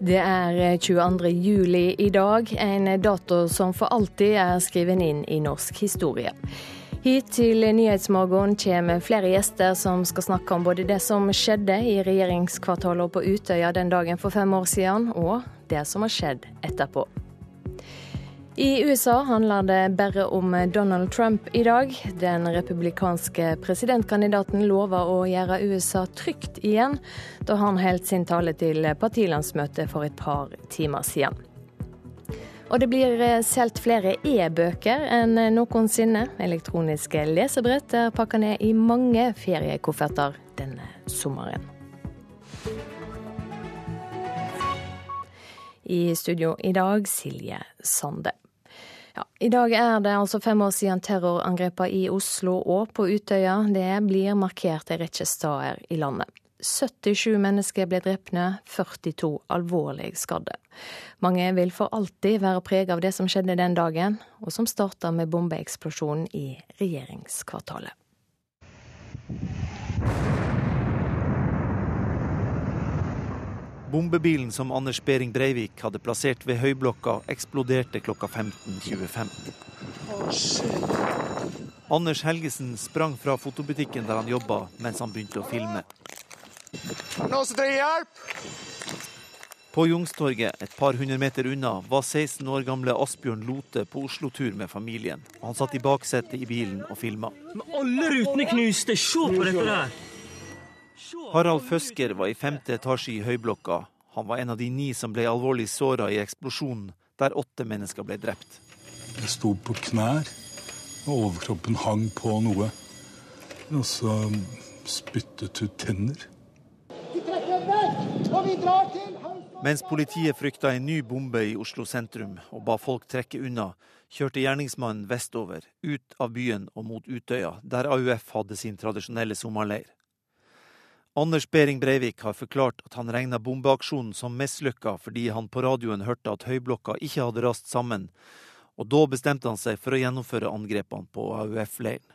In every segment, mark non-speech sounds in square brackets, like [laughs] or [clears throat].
Det er 22. juli i dag, en dato som for alltid er skrevet inn i norsk historie. Hit til Nyhetsmorgen kommer flere gjester som skal snakke om både det som skjedde i regjeringskvartalet på Utøya den dagen for fem år siden, og det som har skjedd etterpå. I USA handler det bare om Donald Trump i dag. Den republikanske presidentkandidaten lover å gjøre USA trygt igjen, da han holdt sin tale til partilandsmøtet for et par timer siden. Og det blir solgt flere e-bøker enn noensinne. Elektroniske lesebrett er pakka ned i mange feriekofferter denne sommeren. I studio i dag Silje Sande. Ja, I dag er det altså fem år siden terrorangrepene i Oslo og på Utøya. Det blir markert en rekke steder i landet. 77 mennesker ble drepne, 42 alvorlig skadde. Mange vil for alltid være preget av det som skjedde den dagen, og som starta med bombeeksplosjonen i regjeringskvartalet. Bombebilen som Anders Behring Breivik hadde plassert ved Høyblokka, eksploderte klokka 15.25. Oh, Anders Helgesen sprang fra fotobutikken der han jobba, mens han begynte å filme. Noen som trenger hjelp? På Jungstorget, et par hundre meter unna, var 16 år gamle Asbjørn Lote på Oslo-tur med familien. Han satt i baksetet i bilen og filma. Alle rutene knuste! Se på dette der! Harald Føsker var i femte etasje i Høyblokka. Han var en av de ni som ble alvorlig såra i eksplosjonen, der åtte mennesker ble drept. Jeg sto på knær, og overkroppen hang på noe. Og så spyttet ut tenner. Vi trekker vekk, og vi drar til Mens politiet frykta en ny bombe i Oslo sentrum og ba folk trekke unna, kjørte gjerningsmannen vestover, ut av byen og mot Utøya, der AUF hadde sin tradisjonelle sommerleir. Anders Behring Breivik har forklart at han regna bombeaksjonen som mislykka fordi han på radioen hørte at Høyblokka ikke hadde rast sammen, og da bestemte han seg for å gjennomføre angrepene på AUF-leiren.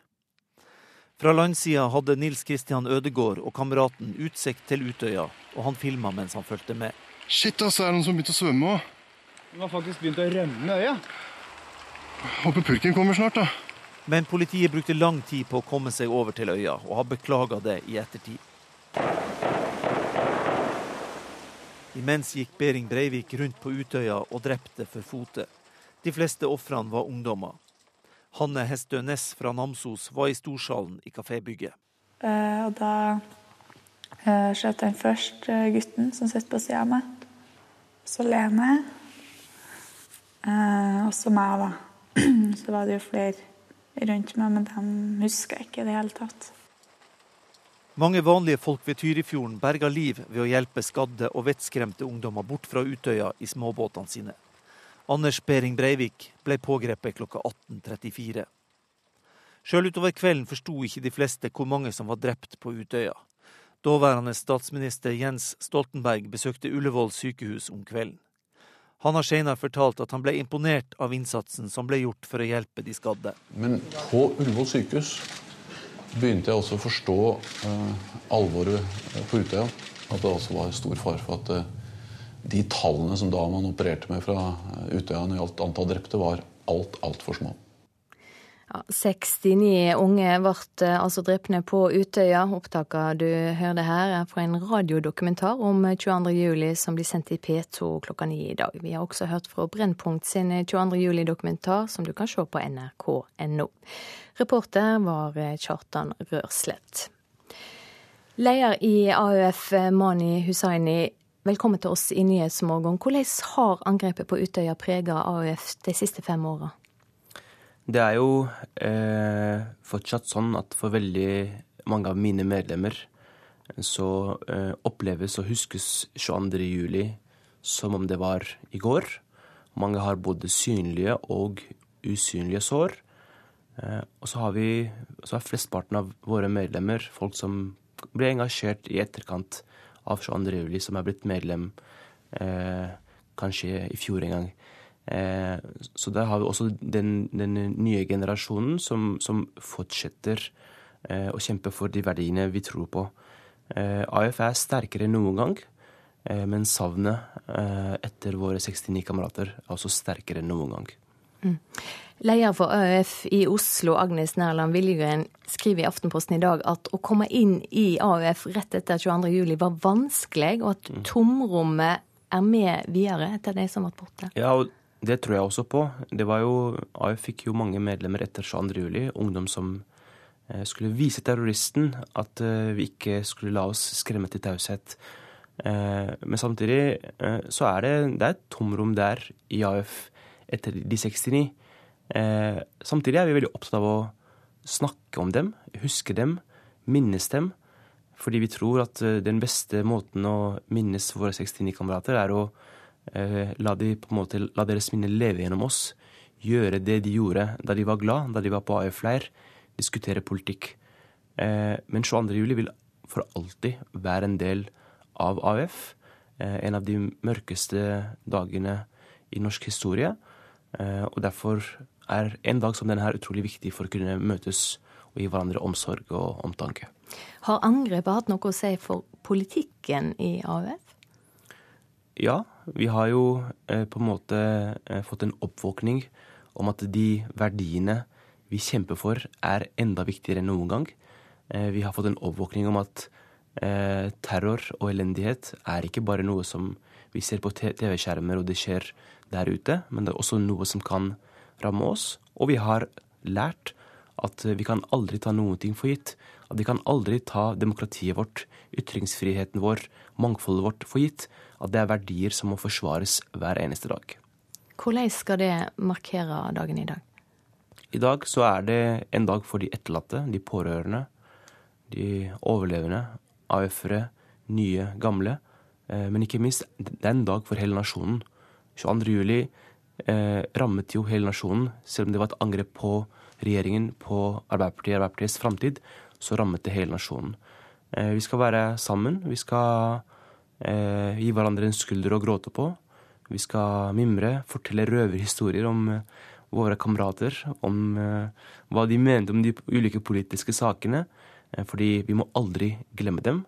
Fra landsida hadde Nils Kristian Ødegård og kameraten utsikt til Utøya, og han filma mens han fulgte med. Shit, altså, er det noen som begynte å svømme òg? De har faktisk begynt å rømme øya. Håper purken kommer snart, da. Men politiet brukte lang tid på å komme seg over til øya, og har beklaga det i ettertid. Imens gikk Behring Breivik rundt på Utøya og drepte for fote. De fleste ofrene var ungdommer. Hanne Hestø Næss fra Namsos var i storsalen i kafébygget. Uh, og da uh, skjøt han først uh, gutten som sitter på sida av meg. Så Lene. Uh, og så meg, da. [clears throat] så var det jo flere rundt meg, men de husker ikke i det hele tatt. Mange vanlige folk ved Tyrifjorden berga liv ved å hjelpe skadde og vettskremte ungdommer bort fra Utøya i småbåtene sine. Anders Behring Breivik ble pågrepet klokka 18.34. Sjøl utover kvelden forsto ikke de fleste hvor mange som var drept på Utøya. Daværende statsminister Jens Stoltenberg besøkte Ullevål sykehus om kvelden. Han har senere fortalt at han ble imponert av innsatsen som ble gjort for å hjelpe de skadde. Men på Ullevål sykehus begynte jeg også å forstå uh, alvoret på Utøya. At det også var stor fare for at uh, de tallene som da man opererte med fra Utøya når det gjaldt antall drepte, var alt, altfor små. Ja, 69 unge ble eh, altså drepne på Utøya. Opptaket du hørte her er fra en radiodokumentar om 22.07 som blir sendt i P2 klokka ni i dag. Vi har også hørt fra Brennpunkt sin 22.07-dokumentar som du kan se på nrk.no. Reporter var Kjartan Rørslett. Leder i AUF, Mani Hussaini, velkommen til oss i Nyhetsmorgen. Hvordan har angrepet på Utøya prega AUF de siste fem åra? Det er jo eh, fortsatt sånn at for veldig mange av mine medlemmer så eh, oppleves og huskes 22.07 som om det var i går. Mange har både synlige og usynlige sår. Eh, og så har vi så er flestparten av våre medlemmer folk som ble engasjert i etterkant av 22.07, som er blitt medlem eh, kanskje i fjor en gang. Eh, så der har vi også den, den nye generasjonen som, som fortsetter eh, å kjempe for de verdiene vi tror på. Eh, AF er sterkere enn noen gang. Men savnet etter våre 69 kamerater er også sterkere enn noen gang. Mm. Leder for AUF i Oslo, Agnes Nærland Viljegren, skriver i Aftenposten i dag at å komme inn i AUF rett etter 22.07 var vanskelig, og at mm. tomrommet er med videre etter de som ble borte. Ja, og det tror jeg også på. Det var jo, AUF fikk jo mange medlemmer etter 22.07. Ungdom som eh, skulle vise terroristen at eh, vi ikke skulle la oss skremme til taushet. Eh, men samtidig så er det, det er et tomrom der i AUF etter de 69. Eh, samtidig er vi veldig opptatt av å snakke om dem, huske dem, minnes dem. Fordi vi tror at eh, den beste måten å minnes våre 69-kamerater, er å eh, la, de, måte, la, deres minne leve gjennom oss. Gjøre det de gjorde da de var glad, da de var på AUF-leir. Diskutere politikk. Eh, men 22. juli vil for alltid være en del av AUF. Eh, en av de mørkeste dagene i norsk historie. Eh, og derfor er en dag som denne utrolig viktig for å kunne møtes og gi hverandre omsorg og omtanke. Har angrepet hatt noe å si for politikken i AUF? Ja, vi har jo eh, på en måte eh, fått en oppvåkning om at de verdiene vi kjemper for, er enda viktigere enn noen gang. Eh, vi har fått en oppvåkning om at terror og elendighet er ikke bare noe som vi ser på TV-skjermer og det skjer der ute, men det er også noe som kan ramme oss. Og vi har lært at vi kan aldri ta noen ting for gitt. At vi kan aldri ta demokratiet vårt, ytringsfriheten vår, mangfoldet vårt for gitt. At det er verdier som må forsvares hver eneste dag. Hvordan skal det markere dagen i dag? I dag så er det en dag for de etterlatte, de pårørende, de overlevende, AUF-ere, nye, gamle. Eh, men ikke minst, det er en dag for hele nasjonen. 22. juli eh, rammet jo hele nasjonen. Selv om det var et angrep på regjeringen, på Arbeiderpartiet, Arbeiderpartiets framtid, så rammet det hele nasjonen. Eh, vi skal være sammen. Vi skal eh, gi hverandre en skulder å gråte på. Vi skal mimre, fortelle røverhistorier om eh, våre kamerater, om eh, hva de mente om de ulike politiske sakene. Eh, fordi vi må aldri glemme dem,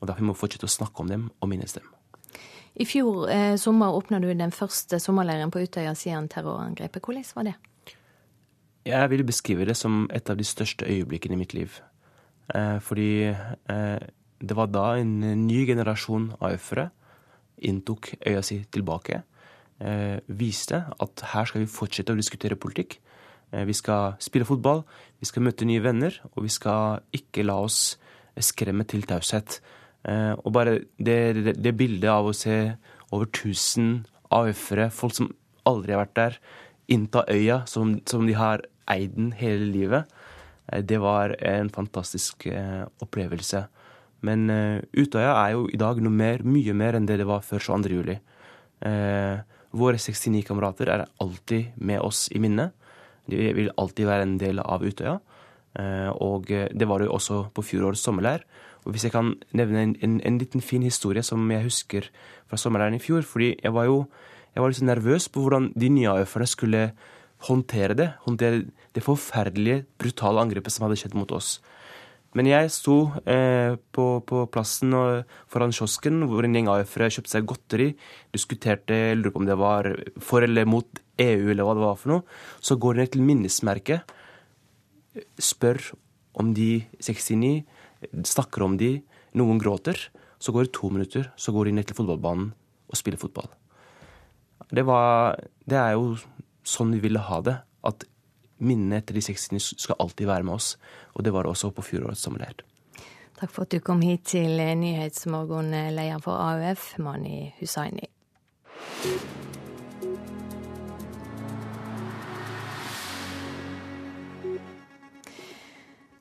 og derfor må vi fortsette å snakke om dem og minnes dem. I fjor eh, sommer åpna du den første sommerleiren på Utøya siden terrorangrepet. Hvordan var det? Jeg vil beskrive det som et av de største øyeblikkene i mitt liv. Eh, fordi eh, det var da en ny generasjon AUF-ere inntok øya si tilbake. Eh, viste at her skal vi fortsette å diskutere politikk. Eh, vi skal spille fotball, vi skal møte nye venner, og vi skal ikke la oss skremme til taushet. Eh, og bare det, det, det, bildet av å se over 1000 AUF-ere, folk som aldri har vært der, innta øya som, som de har eid den hele livet, eh, det var en fantastisk eh, opplevelse. Men Utøya er jo i dag noe mer, mye mer enn det det var før 22. juli. våre 69 kamerater er alltid med oss i minnet. De vil alltid være en del av Utøya. og det var det jo også på fjorårets sommerleir. Og Hvis jeg kan nevne en, en, en liten fin historie som jeg husker fra sommerleiren i fjor. fordi jeg var jo jeg var litt så nervøs på hvordan de nye AUF-erne skulle håndtere det. Håndtere det forferdelige, brutale angrepet som hadde skjedd mot oss. Men jeg sto eh, på, på, plassen og, foran kiosken hvor en gjeng AUF-ere kjøpte seg godteri, diskuterte, lurer på om det var for eller mot EU eller hva det var for noe. Så går de ned til minnesmerket, spør om de 69 snakker om de, noen gråter. Så går det to minutter, så går de ned til fotballbanen og spiller fotball. Det, var, det er jo sånn vi ville ha det. At minnene etter de 60 skal alltid være med oss. Og det var det også på fjorårets sommerleir. Takk for at du kom hit til Nyhetsmorgen, leder for AUF, Mani Hussaini.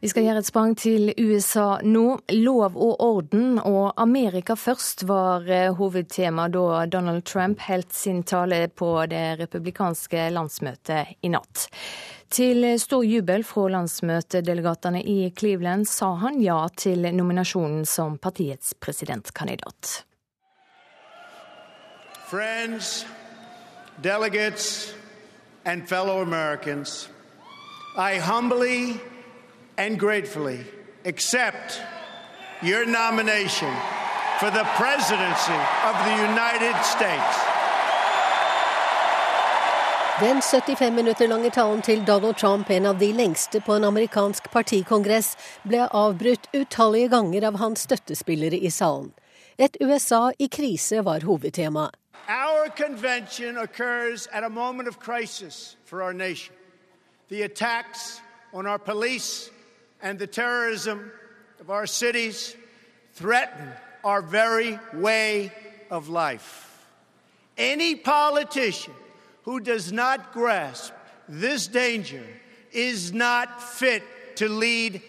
Vi skal gjøre et sprang til USA nå. Lov og orden og Amerika først var eh, hovedtema da Donald Trump holdt sin tale på det republikanske landsmøtet i natt. Til stor jubel fra landsmøtedelegatene i Cleveland sa han ja til nominasjonen som partiets presidentkandidat. Friends, delegates and fellow Americans, I humbly and gratefully accept your nomination for the presidency of the United States. Den 75 minutter lange talen til Donald Trump, en av de lengste på en amerikansk partikongress, ble avbrutt utallige ganger av hans støttespillere i salen. Et USA i krise var hovedtemaet. Our convention occurs at a moment of crisis for our nation. The attacks on our police and the terrorism of our cities threaten our very way of life. Any politician who does not grasp this danger is not fit. Angrep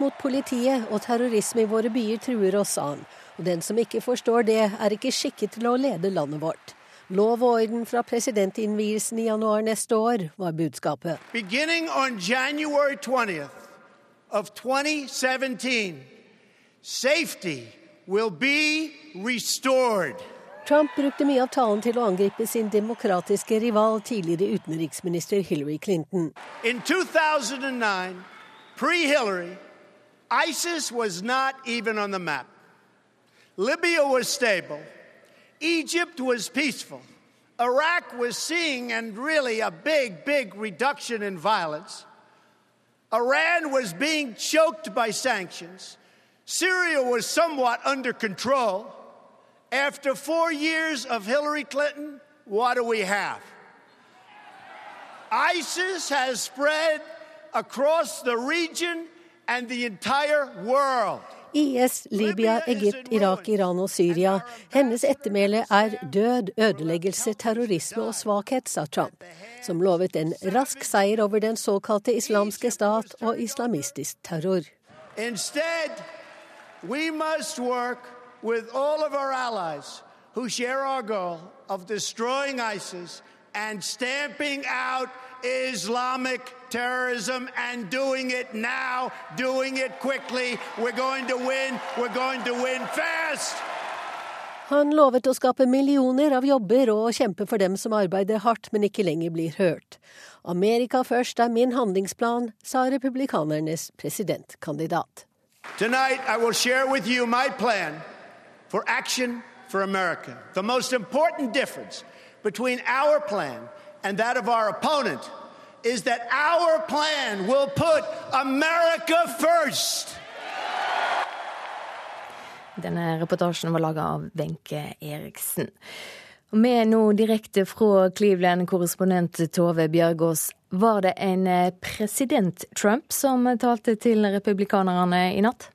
mot politiet og terrorisme i våre byer truer oss, an. Og den som ikke forstår det, er ikke skikket til å lede landet vårt. Lov og orden fra presidentinnvielsen i januar neste år, var budskapet. Beginning on January 20th of 2017, safety will be restored. Trump brukte mye av talen til å angripe sin demokratiske rival, tidligere utenriksminister Hillary Clinton. In 2009, pre-Hillary, ISIS was not even on the map. Libya was stable. Egypt was peaceful. Iraq was seeing and really a big, big reduction in violence. Iran was being choked by sanctions. Syria was somewhat under control. After four years of Hillary Clinton, what do we have? ISIS has spread across the region and the entire world. IS, Libya, Egypt, Irak, Iran og Syria. Hennes ettermæle er død, ødeleggelse, terrorisme og svakhet, sa Trump, som lovet en rask seier over den såkalte islamske stat og islamistisk terror. Instead, we must work with all of our allies who share our goal of destroying ISIS and stamping out Islamic terrorism and doing it now, doing it quickly. We're going to win. We're going to win fast. Han lovet å skape millioner av jobber og kjempe for dem som arbeider hardt, men ikke lenger blir hørt. Amerika først er min handlingsplan, sa republikanernes presidentkandidat. Tonight I will share with you my plan for action for America. The most important difference between our plan and that of our opponent is that our plan will put America first. Denne reportasjen var laga av Wenche Eriksen. Med nå direkte fra Cleveland, korrespondent Tove Bjørgaas. Var det en president Trump som talte til republikanerne i natt?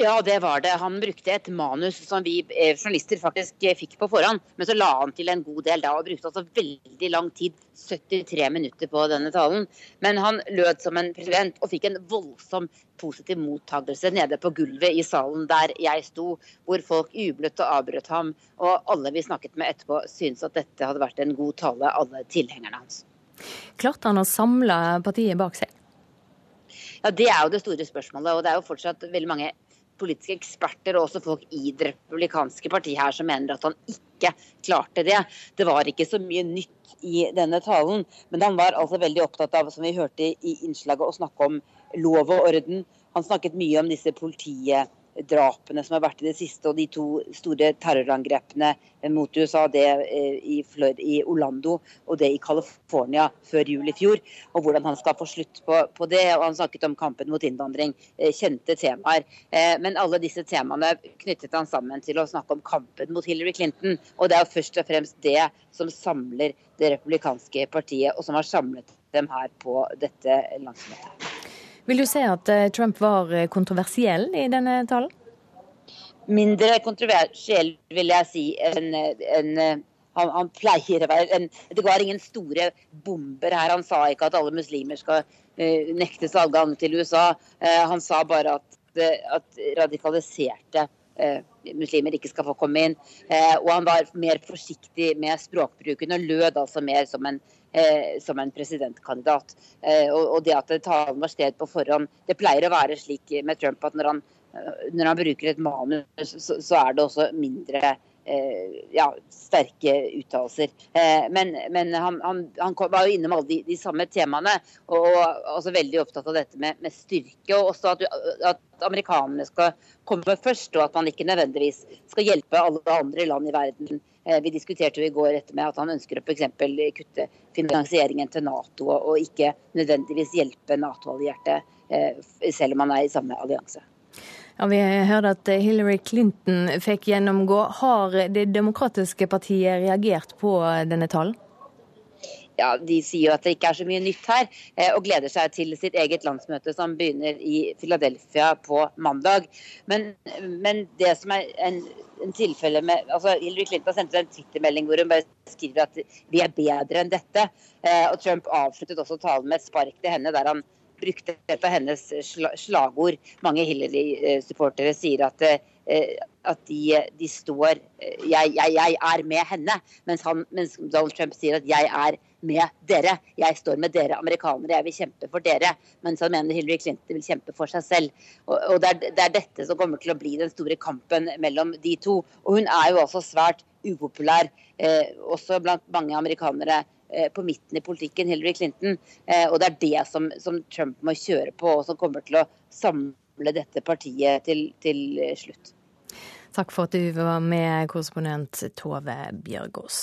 Ja, det var det. Han brukte et manus som vi eh, journalister faktisk eh, fikk på forhånd. Men så la han til en god del da, og brukte altså veldig lang tid, 73 minutter på denne talen. Men han lød som en president og fikk en voldsom positiv mottagelse nede på gulvet i salen der jeg sto, hvor folk jublet og avbrøt ham. Og alle vi snakket med etterpå syntes at dette hadde vært en god tale, alle tilhengerne hans. Klarte han å samle partiet bak seg? Ja, Det er jo det store spørsmålet. og det er jo fortsatt veldig mange politiske eksperter og også folk i det republikanske partiet her som mener at han ikke klarte det. Det var ikke så mye nytt i denne talen, men han var altså veldig opptatt av, som vi hørte i innslaget, å snakke om lov og orden. Han snakket mye om disse politiet drapene som har vært i det siste, og de to store terrorangrepene mot USA, det i, i, i Orlando og det i California før jul i fjor, og hvordan han skal få slutt på, på det. og Han snakket om kampen mot innvandring, eh, kjente temaer. Eh, men alle disse temaene knyttet han sammen til å snakke om kampen mot Hillary Clinton. Og det er jo først og fremst det som samler det republikanske partiet, og som har samlet dem her på dette landsmøtet. Vil du si at eh, Trump var eh, kontroversiell i denne talen? Mindre kontroversiell, vil jeg si, enn en, han, han, pleier å være. En, det var ingen store bomber her. Han sa ikke at alle muslimer skal uh, nektes adgang til USA. Uh, han sa bare at, at radikaliserte uh, muslimer ikke skal få komme inn. og han var mer forsiktig med språkbruken og lød altså mer som en eh, som en presidentkandidat. Eh, og, og, det at talen var sted på forhånd. Det pleier å være slik med Trump at når han, eh, når han bruker et manus, så, så, er det også mindre ja, sterke uttalelser. Men, men han, han, han, var jo innom alle de, de samme temaene, og også veldig opptatt av dette med, med styrke. og også at, at amerikanerne skal komme først, og at man ikke nødvendigvis skal hjelpe alle andre land i verden. Eh, vi diskuterte jo i går etter med at han ønsker å f.eks. kutte finansieringen til Nato, og ikke nødvendigvis hjelpe Nato-allierte, eh, selv om han er i samme allianse. Ja, Vi hørte at Hillary Clinton fikk gjennomgå. Har Det demokratiske partiet reagert på denne talen? Ja, de sier jo at det ikke er så mye nytt her, eh, og gleder seg til sitt eget landsmøte som begynner i Philadelphia på mandag. Men, men det som er en, en tilfelle med altså Hillary Clinton sendte en Twitter-melding hvor hun bare skriver at vi er bedre enn dette. Eh, og Trump avsluttet også talen med et spark til henne der han brukte et av hennes slagord. Mange Hillary-supportere sier at eh, at de, de står jeg, jeg, jeg, er med henne, mens, han, mens Donald Trump sier at jeg er med dere. Jeg står med dere amerikanere, jeg vil kjempe for dere. Mens han mener Hillary Clinton vil kjempe for seg selv. Og, og det, er, det, er, dette som kommer til å bli den store kampen mellom de to. Og hun er jo også svært upopulær, eh, også blant mange amerikanere eh, på midten i politikken, Hillary Clinton. Eh, og det er det som, som, Trump må kjøre på, og som kommer til å samle dette partiet til, til slutt. Takk for at du var med, korrespondent Tove Bjørgaas.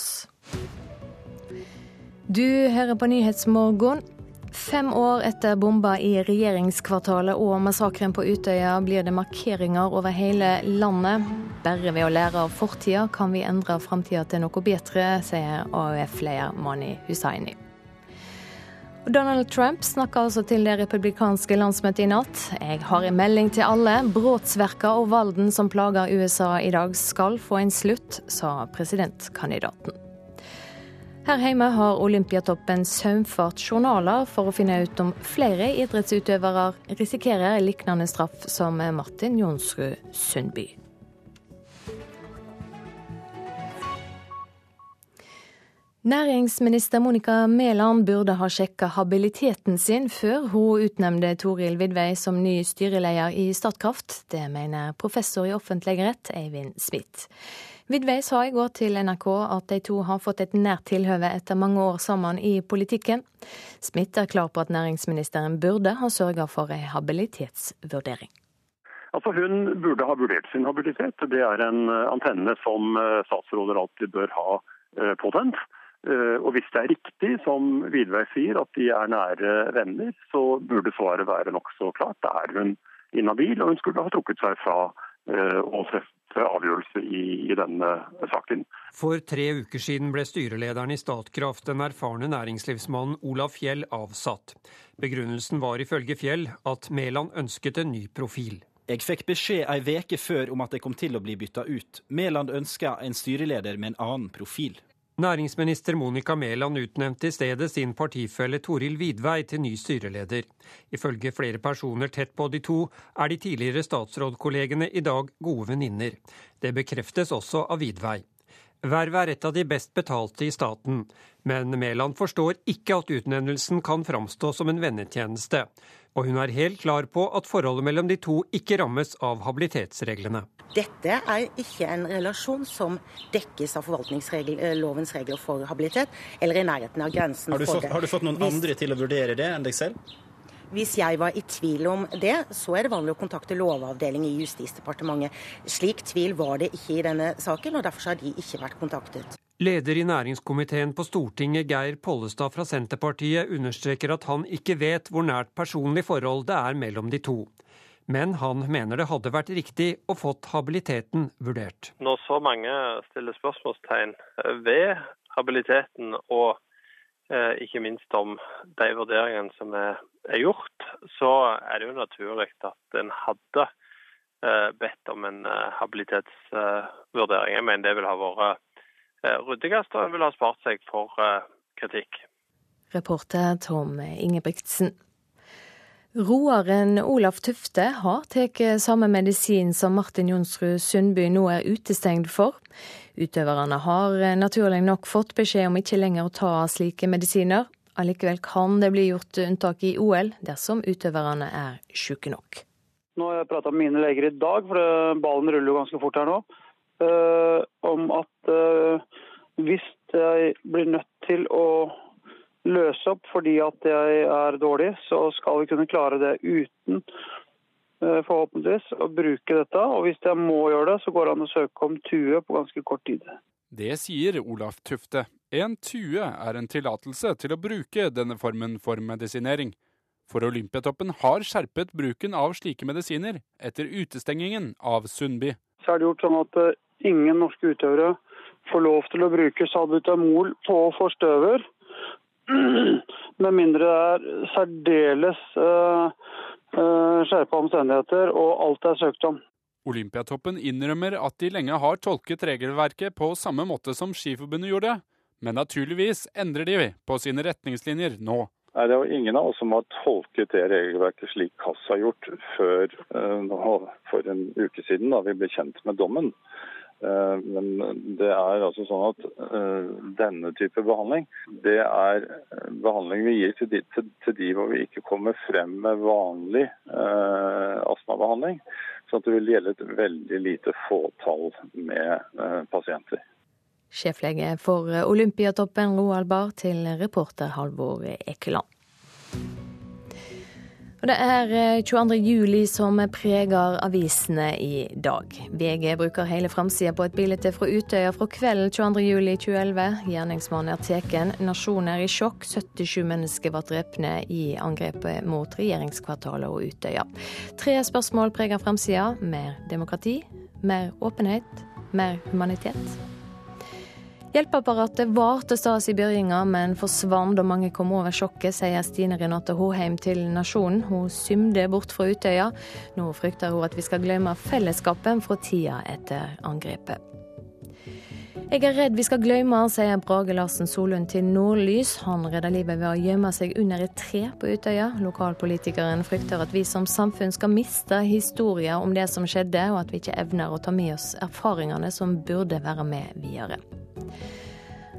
Du hører på Nyhetsmorgon. Fem år etter bomba i regjeringskvartalet og massakren på Utøya blir det markeringer over hele landet. Bare ved å lære av fortida kan vi endre framtida til noe bedre, sier AUF-leder Mani Hussaini. Donald Trump snakker altså til det republikanske landsmøtet i natt. Jeg har en melding til alle. Brotsverka og valden som plager USA i dag skal få en slutt, sa presidentkandidaten. Her hjemme har Olympiatoppen saumfart journaler for å finne ut om flere idrettsutøvere risikerer lignende straff som Martin Jonsrud Sundby. Næringsminister Monica Mæland burde ha sjekka habiliteten sin før hun utnevnte Toril Vidvei som ny styreleder i Statkraft. Det mener professor i offentlig rett Eivind Smith. Vidvei sa i går til NRK at de to har fått et nært tilhøve etter mange år sammen i politikken. Smith er klar på at næringsministeren burde ha sørga for ei habilitetsvurdering. Altså Hun burde ha vurdert sin habilitet. Det er en eh, antenne som eh, statsråder alltid bør ha eh, påtent. Og hvis det er riktig, som Vidvei sier, at de er nære venner, så burde svaret være nokså klart. Da er hun inhabil, og hun skulle ha trukket seg fra å avgjørelse i, i, denne saken. For tre uker siden ble styrelederen i Statkraft, den erfarne næringslivsmannen Olav Fjell, avsatt. Begrunnelsen var ifølge Fjell at Mæland ønsket en ny profil. Jeg fikk beskjed ei veke før om at jeg kom til å bli bytta ut. Mæland ønska en styreleder med en annen profil. Næringsminister Monica Mæland utnevnte i stedet sin partifelle Toril Vidvei til ny styreleder. Ifølge flere personer tett på de to, er de tidligere statsrådkollegene i dag gode venninner. Det bekreftes også av Vidvei. Vervet er et av de best betalte i staten, men Mæland forstår ikke at utnevnelsen kan framstå som en vennetjeneste, og hun er helt klar på at forholdet mellom de to ikke rammes av habilitetsreglene. Dette er ikke en relasjon som dekkes av forvaltningslovens regler for habilitet, eller i nærheten av grensen har for det. Har du fått noen andre til å vurdere det enn deg selv? Hvis jeg var i tvil om det, så er det vanlig å kontakte Lovavdelingen i Justisdepartementet. Slik tvil var det ikke i denne saken, og derfor har de ikke vært kontaktet. Leder i næringskomiteen på Stortinget, Geir Pollestad fra Senterpartiet, understreker at han ikke vet hvor nært personlig forhold det er mellom de to men han mener det hadde vært riktig å fått habiliteten vurdert. Når så mange stiller spørsmålstegn ved habiliteten og ikke minst om de vurderingene som er, gjort, så er det jo naturlig at en hadde eh, bedt om en eh, habilitetsvurdering. Jeg mener det ville ha vært eh, ryddigst, og en ville ha spart seg for eh, kritikk. Reporter Tom Ingebrigtsen. Roaren Olaf Tufte har tatt samme medisin som Martin Jonsrud Sundby nå er utestengt for. Utøverne har naturlig nok fått beskjed om ikke lenger å ta slike medisiner. Allikevel kan det bli gjort unntak i OL dersom utøverne er syke nok. Nå har jeg prata med mine leger i dag, for ballen ruller jo ganske fort her nå. uh, om at uh, hvis jeg blir nødt til å løse opp fordi at jeg er dårlig, så skal vi kunne klare det uten uh, forhåpentligvis å bruke dette. Og hvis jeg må gjøre det, så går det an å søke om tue på ganske kort tid. Det sier Olaf Tufte. En tue er en tillatelse til å bruke denne formen for medisinering. For Olympiatoppen har skjerpet bruken av slike medisiner etter utestengingen av Sundby. Så er det gjort sånn at ingen norske utøvere får lov til å bruke salbutamol på forstøver. Med mindre det er særdeles uh, uh, skjerpa omstendigheter og alt er søkt om. Olympiatoppen innrømmer at de lenge har tolket regelverket på samme måte som Skiforbundet gjorde, men naturligvis endrer de på sine retningslinjer nå. Nei, Det er jo ingen av oss som har tolket det regelverket slik KAS har gjort før uh, for en uke siden, da vi ble kjent med dommen. Uh, men det er altså sånn at uh, denne type behandling, det er behandling vi gir til de, til, til de hvor vi ikke kommer frem med vanlig astmabehandling. Så det vil gjelde et veldig lite fåtall med pasienter. Sjeflege for Olympiatoppen Roald Barr til reporter Halvor Ekeland. Og det er 22. juli som preger avisene i dag. VG bruker hele framsida på et bilde fra Utøya fra kvelden 22. juli 2011. Gjerningsmannen er tatt. Nasjonen er i sjokk. 77 mennesker ble drepne i angrepet mot regjeringskvartalet og Utøya. Tre spørsmål preger framsida. Mer demokrati, mer åpenhet, mer humanitet. Hjelpeapparatet var til stede i begynnelsen, men forsvant da mange kom over sjokket, sier Stine Renate Håheim til Nasjonen. Hun symde bort fra Utøya. Nå frykter hun at vi skal glemme fellesskapen fra tida etter angrepet. Jeg er redd vi skal glemme, sier Brage Larsen Solund til Nordlys. Han redder livet ved å gjemme seg under et tre på Utøya. Lokalpolitikeren frykter at vi som samfunn skal miste historier om det som skjedde, og at vi ikke evner å ta med oss erfaringene som burde være med videre.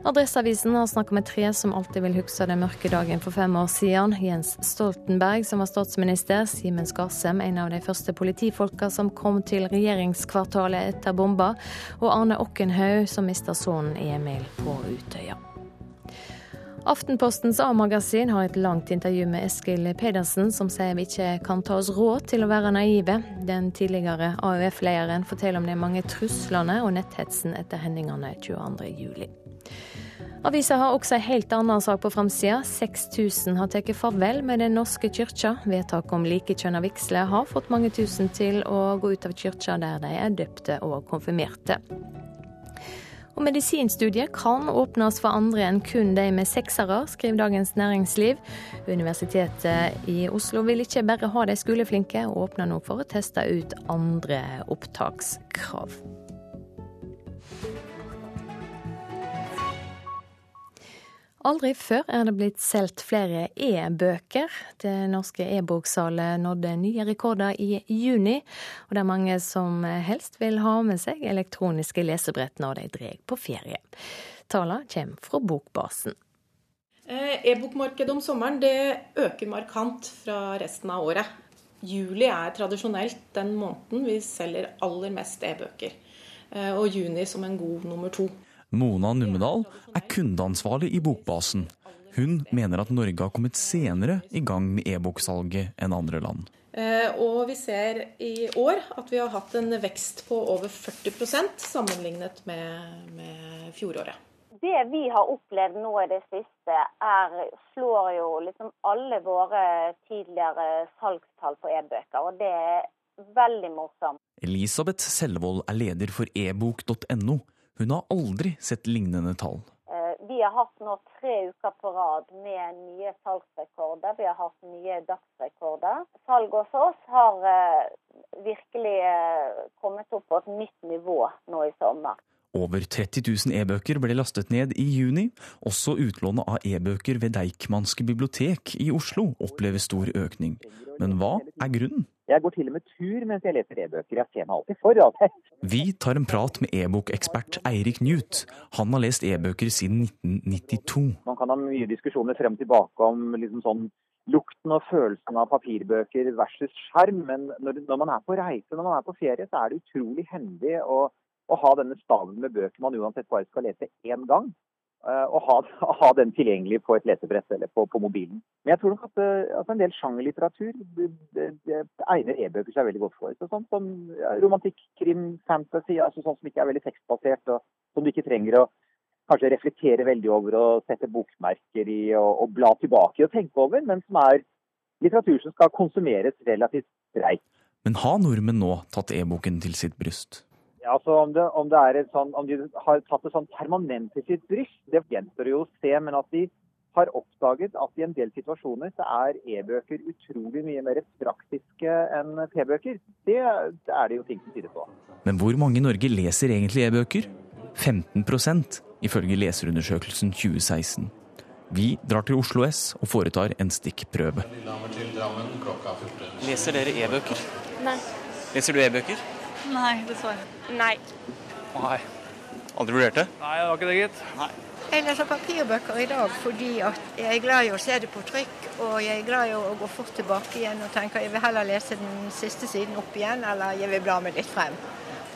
Adresseavisen har snakket med tre som alltid vil huske den mørke dagen for fem år siden. Jens Stoltenberg, som var statsminister, Simen Skarsem, en av de første politifolka som kom til regjeringskvartalet etter bomba, og Arne Okkenhaug, som mista sønnen Emil på Utøya. Aftenpostens A-magasin har et langt intervju med Eskil Pedersen, som sier vi ikke kan ta oss råd til å være naive. Den tidligere AUF-lederen forteller om de mange truslene og netthetsen etter hendelsene 22.07. Avisa har også en helt annen sak på framsida. 6000 har tatt farvel med Den norske kyrkja. Vedtaket om likekjønna vigsler har fått mange tusen til å gå ut av kyrkja der de er døpte og konfirmerte. Og medisinstudiet kan åpnes for andre enn kun de med seksere, skriver Dagens Næringsliv. Universitetet i Oslo vil ikke bare ha de skoleflinke, og åpner nå for å teste ut andre opptakskrav. Aldri før er det blitt solgt flere e-bøker. Det norske e-boksalget nådde nye rekorder i juni, og det er mange som helst vil ha med seg elektroniske lesebrett når de drar på ferie. Tallene kommer fra Bokbasen. Eh, e-bokmarkedet om sommeren øker markant fra resten av året. Juli er tradisjonelt den måneden vi selger aller mest e-bøker, eh, og juni som en god nummer to. Mona Numedal er kundeansvarlig i Bokbasen. Hun mener at Norge har kommet senere i gang med e-boksalget enn andre land. Eh, og vi ser i år at vi har hatt en vekst på over 40% sammenlignet med, med fjoråret. Det vi har opplevd nå i det siste, er, slår jo liksom alle våre tidligere salgstall på e-bøker. Og det er veldig morsomt. Elisabeth Sellevold er leder for ebok.no. Hun har aldri sett lignende tall. Eh, vi har hatt nå tre uker på rad med nye salgsrekorder. Vi har hatt nye dagsrekorder. Salget hos oss har eh, virkelig eh, kommet opp på et nytt nivå nå i sommer. Over 30 000 e-bøker ble lastet ned i juni. Også utlånet av e-bøker ved Deichmanske bibliotek i Oslo opplever stor økning. Men hva er grunnen? Jeg går til og med tur mens jeg leser e-bøker. Jeg ser meg alltid for. Altså. Vi tar en prat med e-bokekspert Eirik Newt. Han har lest e-bøker siden 1992. Man kan ha mye diskusjoner frem og tilbake om liksom sånn lukten og følelsen av papirbøker versus skjerm, men når, når, man er på reise, når man er på ferie, så er det utrolig hendig å å ha denne staven med bøker man uansett bare skal lese én gang. Eh, og ha, [laughs] ha, den tilgjengelig på et lesebrett eller på, på, mobilen. Men jeg tror nok at at en del sjangerlitteratur egner e-bøker seg veldig godt for. Så sånn som romantikk, krim, fantasy, altså sånn som ikke er veldig tekstbasert, og som du ikke trenger å kanskje reflektere veldig over og sette bokmerker i og, og bla tilbake i og tenke over, men som er litteratur som skal konsumeres relativt greit. Men har nordmenn nå tatt e-boken til sitt bryst? Ja, altså om, det, om, det sånn, om, de har tatt det sånn permanent i sitt bryst, det gjenstår jo å se. Men at de har oppdaget at i en del situasjoner så er e-bøker utrolig mye mer praktiske enn p-bøker. Det, det er det jo ting som tyder på. Men hvor mange i Norge leser egentlig e-bøker? 15% ifølge Leserundersøkelsen 2016. Vi drar til Oslo S og foretar en stikkprøve. Leser dere e-bøker? Nei. Leser du e-bøker? Nei, dessverre. Nei. Nei. Aldri vurdert det? Nei, det var ikke det, gitt. Nei. Jeg leser papirbøker i dag fordi jeg er glad i å se det på trykk, og jeg er glad i å gå fort tilbake igjen og tenker jeg vil heller lese den siste siden opp igjen, eller jeg vil bla meg litt frem.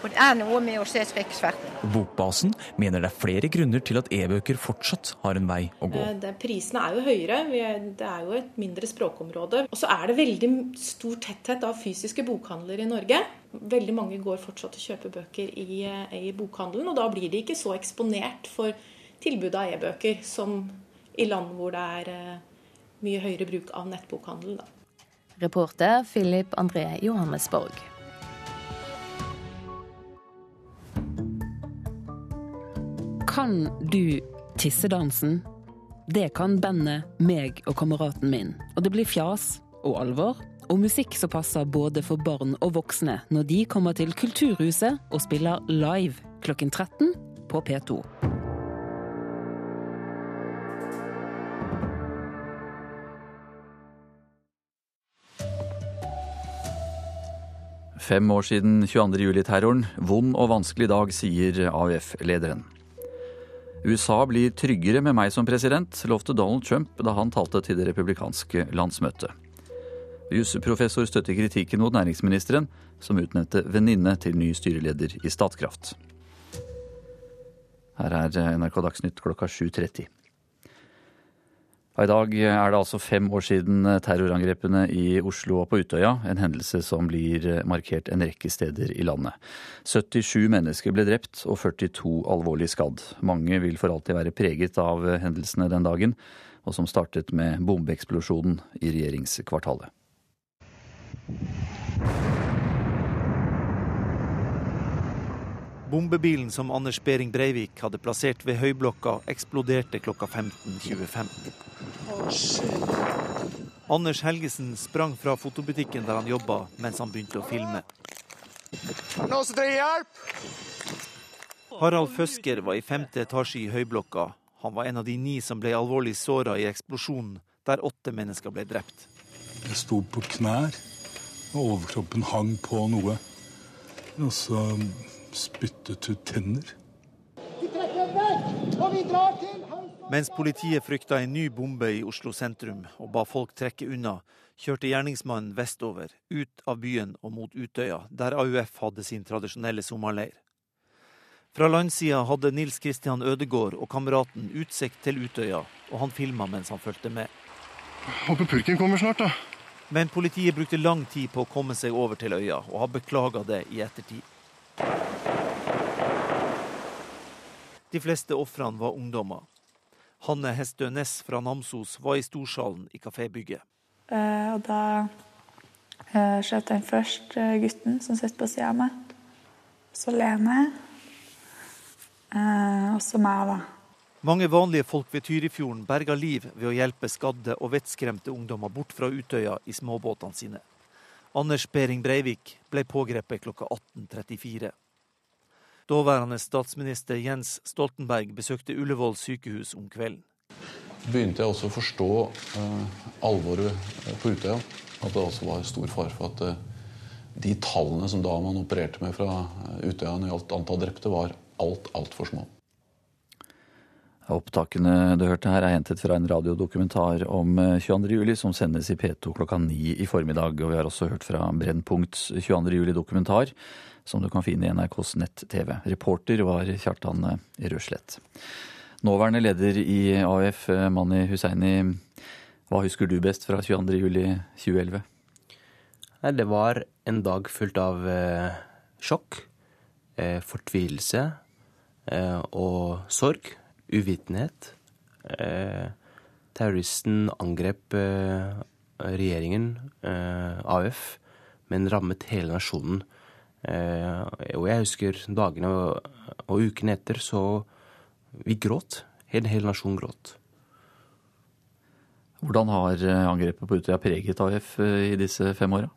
Og det er noe med å se skrekksverten. Bokbasen mener det er flere grunner til at e-bøker fortsatt har en vei å gå. Eh, det, prisene er jo høyere, det er jo et mindre språkområde. Og så er det veldig stor tetthet av fysiske bokhandler i Norge. Veldig mange går fortsatt og kjøper bøker i, eh, i bokhandelen, og da blir de ikke så eksponert for tilbudet av e-bøker som i land hvor det er eh, mye høyere bruk av nettbokhandel. Da. Reporter Philip André Johannesborg. Kan du tissedansen? Det kan bandet, meg og kameraten min. Og det blir fjas og alvor. Og musikk som passer både for barn og voksne når de kommer til Kulturhuset og spiller live klokken 13 på P2. Fem år siden 22.07-terroren. Vond og vanskelig dag, sier AUF-lederen. USA blir tryggere med meg som president, lovte Donald Trump da han talte til det republikanske landsmøtet. Jusprofessor støtter kritikken mot næringsministeren, som utnevnte venninne til ny styreleder i Statkraft. Her er NRK Dagsnytt klokka 7.30. I dag er det altså fem år siden terrorangrepene i Oslo og på Utøya, en hendelse som blir markert en rekke steder i landet. 77 mennesker ble drept og 42 alvorlig skadd. Mange vil for alltid være preget av hendelsene den dagen, og som startet med bombeeksplosjonen i regjeringskvartalet. Bombebilen som Anders Behring Breivik hadde plassert ved Høyblokka, eksploderte klokka 15.25. Oh, Anders Helgesen sprang fra fotobutikken der han jobba, mens han begynte å filme. Noen som trenger hjelp? Harald Føsker var i femte etasje i Høyblokka. Han var en av de ni som ble alvorlig såra i eksplosjonen, der åtte mennesker ble drept. Jeg sto på knær, og overkroppen hang på noe. Og så spyttet ut tenner. Vi trekker vekk, og vi drar til Mens politiet frykta en ny bombe i Oslo sentrum og ba folk trekke unna, kjørte gjerningsmannen vestover, ut av byen og mot Utøya, der AUF hadde sin tradisjonelle sommerleir. Fra landsida hadde Nils Kristian Ødegård og kameraten utsikt til Utøya, og han filma mens han fulgte med. Håper purken kommer snart, da. Men politiet brukte lang tid på å komme seg over til øya, og har beklaga det i ettertid. De fleste ofrene var ungdommer. Hanne Hestø Næss fra Namsos var i storsalen i kafébygget. Uh, og da uh, skjøt jeg først uh, gutten som sitter på sida av meg. Så Lene. Uh, og så meg, da. Mange vanlige folk ved Tyrifjorden berga liv ved å hjelpe skadde og vettskremte ungdommer bort fra Utøya i småbåtene sine. Anders Behring Breivik ble pågrepet klokka 18.34. Daværende statsminister Jens Stoltenberg besøkte Ullevål sykehus om kvelden. Begynte jeg også å forstå eh, alvoret eh, på Utøya. At det også var stor fare for at eh, de tallene som da man opererte med fra Utøya når det gjaldt antall drepte, var alt, altfor små. Opptakene du hørte her er hentet fra en radiodokumentar om 22.07 som sendes i P2 klokka ni i formiddag. Og vi har også hørt fra Brennpunkts 22.07-dokumentar, som du kan finne i NRKs nett-TV. Reporter var Kjartan Røslett. Nåværende leder i AUF, Mani Hussaini, hva husker du best fra 22.07.2011? Det var en dag fullt av eh, sjokk, eh, fortvilelse eh, og sorg uvitenhet. Eh, terroristen angrep eh, regjeringen, eh, AUF, men rammet hele nasjonen. Eh, og jeg husker dagene og, og ukene etter, så vi gråt. Hele, hele nasjonen gråt. Hvordan har eh, angrepet på Utøya preget AUF eh, i disse fem åra?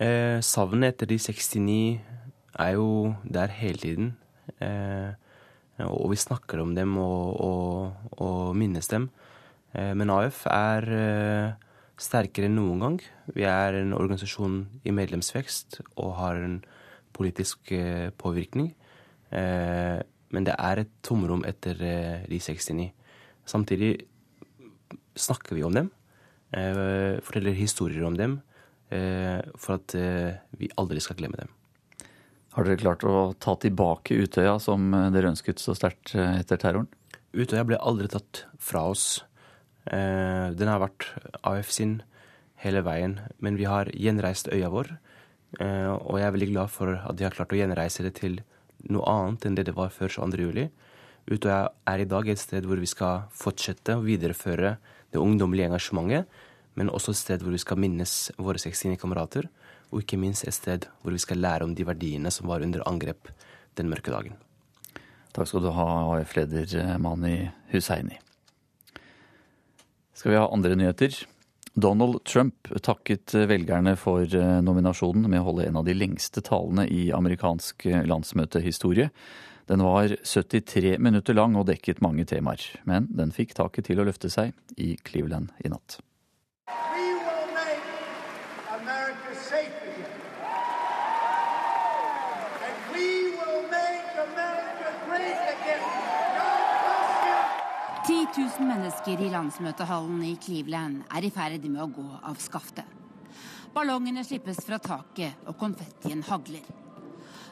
Eh, savnet etter de 69 er jo der hele tiden. Eh, og vi snakker om dem og, og, og minnes dem. Eh, men AUF er eh, sterkere enn noen gang. Vi er en organisasjon i medlemsvekst og har en politisk eh, påvirkning. Men det er et tomrom etter de 69. Samtidig snakker vi om dem, forteller historier om dem, for at vi aldri skal glemme dem. Har dere klart å ta tilbake Utøya, som dere ønsket så sterkt eh, etter terroren? Utøya ble aldri tatt fra oss. Eh, den har vært AF sin hele veien. Men vi har gjenreist øya vår. Eh, og jeg er veldig glad for at de har klart å gjenreise det til noe annet enn det det var før 22. juli. Utøya er i dag et sted hvor vi skal fortsette å videreføre det ungdommelige engasjementet, men også et sted hvor vi skal minnes våre 69 kamerater og ikke minst et sted hvor vi skal lære om de verdiene som var under angrep den mørke dagen. Takk skal du ha, AF-leder eh, Mani Husseini. Skal vi ha andre nyheter? Donald Trump takket velgerne for eh, nominasjonen med å holde en av de lengste talene i amerikansk eh, landsmøtehistorie. Den var 73 minutter lang og dekket mange temaer, men den fikk taket til å løfte seg i Cleveland i natt. Tusen mennesker i landsmøtehallen i Cleveland er i ferd med å gå av skaftet. Ballongene slippes fra taket, og konfettien hagler.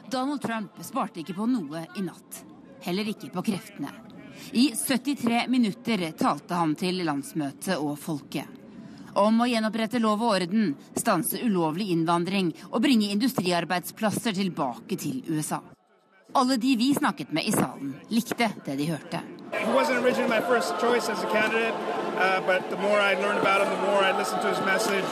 Donald Trump sparte ikke på noe i natt. Heller ikke på kreftene. I 73 minutter talte han til landsmøtet og folket. Om å gjenopprette lov og orden, stanse ulovlig innvandring og bringe industriarbeidsplasser tilbake til USA. Alle de vi snakket med i salen, likte det de hørte. He wasn't originally my first choice as a candidate, uh, but the more I learned about him, the more I listened to his message.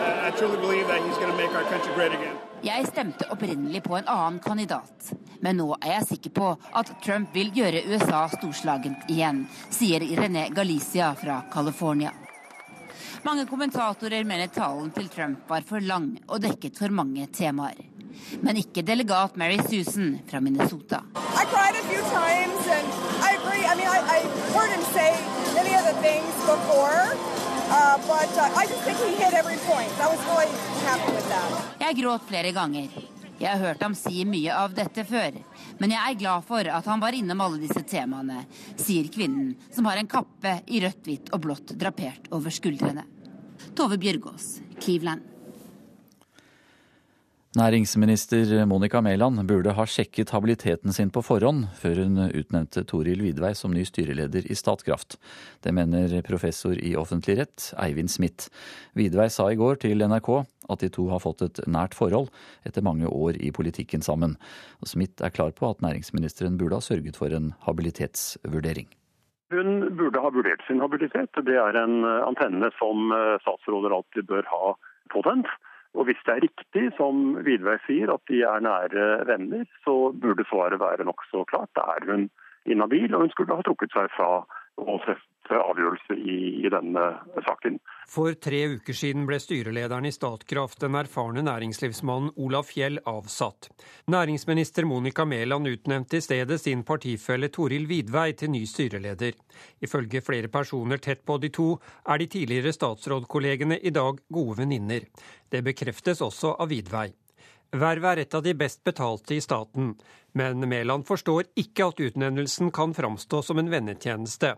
Uh, I truly believe that he's going to make our country great again. Jeg stemte opprinnelig på en annen kandidat, men nå er jeg sikker på at Trump vil gjøre USA storslagent igjen, sier René Galicia fra California. Mange kommentatorer mener talen til Trump var for lang og dekket for mange temaer. Men ikke delegat Mary Susan fra Minnesota. I cried a few times and I mean, I, I heard him say many of the things before. Uh, but uh, I just think he hit every point. I was. Jeg gråt flere ganger. Jeg har hørt ham si mye av dette før, men jeg er glad for at han var innom alle disse temaene, sier kvinnen som har en kappe i rødt, hvitt og blått drapert over skuldrene. Tove Bjørgaas, Cleveland. Næringsminister Monica Mæland burde ha sjekket habiliteten sin på forhånd før hun utnevnte Toril Vidvei som ny styreleder i Statkraft. Det mener professor i offentlig rett Eivind Smith. Vidvei sa i går til NRK at de to har fått et nært forhold etter mange år i politikken sammen. Smith er klar på at næringsministeren burde ha sørget for en habilitetsvurdering. Hun burde ha vurdert sin habilitet. Det er en antenne som statsråder alltid bør ha påtent. Og hvis det er riktig, som Vidvei sier, at de er nære venner, så burde svaret være nokså klart. Da er hun inhabil, og hun skulle ha trukket seg fra å treffe avgjørelser i, i, denne saken. For tre uker siden ble styrelederen i Statkraft, den erfarne næringslivsmannen Olaf Fjell, avsatt. Næringsminister Monica Mæland utnevnte i stedet sin partifelle Toril Vidvei til ny styreleder. Ifølge flere personer tett på de to, er de tidligere statsrådkollegene i dag gode venninner. Det bekreftes også av Vidvei. Vervet er et av de best betalte i staten, men Mæland forstår ikke at utnevnelsen kan framstå som en vennetjeneste,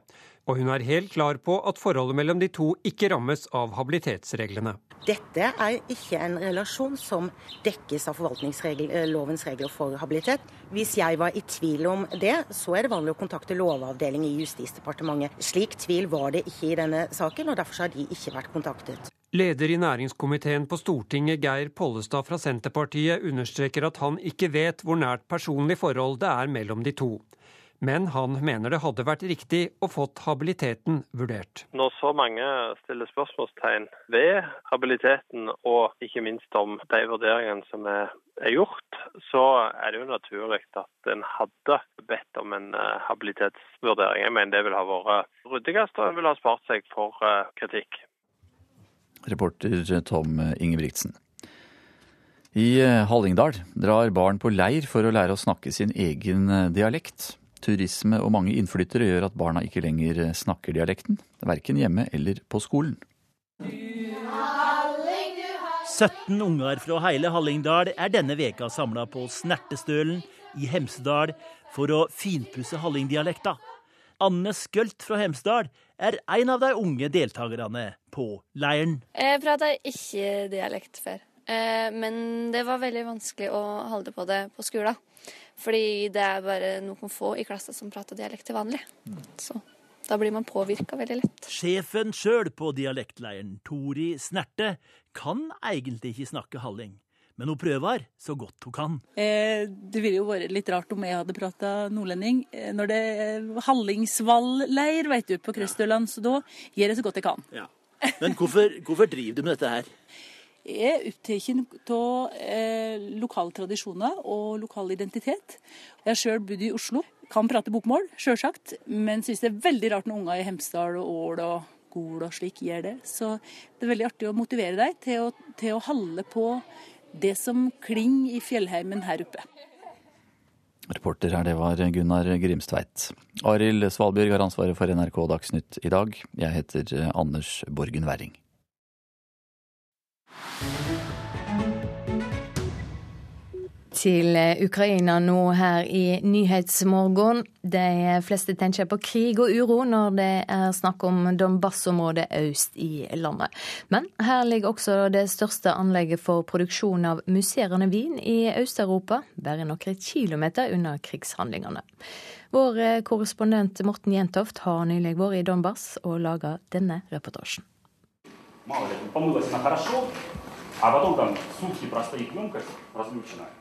og hun er helt klar på at forholdet mellom de to ikke rammes av habilitetsreglene. Dette er ikke en relasjon som dekkes av forvaltningslovens regler for habilitet. Hvis jeg var i tvil om det, så er det vanlig å kontakte Lovavdelingen i Justisdepartementet. Slik tvil var det ikke i denne saken, og derfor har de ikke vært kontaktet. Leder i næringskomiteen på Stortinget, Geir Pollestad fra Senterpartiet, understreker at han ikke vet hvor nært personlig forhold det er mellom de to. Men han mener det hadde vært riktig å fått habiliteten vurdert. Når så mange stiller spørsmålstegn ved habiliteten, og ikke minst om de vurderingene som er, gjort, så er det jo naturlig at en hadde bedt om en eh, habilitetsvurdering. Jeg mener det ville ha vært ryddigst, og en ville ha spart seg for eh, kritikk. Reporter Tom Ingebrigtsen. I eh, Hallingdal drar barn på leir for å lære å snakke sin egen eh, dialekt. Turisme og mange innflyttere gjør at barna ikke lenger eh, snakker dialekten, verken hjemme eller på skolen. 17 unger fra hele Hallingdal er denne veka samla på Snertestølen i Hemsedal for å finpusse hallingdialekta. Anne Skølt fra Hemsedal er en av de unge deltakerne på leiren. Jeg prata ikke dialekt før, eh, men det var veldig vanskelig å holde på det på skolen. Fordi det er bare noen få i klassen som prater dialekt til vanlig. Så da blir man påvirka veldig lett. Sjefen sjøl på dialektleiren, Tori Snerte, kan egentlig ikke snakke halling men hun prøver så godt hun kan. Eh, det ville jo vært litt rart om jeg hadde prata nordlending. Eh, når det er Hallingsvall-leir vet du, på Krøstøland, så da gjør jeg så godt jeg kan. Ja. Men hvorfor, hvorfor driver du med dette her? Jeg er opptatt av eh, lokale tradisjoner og lokal identitet. Jeg har sjøl bodd i Oslo. Kan prate bokmål, sjølsagt, men syns det er veldig rart når unger i Hemsedal og Ål og Gol og slik gjør det. Så det er veldig artig å motivere deg til å, til å holde på det som klinger i fjellheimen her oppe. Reporter her, det var Gunnar Grimstveit. Arild Svalbjørg har ansvaret for NRK Dagsnytt i dag. Jeg heter Anders Borgen Werring. til Ukraina nå her i Nyhetsmorgen. De fleste tenker på krig og uro når det er snakk om Donbas-området øst i landet. Men her ligger også det største anlegget for produksjon av musserende vin i Øst-Europa, bare noen kilometer unna krigshandlingene. Vår korrespondent Morten Jentoft har nylig vært i Donbas og laga denne reportasjen. А потом там сутки простоит емкость разлюченная, попадет вот это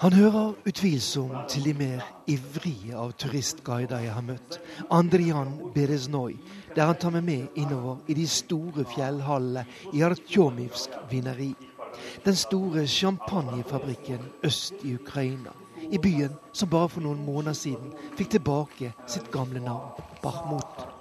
han hører utvilsomt til de mer ivrige av turistguider jeg har møtt. Andrian Bereznoj, der han tar meg med innover i de store fjellhallene i Artjomivsk vineri. Den store champagnefabrikken øst i Ukraina. I byen som bare for noen måneder siden fikk tilbake sitt gamle navn, Bahmut.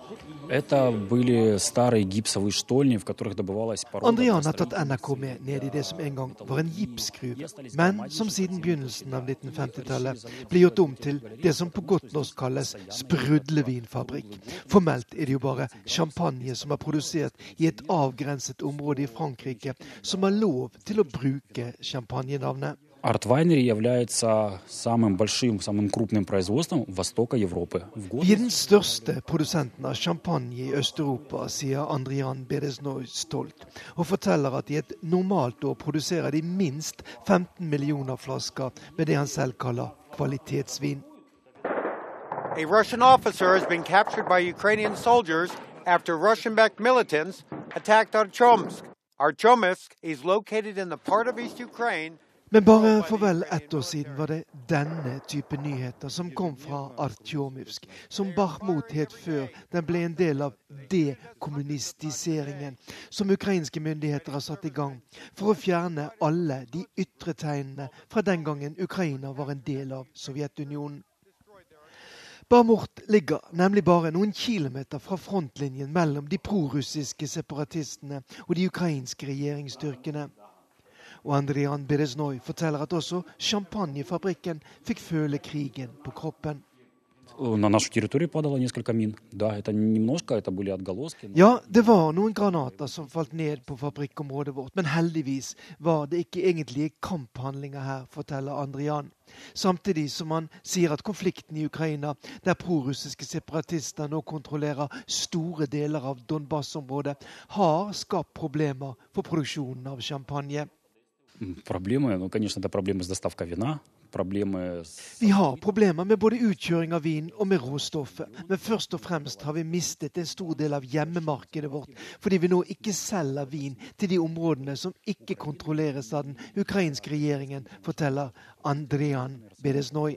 Andrian har tatt NRK med ned i det som en gang var en gipsgruve, men som siden begynnelsen av 1950-tallet ble gjort om til det som på godt norsk kalles sprudlevinfabrikk. Formelt er det jo bare champagne som er produsert i et avgrenset område i Frankrike, som har lov til å bruke champagnenavnet. Артвайнери является самым большим, самым крупным производством Востока Европы. Vi er den største produsenten av champagne i Øst-Europa, sier Andrian Bedesnoy stolt, og forteller at i et normalt år produserer de minst 15 millioner flasker med det han selv kaller kvalitetsvin. A Russian officer has been captured by Ukrainian soldiers after Russian-backed militants attacked Archomsk. Archomsk is located in the part of East Ukraine men bare for vel ett år siden var det denne type nyheter som kom fra Artjomivsk, som Bahmut het før den ble en del av dekommunistiseringen, som ukrainske myndigheter har satt i gang for å fjerne alle de ytre tegnene fra den gangen Ukraina var en del av Sovjetunionen. Bahmut ligger nemlig bare noen kilometer fra frontlinjen mellom de prorussiske separatistene og de ukrainske regjeringsstyrkene. Og Andrian Bereznoj forteller at også champagnefabrikken fikk føle krigen på kroppen. Ja, det var noen granater som falt ned på fabrikkområdet vårt, men heldigvis var det ikke egentlige kamphandlinger her, forteller Andrian. Samtidig som han sier at konflikten i Ukraina, der prorussiske separatister nå kontrollerer store deler av Donbas-området, har skapt problemer for produksjonen av champagne. Проблемы, ну, конечно, это проблемы с доставкой вина, vi har problemer med både utkjøring av vin og med råstoffet. Men først og fremst har vi mistet en stor del av hjemmemarkedet vårt fordi vi nå ikke selger vin til de områdene som ikke kontrolleres av den ukrainske regjeringen, forteller Andrian Bedesnoy.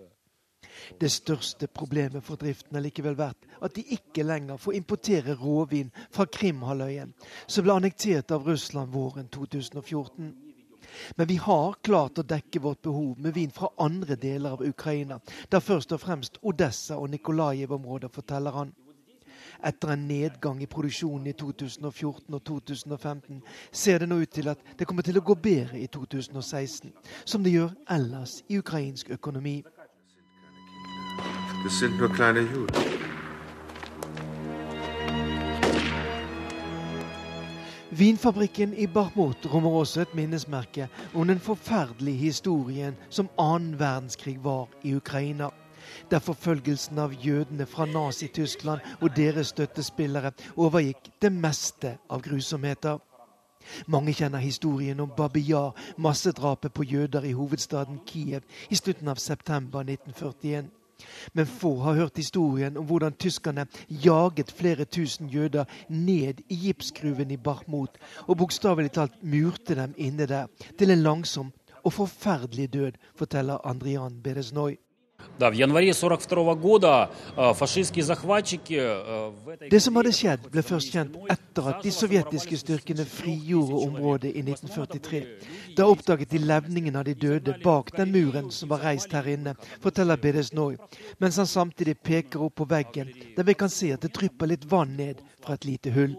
Det største problemet for driften har likevel vært at de ikke lenger får importere råvin fra Krimhalvøya, som ble annektert av Russland våren 2014. Men vi har klart å dekke vårt behov med vin fra andre deler av Ukraina, da først og fremst Odessa og Nikolajev-området, forteller han. Etter en nedgang i produksjonen i 2014 og 2015 ser det nå ut til at det kommer til å gå bedre i 2016, som det gjør ellers i ukrainsk økonomi. Det Vinfabrikken i Bahmut rommer også et minnesmerke om den forferdelige historien som annen verdenskrig var i Ukraina. Der forfølgelsen av jødene fra Nazi-Tyskland og deres støttespillere overgikk det meste av grusomheter. Mange kjenner historien om Babia, massedrapet på jøder i hovedstaden Kiev i slutten av september 1941. Men få har hørt historien om hvordan tyskerne jaget flere tusen jøder ned i gipsgruven i Barmut, og bokstavelig talt murte dem inne der, til en langsom og forferdelig død, forteller Andrian Beresnoy. Det som hadde skjedd, ble først kjent etter at de sovjetiske styrkene frigjorde området i 1943. Da oppdaget de levningen av de døde bak den muren som var reist her inne, forteller Bedesnoj, mens han samtidig peker opp på veggen, der vi kan se at det drypper litt vann ned fra et lite hull.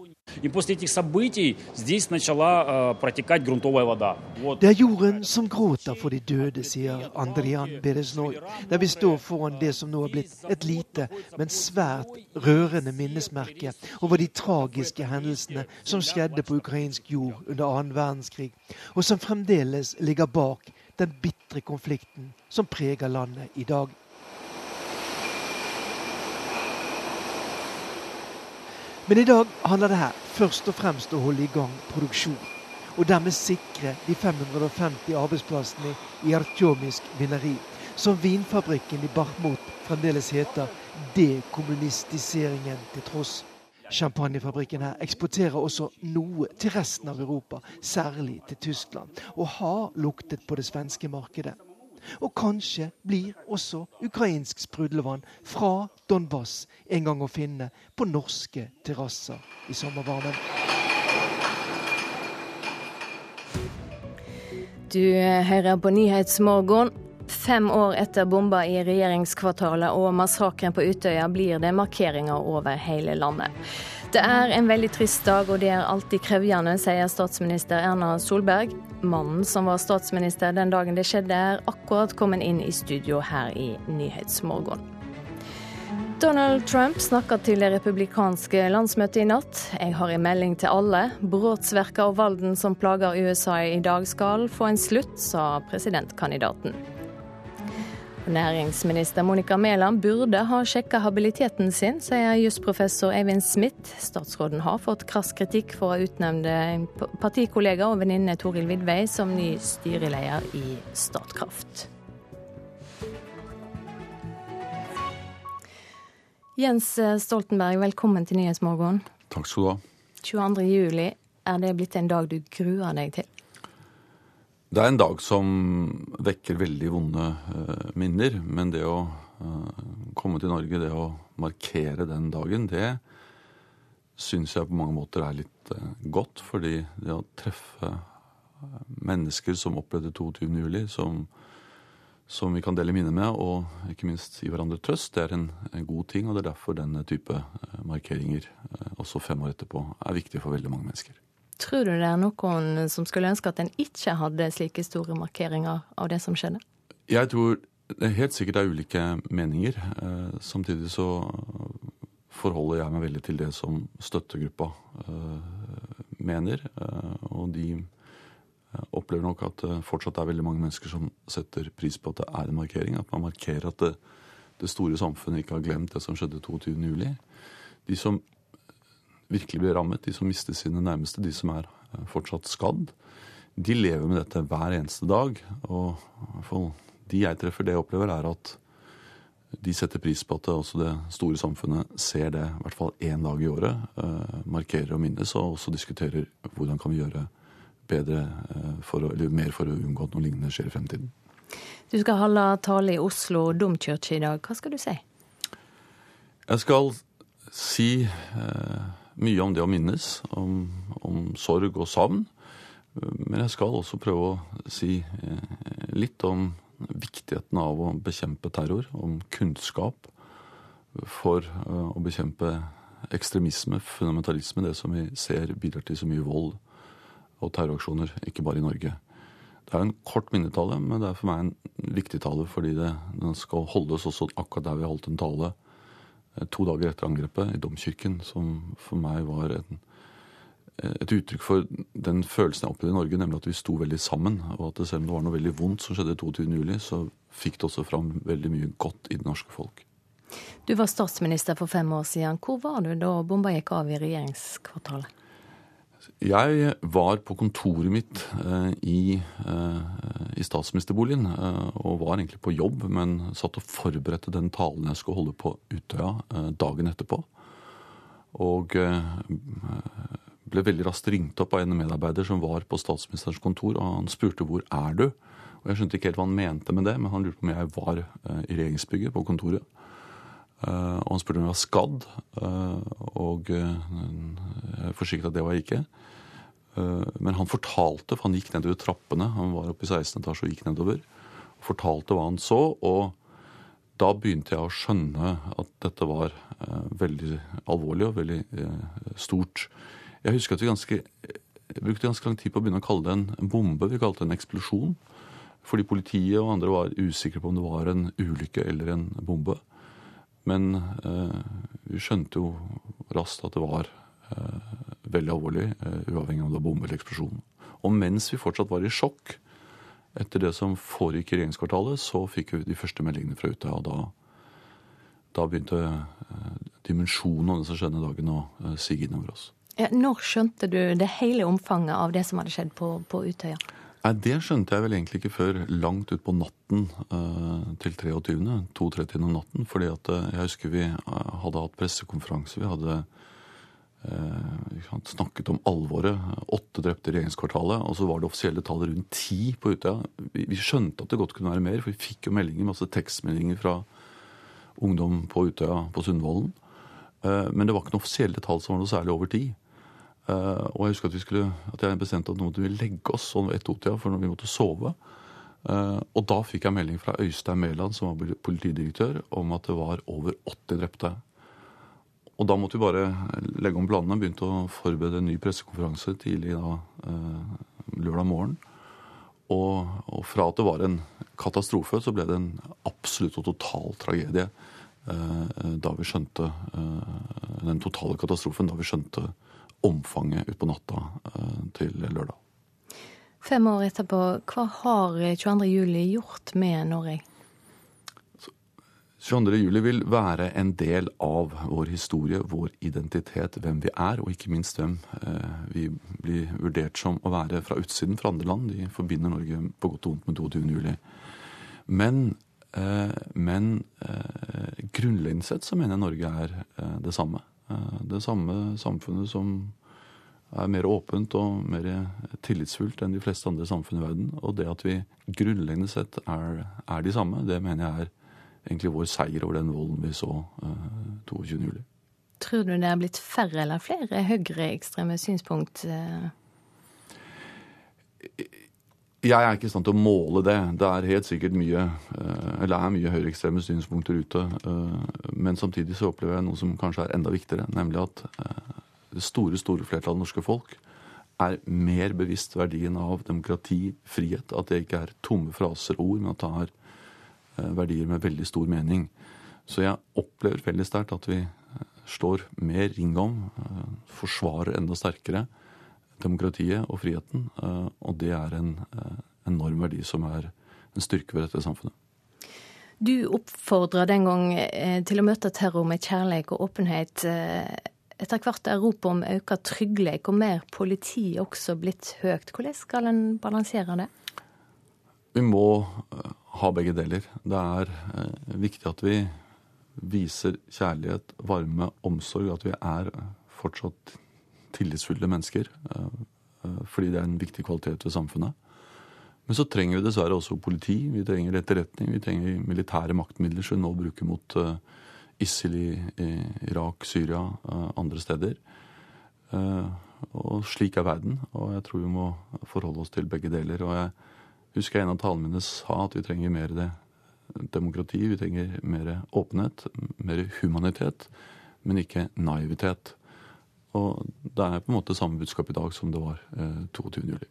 Det er jorden som gråter for de døde, sier Andrian Beresnoj, der vi står foran det som nå er blitt et lite, men svært rørende minnesmerke over de tragiske hendelsene som skjedde på ukrainsk jord under annen verdenskrig, og som fremdeles ligger bak den bitre konflikten som preger landet i dag. Men i dag handler det her først og fremst å holde i gang produksjon. Og dermed sikre de 550 arbeidsplassene i Artjomisk vineri, som vinfabrikken i Barmut fremdeles heter dekommunistiseringen til tross. Champagnefabrikken her eksporterer også noe til resten av Europa, særlig til Tyskland, og har luktet på det svenske markedet. Og kanskje blir også ukrainsk sprudlevann fra Donbas en gang å finne på norske terrasser i sommervarmen. Du hører på Nyhetsmorgen. Fem år etter bomba i regjeringskvartalet og massakren på Utøya blir det markeringer over hele landet. Det er en veldig trist dag, og det er alltid krevende, sier statsminister Erna Solberg. Mannen som var statsminister den dagen det skjedde, er akkurat kommet inn i studio her i Nyhetsmorgen. Donald Trump snakka til det republikanske landsmøtet i natt. Jeg har en melding til alle. Brotsverka og valden som plager USA i dag skal få en slutt, sa presidentkandidaten. Næringsminister Monica Mæland burde ha sjekka habiliteten sin, sier jusprofessor Eivind Smith. Statsråden har fått krass kritikk for å utnevne partikollega og venninne Toril Vidvei som ny styreleder i Statkraft. Jens Stoltenberg, velkommen til Nyhetsmorgen. Takk skal du ha. 22. juli, er det blitt en dag du gruer deg til? Det er en dag som vekker veldig vonde uh, minner. Men det å uh, komme til Norge, det å markere den dagen, det syns jeg på mange måter er litt uh, godt. Fordi det å treffe mennesker som opplevde 22.07, som, som vi kan dele minner med, og ikke minst gi hverandre trøst, det er en, en god ting. Og det er derfor denne type markeringer, også fem år etterpå, er viktig for veldig mange mennesker. Tror du det er noen som skulle ønske at en ikke hadde slike store markeringer av det som skjedde? Jeg tror Det er helt sikkert det er ulike meninger. Eh, samtidig så forholder jeg meg veldig til det som støttegruppa eh, mener. Eh, og de opplever nok at det fortsatt er veldig mange mennesker som setter pris på at det er en markering. At man markerer at det, det store samfunnet ikke har glemt det som skjedde 22.07. De som virkelig blir rammet, de som mister sine nærmeste, de som er fortsatt skadd, de lever med dette hver eneste dag. Og de jeg treffer, det jeg opplever, er at de setter pris på at også det store samfunnet ser det i hvert fall én dag i året. Eh, markerer og minnes, og også diskuterer hvordan kan vi gjøre bedre eh, for eller mer for å unngå at noe lignende skjer i fremtiden. Du skal holde tale i Oslo domkirke i dag. Hva skal du si? Jeg skal si eh, mye om det å minnes, om, om sorg og savn. Men jeg skal også prøve å si eh, litt om viktigheten av å bekjempe terror, om kunnskap for eh, å bekjempe ekstremisme, fundamentalisme, det som vi ser bidrar til så mye vold og terroraksjoner, ikke bare i Norge. Det er en kort minnetale, men det er for meg en viktig tale fordi det, den skal holdes også akkurat der vi har holdt en tale to dager etter angrepet i Domkirken, som for meg var en et uttrykk for den følelsen jeg opplevde i Norge, nemlig at vi sto veldig sammen. Og at selv om det var noe veldig vondt som skjedde 22.07, så fikk det også fram veldig mye godt i det norske folk. Du var statsminister for fem år siden. Hvor var du da bomba gikk av i regjeringskvartalet? Jeg var på kontoret mitt eh, i, eh, i statsministerboligen eh, og var egentlig på jobb, men satt og forberedte den talen jeg skulle holde på Utøya dagen etterpå. Og ble veldig raskt ringt opp av en medarbeider som var på statsministerens kontor, og han spurte hvor er du? Og Jeg skjønte ikke helt hva han mente med det, men han lurte på om jeg var i regjeringsbygget, på kontoret. Og han spurte om jeg var skadd, og jeg forsikret at det var jeg ikke. Men han fortalte, for han gikk nedover trappene, han var oppe i 16. etasje og gikk nedover, og fortalte hva han så. og da begynte jeg å skjønne at dette var veldig alvorlig og veldig stort. Jeg husker at vi ganske, brukte ganske lang tid på å begynne å kalle det en, en bombe. Vi kalte det en eksplosjon. Fordi politiet og andre var usikre på om det var en ulykke eller en bombe. Men eh, vi skjønte jo raskt at det var eh, veldig alvorlig, eh, uavhengig av om det var bombe eller eksplosjon. Og mens vi fortsatt var i sjokk etter det som foregikk i regjeringskvartalet, så fikk vi de første meldingene fra Utøya. Og da, da begynte eh, dimensjonen av det som skjedde dagen å eh, sige innover oss. Ja, når skjønte du det hele omfanget av det som hadde skjedd på, på Utøya? Nei, Det skjønte jeg vel egentlig ikke før langt utpå natten eh, til 23. 2.30 om natten. fordi at jeg husker vi hadde hatt pressekonferanse. Vi hadde snakket om alvoret. Åtte drepte i regjeringskvartalet. Og så var det offisielle tallet rundt ti på Utøya. Vi, skjønte at det godt kunne være mer, for vi fikk jo meldinger, masse tekstmeldinger fra ungdom på Utøya på Sundvolden. Men det var ikke noe offisielle tall som var noe særlig over ti. Uh, og jeg husker at, vi skulle, at jeg bestemte at nå måtte legge oss sånn ved ett-to-tida, for vi måtte sove. Og da fikk jeg melding fra Øystein Mæland, som var politidirektør, om at det var over 80 drepte. Og da måtte vi bare legge om planene. Begynte å forberede en ny pressekonferanse tidlig da, uh, lørdag morgen. Og, og, fra at det var en katastrofe, så ble det en absolutt og total tragedie da vi skjønte Den totale katastrofen da vi skjønte omfanget utpå natta eh, til lørdag. Fem år etterpå, hva har 22.07 gjort med Norge? 22.07 vil være en del av vår historie, vår identitet, hvem vi er, og ikke minst hvem eh, vi blir vurdert som å være fra utsiden fra andre land. De forbinder Norge på godt og vondt med 22.07. Men, eh, men grunnleggende sett så mener jeg Norge er det samme. Eh, det samme samfunnet som er mer åpent og mer tillitsfullt enn de fleste andre samfunn i verden. Og det at vi grunnleggende sett er, er de samme, det mener jeg er egentlig vår seier over den volden vi så uh, 22.07. Tror du det er blitt færre eller flere høyreekstreme synspunkt? Uh... Jeg er ikke i stand til å måle det. Det er helt sikkert mye eh, eller er mye høyreekstreme synspunkter ute. Eh, men samtidig så opplever jeg noe som kanskje er enda viktigere, nemlig at eh, det store store flertallet av norske folk er mer bevisst verdien av demokrati, frihet. At det ikke er tomme fraser og ord, men at det er verdier med veldig stor mening. Så jeg opplever veldig sterkt at vi slår mer ring om, forsvarer enda sterkere demokratiet og friheten. Og det er en enorm verdi som er en styrke ved dette samfunnet. Du oppfordra den gang til å møte terror med kjærlighet og åpenhet etter hvert er ropet om økt trygghet og mer politi også blitt høyt. Hvordan skal en balansere det? Vi må eh, ha begge deler. Det er eh, viktig at vi viser kjærlighet, varme, omsorg. At vi er fortsatt tillitsfulle mennesker. Eh, fordi det er en viktig kvalitet ved samfunnet. Men så trenger vi dessverre også politi, vi trenger etterretning, vi trenger militære maktmidler som vi nå bruker mot ISIL i, Irak, Syria, uh, andre steder. Uh, og slik er verden, og jeg tror vi må forholde oss til begge deler. Og jeg husker jeg en av talene mine sa at vi trenger mer det, demokrati, vi trenger mer åpenhet, mer humanitet, men ikke naivitet. Og det er på en måte samme budskap i dag som det var eh, 22.07.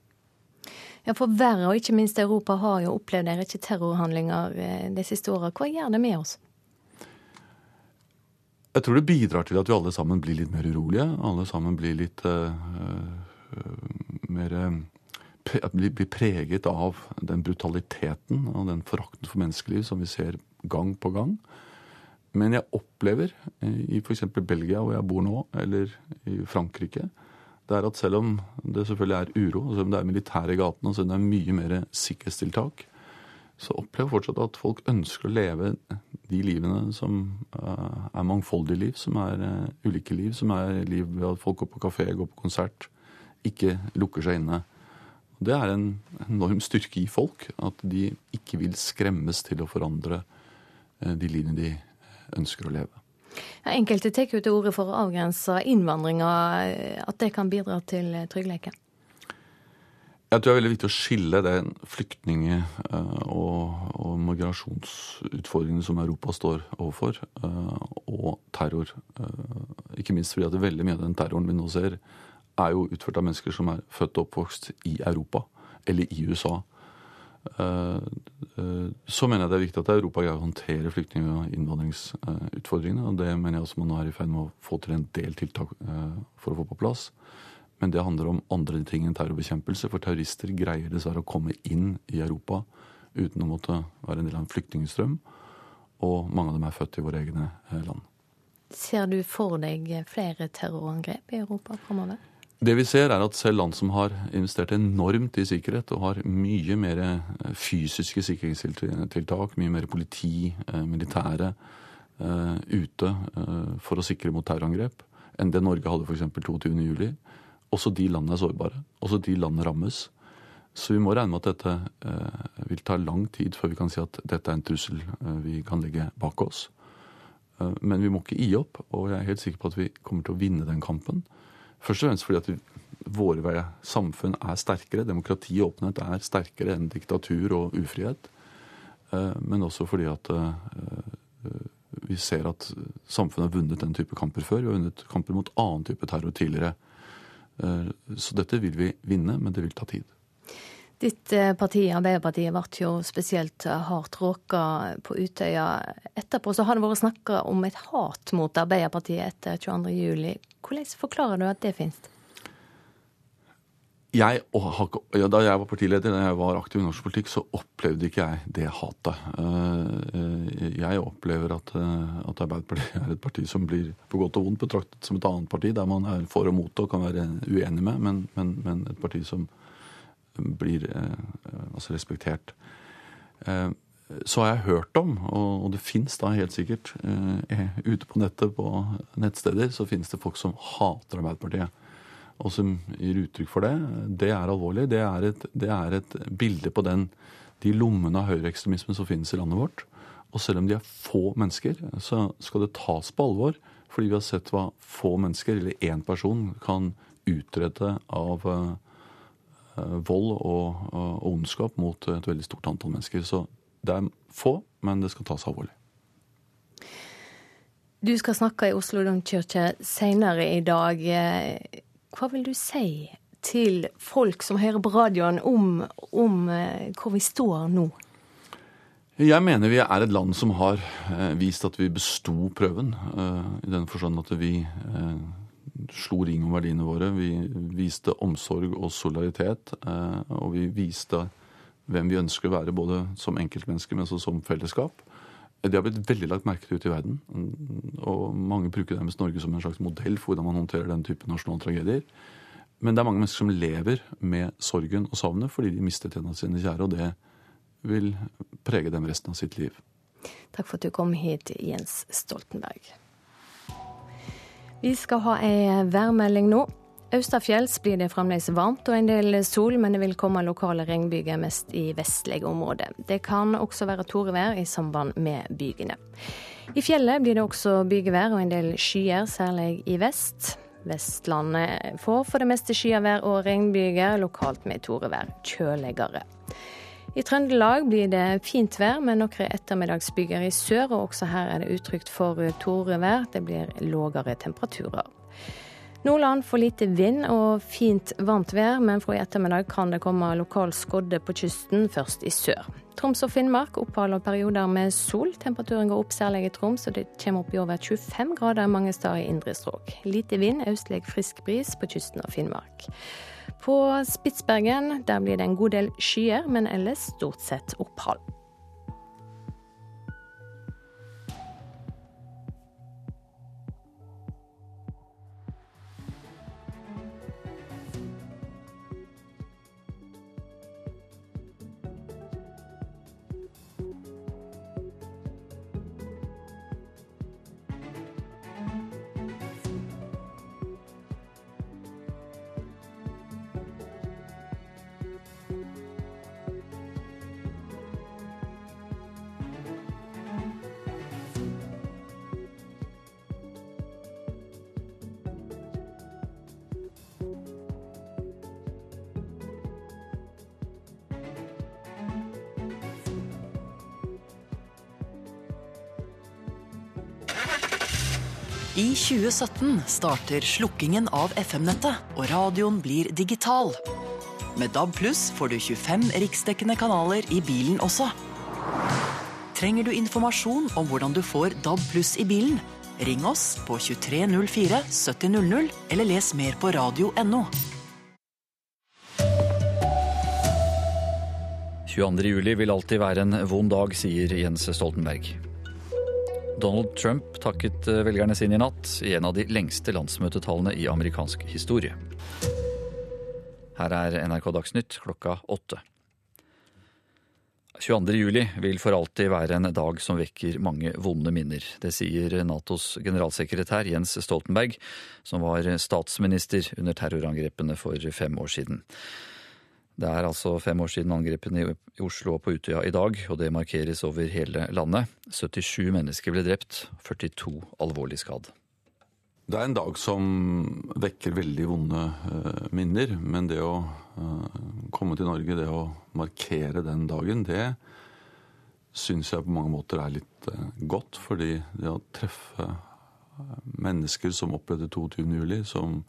Ja, for verre, og ikke minst Europa, har jo opplevd en rekke terrorhandlinger eh, de siste åra. Hva gjør det med oss? Jeg tror det bidrar til at vi alle sammen blir litt mer urolige. Alle sammen blir litt uh, uh, mer pre blir preget av den brutaliteten og den forakten for menneskeliv som vi ser gang på gang. Men jeg opplever i f.eks. Belgia, hvor jeg bor nå, eller i Frankrike, det er at selv om det selvfølgelig er uro, og selv om det er militær i gatene, og selv om det er mye mer sikkerhetstiltak, så opplever jeg fortsatt at folk ønsker å leve de livene som uh, er mangfoldige liv, som er uh, ulike liv, som er liv ved at folk går på kafé, går på konsert, ikke lukker seg inne. Det er en enorm styrke i folk, at de ikke vil skremmes til å forandre uh, de livene de ønsker å leve. Ja, enkelte tar jo til orde for å avgrense innvandringa, at det kan bidra til tryggheten. Jeg tror det er veldig viktig å skille den flyktninge- eh, og, og migrasjonsutfordringene som Europa står overfor, eh, og terror. Eh, ikke minst fordi at veldig mye av den terroren vi nå ser, er jo utført av mennesker som er født og oppvokst i Europa eller i USA. Så mener jeg det er viktig at Europa greier å håndtere flyktning- og innvandringsutfordringene. Og det mener jeg også man nå er i ferd med å få til en del tiltak for å få på plass. Men det handler om andre ting enn terrorbekjempelse. For terrorister greier dessverre å komme inn i Europa uten å måtte være en del av en flyktningstrøm. Og mange av dem er født i våre egne eh, land. Ser du for deg flere terrorangrep i Europa framover? Det vi ser, er at selv land som har investert enormt i sikkerhet, og har mye mer eh, fysiske sikkerhetstiltak, mye mer politi, eh, militære, ute for å sikre mot terrorangrep enn det Norge hadde f.eks. 22.07 også de landene er sårbare. Også de landene rammes. Så vi må regne med at dette eh, vil ta lang tid før vi kan si at dette er en trussel eh, vi kan legge bak oss. Eh, men vi må ikke gi opp, og jeg er helt sikker på at vi kommer til å vinne den kampen. Først og fremst fordi at våre samfunn er sterkere. Demokrati og åpenhet er sterkere enn diktatur og ufrihet. Eh, men også fordi at eh, vi ser at samfunnet har vunnet den type kamper før. Vi har vunnet kamper mot annen type terror tidligere. Eh, så dette vil vi vinne, men det vil ta tid. Ditt eh, parti, Arbeiderpartiet, ble jo spesielt eh, hardt råka på Utøya. Etterpå så har det vært snakka om et hat mot Arbeiderpartiet etter 22.07. Hvordan forklarer du at det finnes? jeg, da jeg var partileder, da jeg var aktiv i norsk politikk, så opplevde ikke jeg det hatet. Eh, jeg opplever at, at Arbeiderpartiet er et parti som blir på godt og vondt betraktet som et annet parti, der man er for og mot og kan være uenig med, men, men, men et parti som blir altså respektert. Så har jeg hørt om, og det fins da helt sikkert ute på nettet, på nettsteder, så finnes det folk som hater Arbeiderpartiet og som gir uttrykk for det, det er alvorlig. Det er et, det er et bilde på den, de lommene av høyreekstremisme som finnes i landet vårt. Og selv om de er få mennesker, så skal det tas på alvor. Fordi vi har sett hva få mennesker, eller én person, kan utrette av vold og, og, ondskap mot et veldig stort antall mennesker. Så det er få, men det skal tas alvorlig. Du skal snakke i Oslo domkirke senere i dag. Hva vil du si til folk som hører på radioen om, om eh, hvor vi står nå? Jeg mener vi er et land som har eh, vist at vi besto prøven. Eh, I den forstand at vi eh, slo ring om verdiene våre. Vi viste omsorg og solidaritet. Og vi viste hvem vi ønsker å være, både som enkeltmennesker, men også som fellesskap. Det har blitt veldig lagt merke til ute i verden. Og mange bruker nærmest Norge som en slags modell for hvordan man håndterer den type nasjonale tragedier. Men det er mange mennesker som lever med sorgen og savnet fordi de mistet en av sine kjære. og det vil prege dem resten av sitt liv. Takk for at du kom hit, Jens Stoltenberg. Vi skal ha ei værmelding nå. Austafjells blir det fremdeles varmt og en del sol, men det vil komme lokale regnbyger mest i vestlige områder. Det kan også være torevær i samband med bygene. I fjellet blir det også bygevær og en del skyer, særlig i vest. Vestlandet får for det meste skyavær og regnbyger, lokalt med torevær. Kjøligere. I Trøndelag blir det fint vær med noen ettermiddagsbyger i sør, og også her er det utrygt for torevær. Det blir lågere temperaturer. Nordland får lite vind og fint varmt vær, men fra i ettermiddag kan det komme lokal skodde på kysten, først i sør. Troms og Finnmark opphold og perioder med sol. Temperaturen går opp særlig i Troms, og det kommer opp i over 25 grader mange steder i indre strøk. Lite vind, østlig frisk bris på kysten av Finnmark. På Spitsbergen der blir det en god del skyer, men ellers stort sett opphold. I 2017 starter slukkingen av FM-nettet, og radioen blir digital. Med DAB pluss får du 25 riksdekkende kanaler i bilen også. Trenger du informasjon om hvordan du får DAB pluss i bilen? Ring oss på 2304 7000, eller les mer på radio.no. 22.07 vil alltid være en vond dag, sier Jens Stoltenberg. Donald Trump takket eh, velgerne sine i natt i en av de lengste landsmøtetallene i amerikansk historie. Her er NRK Dagsnytt klokka åtte. 22.07 vil for alltid være en dag som vekker mange vonde minner. Det sier Natos generalsekretær Jens Stoltenberg, som var statsminister under terrorangrepene for fem år siden. Det er altså fem år siden angrepene i Oslo og på Utøya i dag, og det markeres over hele landet. 77 mennesker ble drept, 42 alvorlig skadd. Det er en dag som vekker veldig vonde uh, minner, men det å uh, komme til Norge, det å markere den dagen, det syns jeg på mange måter er litt uh, godt. Fordi det å treffe mennesker som opplevde 22.07, som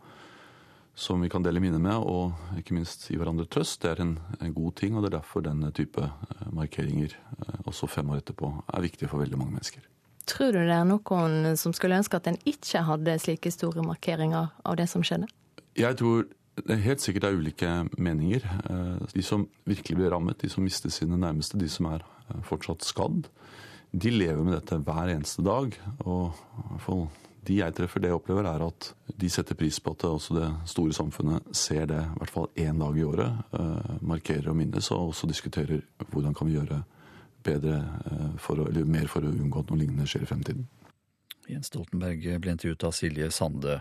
som vi kan dele minner med, og ikke minst gi hverandre trøst. Det er en, en, god ting, og det er derfor denne type eh, markeringer, eh, også fem år etterpå, er viktig for veldig mange mennesker. Tror du det er noen som skulle ønske at en ikke hadde slike store markeringer av det som skjedde? Jeg tror det helt sikkert er ulike meninger. Eh, de som virkelig blir rammet, de som mister sine nærmeste, de som er fortsatt skadd, de lever med dette hver eneste dag. Og i hvert fall de jeg treffer, det jeg opplever, er at de setter pris på at også det store samfunnet ser det i hvert fall én dag i året. Uh, markerer og minnes, og også diskuterer hvordan kan vi gjøre bedre uh, for eller mer for å unngå at noe lignende skjer i fremtiden. Jens Stoltenberg ble intervjuet av Silje Sande.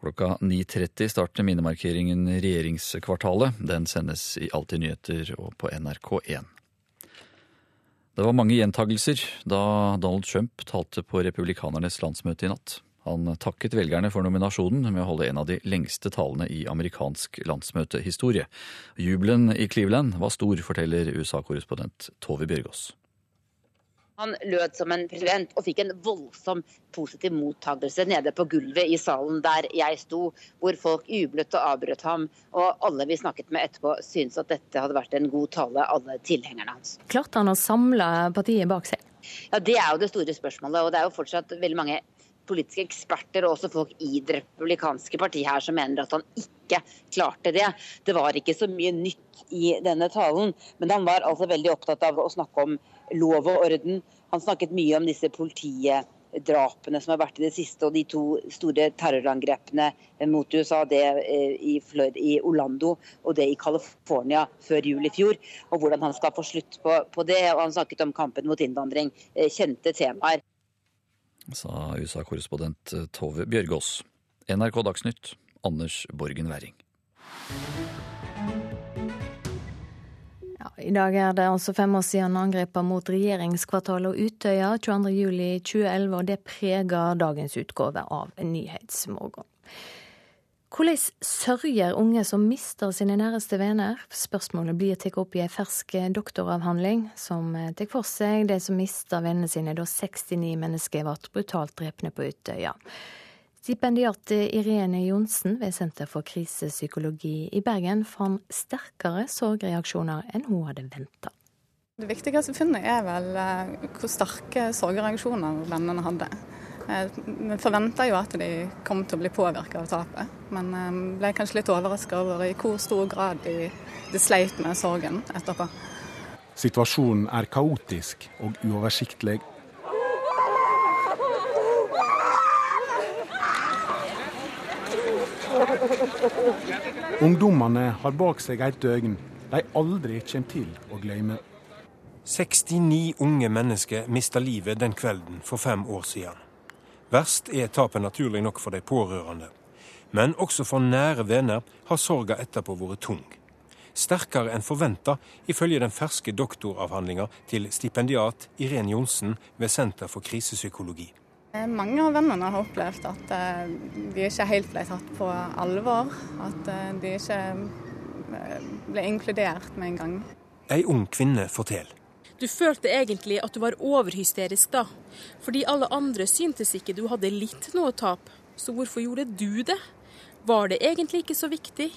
Klokka 9.30 starter minnemarkeringen Regjeringskvartalet. Den sendes i Alltid nyheter og på NRK1. Det var mange gjentagelser da Donald Trump talte på republikanernes landsmøte i natt. Han takket velgerne for nominasjonen med å holde en av de lengste talene i amerikansk landsmøtehistorie. Jubelen i Cleveland var stor, forteller USA-korrespondent Tove Bjørgaas. Han lød som en president og fikk en voldsom positiv mottakelse nede på gulvet i salen der jeg sto, hvor folk jublet og avbrøt ham. Og alle vi snakket med etterpå syntes at dette hadde vært en god tale, alle tilhengerne hans. Klarte han å samle partiet bak seg? Ja, Det er jo det store spørsmålet. og det er jo fortsatt veldig mange politiske eksperter og også folk i det republikanske partiet her som mener at han ikke klarte det. Det var ikke så mye nytt i denne talen, men han var altså veldig opptatt av å snakke om lov og orden. Han snakket mye om disse politidrapene som har vært i det siste, og de to store terrorangrepene mot USA. Det i, i, i Orlando og det i California før jul i fjor. Og hvordan han skal få slutt på, på det. Og han snakket om kampen mot innvandring. Eh, kjente temaer. Sa USA-korrespondent Tove Bjørgaas. NRK Dagsnytt, Anders Borgen Werring. I dag er det altså fem år siden angrepene mot regjeringskvartalet og Utøya 22.07.2011, og det preger dagens utgave av Nyhetsmorgen. Hvordan sørger unge som mister sine næreste venner? Spørsmålet blir tatt opp i en fersk doktoravhandling som tar for seg de som mister vennene sine da 69 mennesker ble brutalt drepne på Utøya. Stipendiat Irene Johnsen ved Senter for krisepsykologi i Bergen fant sterkere sorgreaksjoner enn hun hadde venta. Det viktigste funnet er vel eh, hvor sterke sorgreaksjoner vennene hadde. Eh, vi forventa jo at de kom til å bli påvirka av tapet, men eh, ble kanskje litt overraska over i hvor stor grad de, de sleit med sorgen etterpå. Situasjonen er kaotisk og uoversiktlig Ungdommene har bak seg et døgn de aldri kommer til å glemme. 69 unge mennesker mista livet den kvelden for fem år siden. Verst er tapet naturlig nok for de pårørende. Men også for nære venner har sorga etterpå vært tung. Sterkere enn forventa, ifølge den ferske doktoravhandlinga til stipendiat Irén Johnsen ved Senter for krisepsykologi. Eh, mange av vennene har opplevd at eh, de ikke helt ble tatt på alvor. At eh, de ikke ble inkludert med en gang. Ei ung kvinne forteller. Du følte egentlig at du var overhysterisk da, fordi alle andre syntes ikke du hadde litt noe tap. Så hvorfor gjorde du det? Var det egentlig ikke så viktig?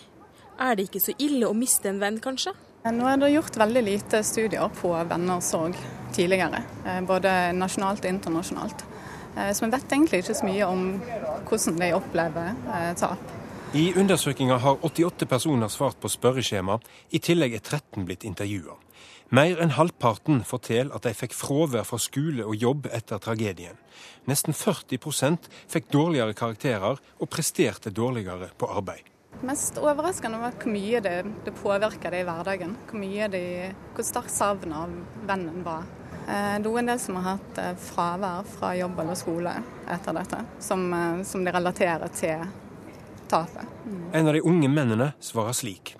Er det ikke så ille å miste en venn, kanskje? Nå er det gjort veldig lite studier på venner sorg tidligere, både nasjonalt og internasjonalt. Eh, så vi vet egentlig ikke så mye om hvordan de opplever eh, tap. I undersøkinga har 88 personer svart på spørreskjema, i tillegg er 13 blitt intervjua. Mer enn halvparten forteller at de fikk fravær fra skole og jobb etter tragedien. Nesten 40% fikk dårligere karakterer og presterte dårligere på arbeid. Mest overraskende var hvor mye det, det påvirka det i hverdagen. Hvor, mye de, hvor sterkt savnet av vennen var. Eh, det er en del som har hatt eh, fravær fra jobb eller skole etter dette, som, eh, som de relaterer til tapet. Mm. En av de unge mennene svarer slik.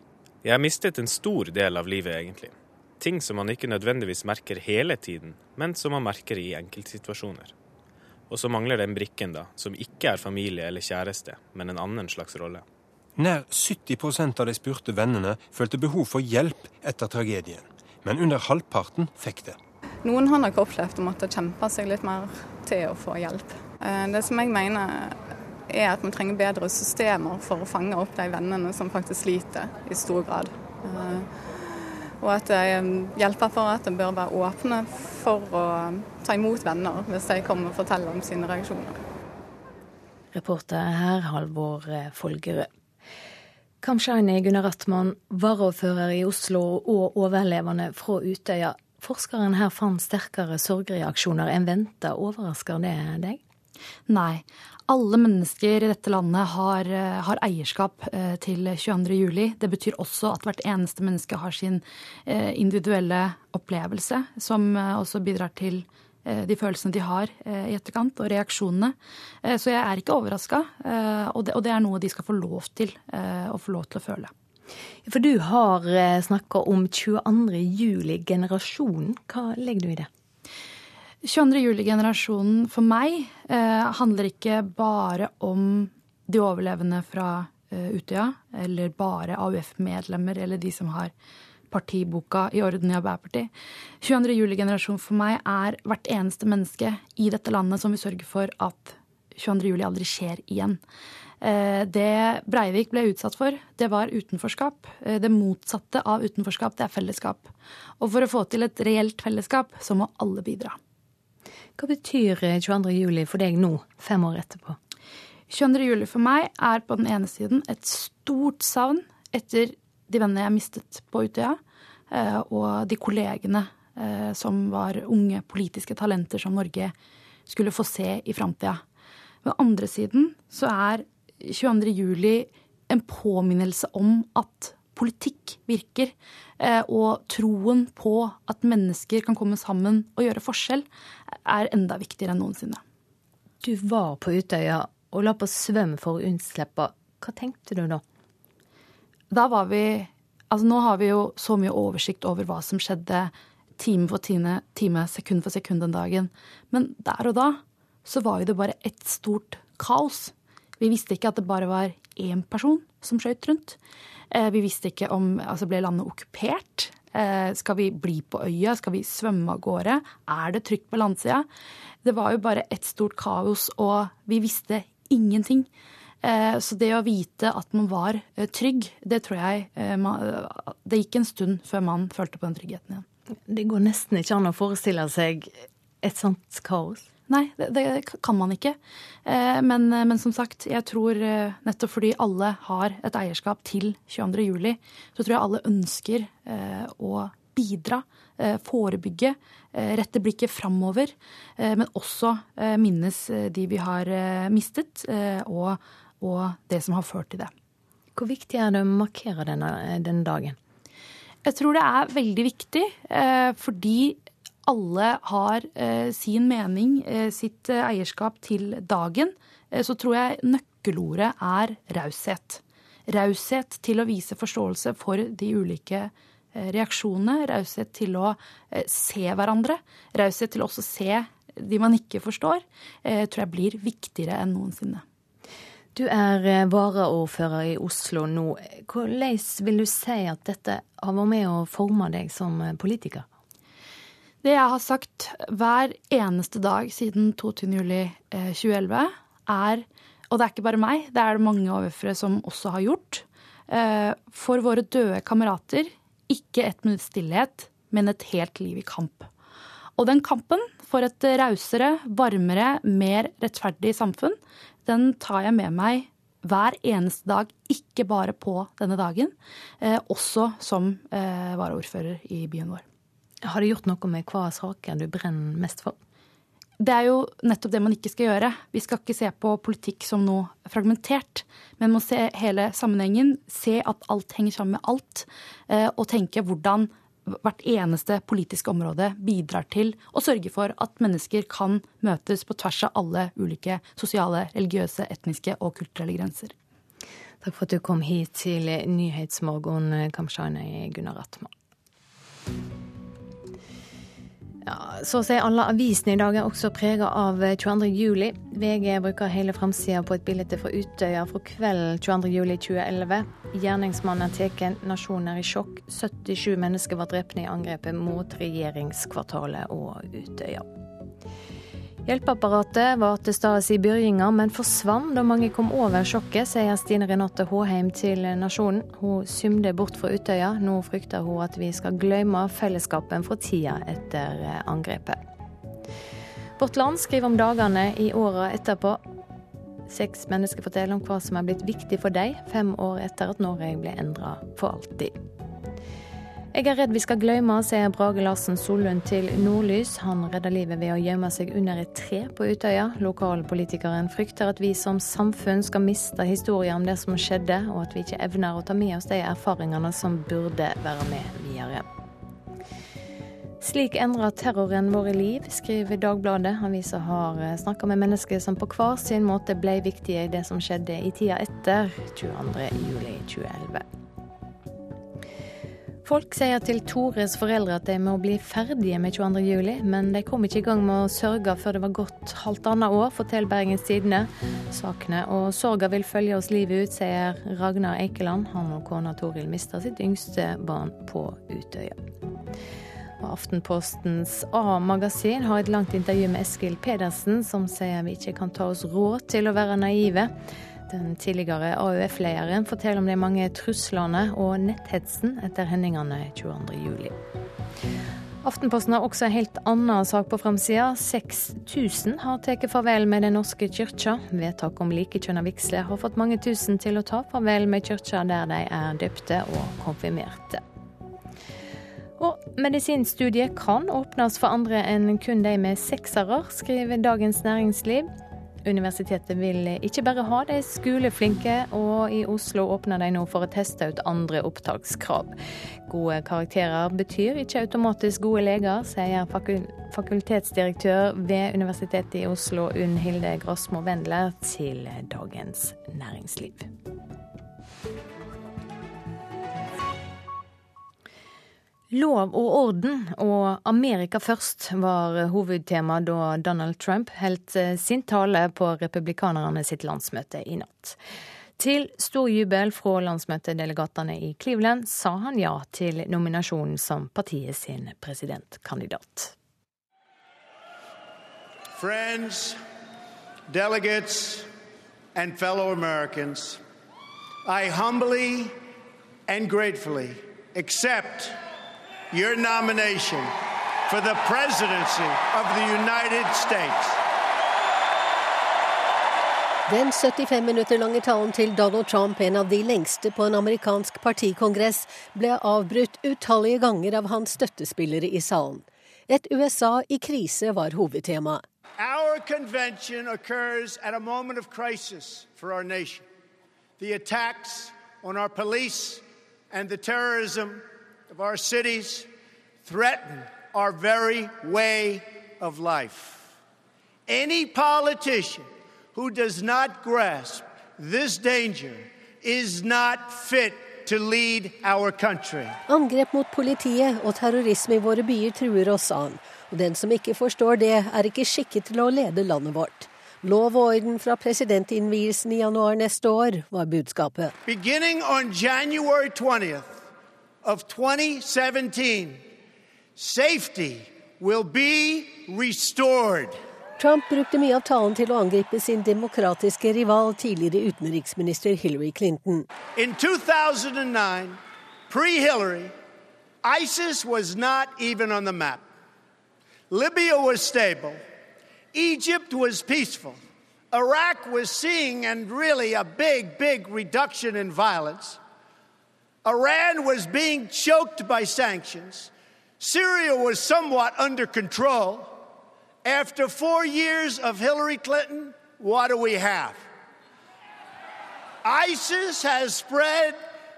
Jeg har mistet en stor del av livet, egentlig. Ting som man ikke nødvendigvis merker hele tiden, men som man merker i enkeltsituasjoner. Og så mangler den brikken, da, som ikke er familie eller kjæreste, men en annen slags rolle. Nær 70% av de spurte vennene følte behov for hjelp etter tragedien, men under halvparten fikk det. Noen har nok opplevd å måtte kjempe seg litt mer til å få hjelp. Eh, det som jeg mener er at vi trenger bedre systemer for å fange opp de vennene som faktisk sliter i stor grad. Eh, og at hjelpeapparatet bør være åpne for å ta imot venner hvis de kommer og forteller om sine reaksjoner. Reporter her, Halvor Folgerød. Kamshaini Gunnar Atman, varaordfører i Oslo og overlevende fra Utøya. Forskeren her fant sterkere sorgreaksjoner enn venta. Overrasker det deg? Nei. Alle mennesker i dette landet har, eh, har eierskap eh, til 22.07. Det betyr også at hvert eneste menneske har sin eh, individuelle opplevelse, som også bidrar til de følelsene de har i etterkant, og reaksjonene. Så jeg er ikke overraska, og det er noe de skal få lov til å få lov til å føle. For du har snakka om 22. juli-generasjonen. Hva legger du i det? 22. juli-generasjonen for meg eh, handler ikke bare om de overlevende fra eh, Utøya, eller bare AUF-medlemmer eller de som har partiboka i orden i Arbeiderpartiet. 22. juli-generasjonen for meg er hvert eneste menneske i dette landet som vil sørge for at 22. juli aldri skjer igjen. Eh, det Breivik ble utsatt for, det var utenforskap. Eh, det motsatte av utenforskap, det er fellesskap. Og for å få til et reelt fellesskap, så må alle bidra. Hva betyr 22. juli for deg nå, fem år etterpå? 22. juli for meg er på den ene siden et stort savn etter de vennene jeg mistet på Utøya, eh, og de kollegene som var unge politiske talenter som Norge skulle få se i framtida. På den andre siden så er 22. juli en påminnelse om at politikk virker. Eh, og troen på at mennesker kan komme sammen og gjøre forskjell, er enda viktigere enn noensinne. Du var på Utøya og la på svøm for å unnslippe. Hva tenkte du da? Da var vi Altså nå har vi jo så mye oversikt over hva som skjedde time for time, time sekund for sekund den dagen. Men der og da så var jo det bare ett stort kaos. Vi visste ikke at det bare var én person som skøyt rundt. Eh, vi visste ikke om altså ble landet okkupert. Eh, skal vi bli på øya? Skal vi svømme av gårde? Er det trygt på landsida? Det var jo bare et stort kaos, og vi visste ingenting. Eh, så det å vite at man var trygg, det tror jeg Det gikk en stund før man følte på den tryggheten igjen. Det går nesten ikke an å forestille seg et sånt kaos? Nei, det, det, kan man ikke. Eh, men, men, som sagt, jeg tror eh, nettopp fordi alle har et eierskap til 22. juli, så tror jeg alle ønsker eh, å bidra, forebygge, rette blikket framover. Men også minnes de vi har mistet, og, og, det som har ført til det. Hvor viktig er det å markere denne, denne dagen? Jeg tror det er veldig viktig, fordi alle har eh, sin mening, eh, sitt eh, eierskap til dagen, så tror jeg nøkkelordet er raushet. Raushet til å vise forståelse for de ulike reaksjonene. Raushet til å se hverandre. Raushet til også å se de man ikke forstår. tror jeg blir viktigere enn noensinne. Du er varaordfører i Oslo nå. Hvordan vil du si at dette har vært med å forme deg som politiker? Det jeg har sagt hver eneste dag siden 22.07.2011, eh, er Og det er ikke bare meg, det er det mange AUF-ere som også har gjort. Eh, for våre døde kamerater, ikke et minutts stillhet, men et helt liv i kamp. Og den kampen for et rausere, varmere, mer rettferdig samfunn, den tar jeg med meg hver eneste dag, ikke bare på denne dagen, eh, også som varaordfører i byen vår. Har det gjort noe med hva saker du brenner mest for? Det er jo nettopp det man ikke skal gjøre. Vi skal ikke se på politikk som noe fragmentert, men må se hele sammenhengen, se at alt henger sammen med alt, eh, og tenke hvordan hvert eneste politiske område bidrar til å sørge for at mennesker kan møtes på tvers av alle ulike sosiale, religiøse, etniske og kulturelle grenser. Takk for at du kom hit til Nyhetsmorgen, Kamshane Gunnar Atma. Ja, så å si alle avisene i dag er også prega av 22. juli. VG bruker hele framsida på et bilde fra Utøya fra kvelden 22. juli 2011. Gjerningsmannen er tatt, nasjonen er i sjokk. 77 mennesker var drept i angrepet mot regjeringskvartalet og Utøya. Hjelpeapparatet var til stede i begynnelsen, men forsvant da mange kom over sjokket, sier Stine Renate Håheim til Nasjonen. Hun symde bort fra Utøya. Nå frykter hun at vi skal glemme fellesskapen fra tida etter angrepet. Vårt Land skriver om dagene i åra etterpå. Seks mennesker forteller om hva som er blitt viktig for dem fem år etter at Norge ble endra for alltid. Jeg er redd vi skal glemme, sier Brage Larsen Solund til Nordlys. Han redder livet ved å gjemme seg under et tre på Utøya. Lokalpolitikeren frykter at vi som samfunn skal miste historier om det som skjedde, og at vi ikke evner å ta med oss de erfaringene som burde være med videre. Slik endrer terroren våre liv, skriver Dagbladet. Avisa har snakka med mennesker som på hver sin måte ble viktige i det som skjedde i tida etter 22.07.2011. Folk sier til Tores foreldre at de må bli ferdige med 22.07, men de kom ikke i gang med å sørge før det var gått halvannet år, forteller Bergens Tidende. Sakene og sorga vil følge oss livet ut, sier Ragnar Eikeland. Han og kona Toril mista sitt yngste barn på Utøya. Og Aftenpostens A-magasin har et langt intervju med Eskil Pedersen, som sier vi ikke kan ta oss råd til å være naive. Den tidligere AUF-lederen forteller om de mange truslene og netthetsen etter hendelsene 22.07. Aftenposten har også en helt annen sak på framsida. 6000 har tatt farvel med Den norske kyrkja. Vedtaket om likekjønna vigsler har fått mange tusen til å ta farvel med kyrkja der de er døpte og konfirmerte. Og medisinstudiet kan åpnes for andre enn kun de med seksere, skriver Dagens Næringsliv. Universitetet vil ikke bare ha de skoleflinke, og i Oslo åpner de nå for å teste ut andre opptakskrav. Gode karakterer betyr ikke automatisk gode leger, sier fakultetsdirektør ved Universitetet i Oslo, Unn Hilde Grasmo Wendler, til Dagens Næringsliv. Lov og orden og Amerika først var hovedtema da Donald Trump holdt eh, sin tale på republikanerne sitt landsmøte i natt. Til stor jubel fra landsmøtedelegatene i Cleveland sa han ja til nominasjonen som partiet sin presidentkandidat. Friends, delegates and fellow Americans, I humbly and gratefully accept your nomination for the presidency of the United States. Den 75 minutter lange talen til Donald Trump, en av de lengste på en amerikansk partikongress, ble avbrutt utallige ganger av hans støttespillere i salen. Et USA i krise var hovedtemaet. Our convention occurs at a moment of crisis for our nation. The attacks on our police and the terrorism of our cities threaten our very way of life. Any politician who does not grasp this danger is not fit. Angrep mot politiet og terrorisme i våre byer truer oss, sa han. Og den som ikke forstår det, er ikke skikket til å lede landet vårt. Lov og orden fra presidentinnvielsen i januar neste år, var budskapet. Beginning on January 20th, of 2017, safety will be restored. Trump brukte mye av talen til å angripe sin demokratiske rival, tidligere utenriksminister Hillary Clinton. In 2009, pre-Hillary, ISIS was not even on the map. Libya was stable. Egypt was peaceful. Iraq was seeing and really a big, big reduction in violence. Iran was being choked by sanctions. Syria was somewhat under control. After four years of Hillary Clinton, what do we have? ISIS has spread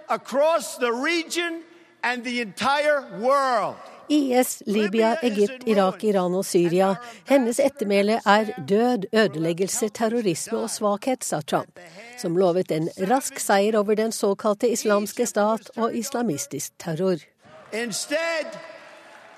across the region and the entire world. IS, Libya, Egypt, Irak, Iran og Syria. Hennes ettermæle er død, ødeleggelse, terrorisme og svakhet, sa Trump, som lovet en rask seier over den såkalte islamske stat og islamistisk terror. Instead,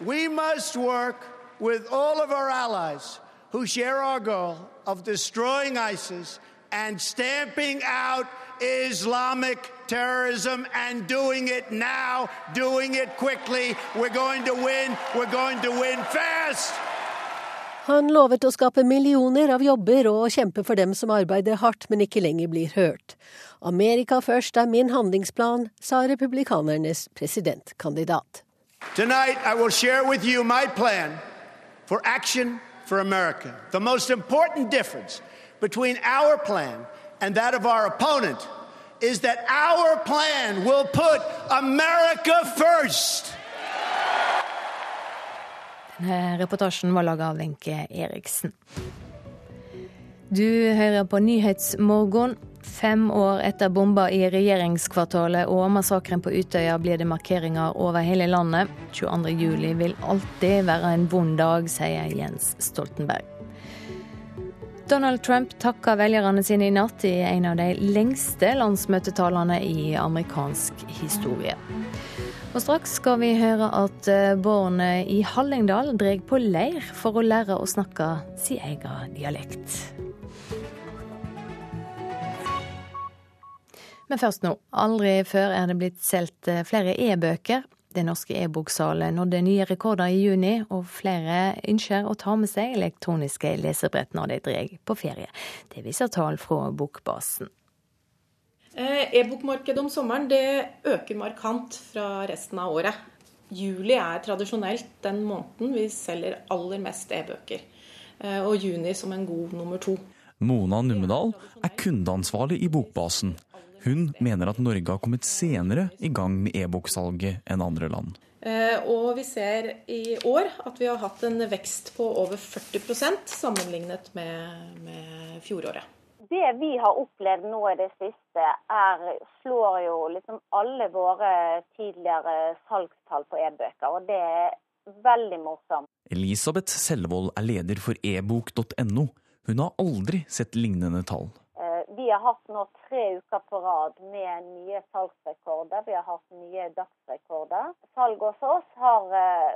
we must work with all of our allies who share our goal of destroying ISIS and stamping out Islamic terrorism and doing it now, doing it quickly. We're going to win. We're going to win fast. Han lovet å skape millioner av jobber og kjempe for dem som arbeider hardt, men ikke lenger blir hørt. Amerika først er min handlingsplan, sa republikanernes presidentkandidat. Tonight I will share with you my plan for action for America. The most important difference between our plan and that of our opponent is that our plan will put America first. Denne reportasjen var laga av Wenche Eriksen. Du hører på Nyhetsmorgen. Fem år etter bomba i regjeringskvartalet og massakren på Utøya blir det markeringer over hele landet. 22.07 vil alltid være en vond dag, sier Jens Stoltenberg. Donald Trump takka velgerne sine i natt i en av de lengste landsmøtetalene i amerikansk historie. Og straks skal vi høre at eh, barn i Hallingdal drar på leir for å lære å snakke sin egen dialekt. Men først nå. Aldri før er det blitt solgt eh, flere e-bøker. Det norske e-boksalet nådde nye rekorder i juni, og flere ønsker å ta med seg elektroniske lesebrett når de drar på ferie. Det viser tall fra Bokbasen. Eh, e-bokmarkedet om sommeren det øker markant fra resten av året. Juli er tradisjonelt den måneden vi selger aller mest e-bøker. Eh, og juni som en god nummer to. Mona Numedal er kundeansvarlig i Bokbasen. Hun mener at Norge har kommet senere i gang med e-boksalget enn andre land. Eh, og vi ser i år at vi har hatt en vekst på over 40% sammenlignet med, med fjoråret. Det vi har opplevd nå i det siste, er, slår jo liksom alle våre tidligere salgstall på e-bøker. Og det er veldig morsomt. Elisabeth Selvold er leder for ebok.no. Hun har aldri sett lignende tall. Vi har hatt nå tre uker på rad med nye salgsrekorder. Vi har hatt nye dagsrekorder. Salget hos oss har eh,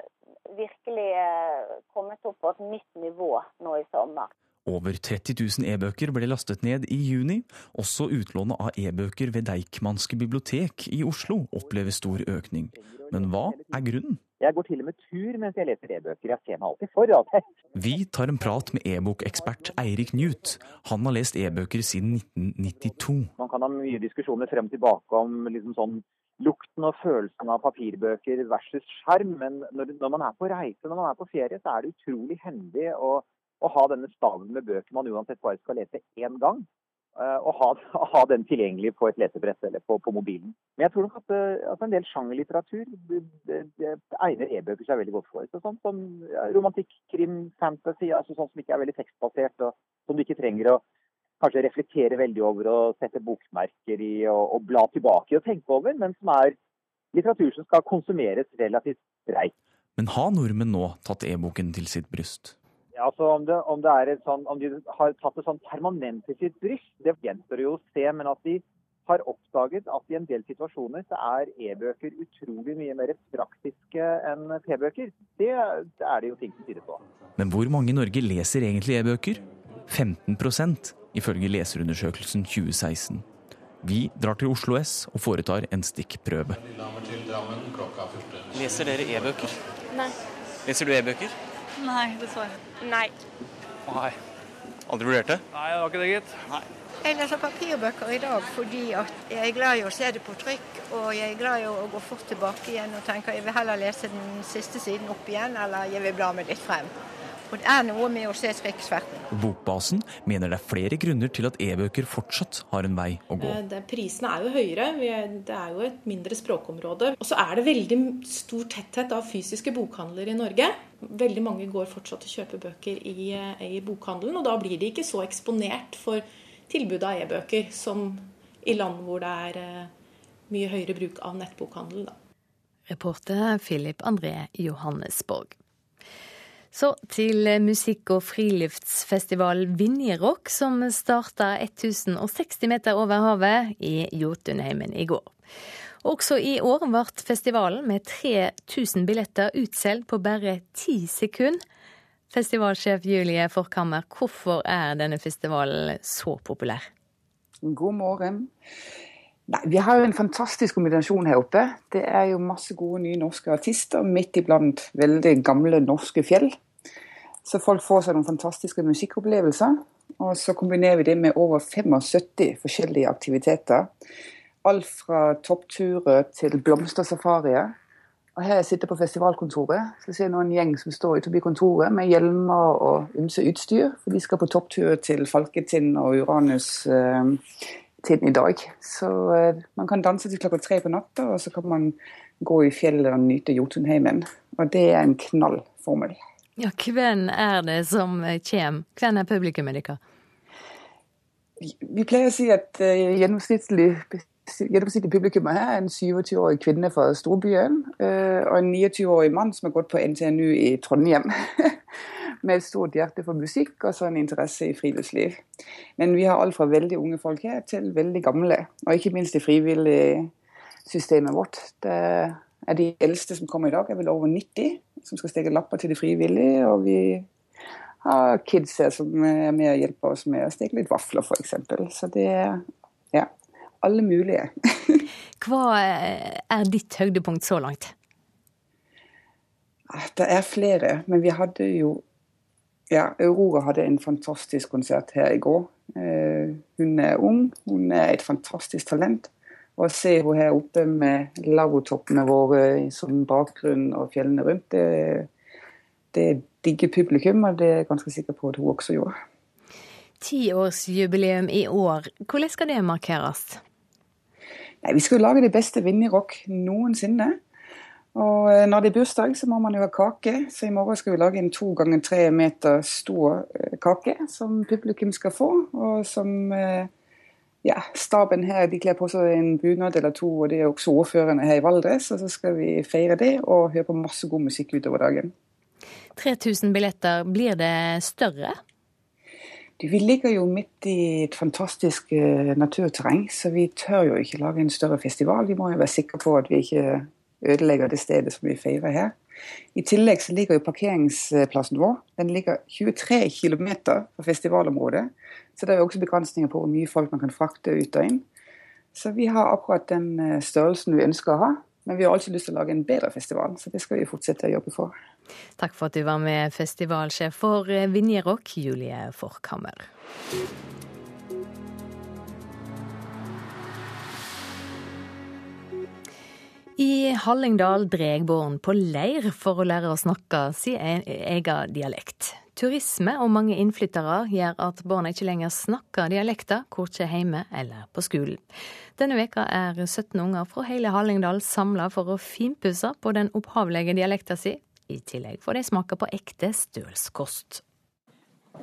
virkelig eh, kommet opp på et nytt nivå nå i sommer. Over 30 000 e-bøker ble lastet ned i juni. Også utlånet av e-bøker ved Deichmanske bibliotek i Oslo opplever stor økning. Men hva er grunnen? Jeg går til og med tur mens jeg leser e-bøker. Jeg ser meg alltid for. Altså. [laughs] Vi tar en prat med e-bokekspert Eirik Newt. Han har lest e-bøker siden 1992. Man kan ha mye diskusjoner frem og tilbake om liksom sånn lukten og følelsen av papirbøker versus skjerm. Men når, når, man er på reise, når man er på ferie, så er det utrolig hendig å, å ha denne staven med bøker man uansett bare skal lese én gang. Eh, og ha, [laughs] ha, den tilgjengelig på et lesebrett eller på, på, mobilen. Men jeg tror nok at, eh, at en del sjangerlitteratur egner e-bøker seg veldig godt for. Så sånn som romantikk, krim, fantasy, altså sånn som ikke er veldig tekstbasert, og som du ikke trenger å kanskje reflektere veldig over og sette bokmerker i og, og bla tilbake og tenke over, men som er litteratur som skal konsumeres relativt greit. Men har nordmenn nå tatt e-boken til sitt bryst? Ja, altså om, det, om, det sånn, om, de har tatt det sånn permanent i sitt bryst, det gjenstår jo å se. Men at de har oppdaget at i en del situasjoner så er e-bøker utrolig mye mer praktiske enn p-bøker. Det, det, er det jo ting som tyder på. Men hvor mange i Norge leser egentlig e-bøker? 15% ifølge Leserundersøkelsen 2016. Vi drar til Oslo S og foretar en stikkprøve. Leser dere e-bøker? Nei. Leser du e-bøker? Nei, dessverre. Nei. Nei. Aldri vurdert det? Nei, det var ikke det, gitt. Nei. Jeg leser papirbøker i dag fordi jeg er glad i å se det på trykk, og jeg er glad i å gå fort tilbake igjen og tenker jeg vil heller lese den siste siden opp igjen, eller jeg vil bla meg litt frem. Og det er noe med å se trykksverten. Bokbasen mener det er flere grunner til at e-bøker fortsatt har en vei å gå. Det, prisene er jo høyere, det er jo et mindre språkområde. Og så er det veldig stor tetthet av fysiske bokhandler i Norge. Veldig mange går fortsatt og kjøper bøker i, i bokhandelen, og da blir de ikke så eksponert for tilbudet av e-bøker som i land hvor det er eh, mye høyere bruk av nettbokhandel. Da. Reporter Philip André Johannesborg. Så til musikk- og friluftsfestival Vinjerock, som starta 1060 meter over havet i Jotunheimen i går. Også i år ble festivalen med 3000 billetter utsolgt på bare ti sekunder. Festivalsjef Julie Forkammer, hvorfor er denne festivalen så populær? God morgen. Nei, Vi har jo en fantastisk kombinasjon her oppe. Det er jo masse gode nye norske artister midt iblant veldig gamle norske fjell. Så folk får seg noen fantastiske musikkopplevelser. Og så kombinerer vi det med over 75 forskjellige aktiviteter. Alt fra toppturer til blomstersafarier. Og her jeg sitter på festivalkontoret, så ser jeg nå en gjeng som står utenfor kontoret med hjelmer og ymse utstyr. For de skal på topptur til Falketind og Uranus eh, tiden i dag. Så eh, man kan danse til klokka tre på natta, og så kan man gå i fjellet og nyte Jotunheimen. Og det er en knallformel. Ja, hvem er det som kommer? Hvem er publikummet deres? Vi pleier å si at uh, gjennomsnittlig, gjennomsnittlig publikum her er en 27-årig kvinne fra storbyen uh, og en 29-årig mann som har gått på NTNU i Trondheim. [laughs] med et stort hjerte for musikk og så en interesse i friluftsliv. Men vi har alt fra veldig unge folk her til veldig gamle, og ikke minst i frivilligsystemet vårt. Det er de eldste som kommer i dag, er vel over 90, som skal steke lapper til de frivillige. Og vi har kids her som er med og hjelper oss med å steke litt vafler, f.eks. Så det er ja, alle mulige. [laughs] Hva er ditt høydepunkt så langt? Ah, det er flere, men vi hadde jo ja, Aurora hadde en fantastisk konsert her i går. Eh, hun er ung, hun er et fantastisk talent. Å se henne her oppe med lavvotoppene våre som bakgrunn og fjellene rundt, det, det digger publikum, og det er jeg ganske sikker på at hun også gjorde. Tiårsjubileum i år, hvordan skal det markeres? Nei, Vi skal jo lage det beste Vinjerock noensinne. Og eh, når det er bursdag, så må man jo ha kake. Så i morgen skal vi lage en to ganger tre meter stor eh, kake som publikum skal få. Og som eh, ja, staben her de kler på seg en bunad eller to, og det er også ordførerne her i Valdres. Og så skal vi feire det og høre på masse god musikk utover dagen. 3000 billetter, blir det større? Vi ligger jo midt i et fantastisk naturterreng, så vi tør jo ikke lage en større festival. Vi må jo være sikre på at vi ikke ødelegger det stedet som vi feirer her. I tillegg så ligger jo parkeringsplassen vår den ligger 23 km fra festivalområdet. Så det er jo også begrensninger på hvor mye folk man kan frakte ut og inn. Så vi har akkurat den eh, størrelsen vi ønsker å ha. Men vi har altså lyst til å lage en bedre festival, så det skal vi fortsette å jobbe for. Takk for at du var med, festivalsjef for eh, Vinjerock, Julie Forkammer. I Hallingdal dreg barn på leir for å lære å snakke sin egen dialekt. Turisme og mange innflyttere gjør at barna ikke lenger snakker dialekter, korkje hjemme eller på skolen. Denne veka er 17 unger fra hele Hallingdal samla for å finpusse på den opphavlige dialekta si. I tillegg får de smake på ekte stølskost.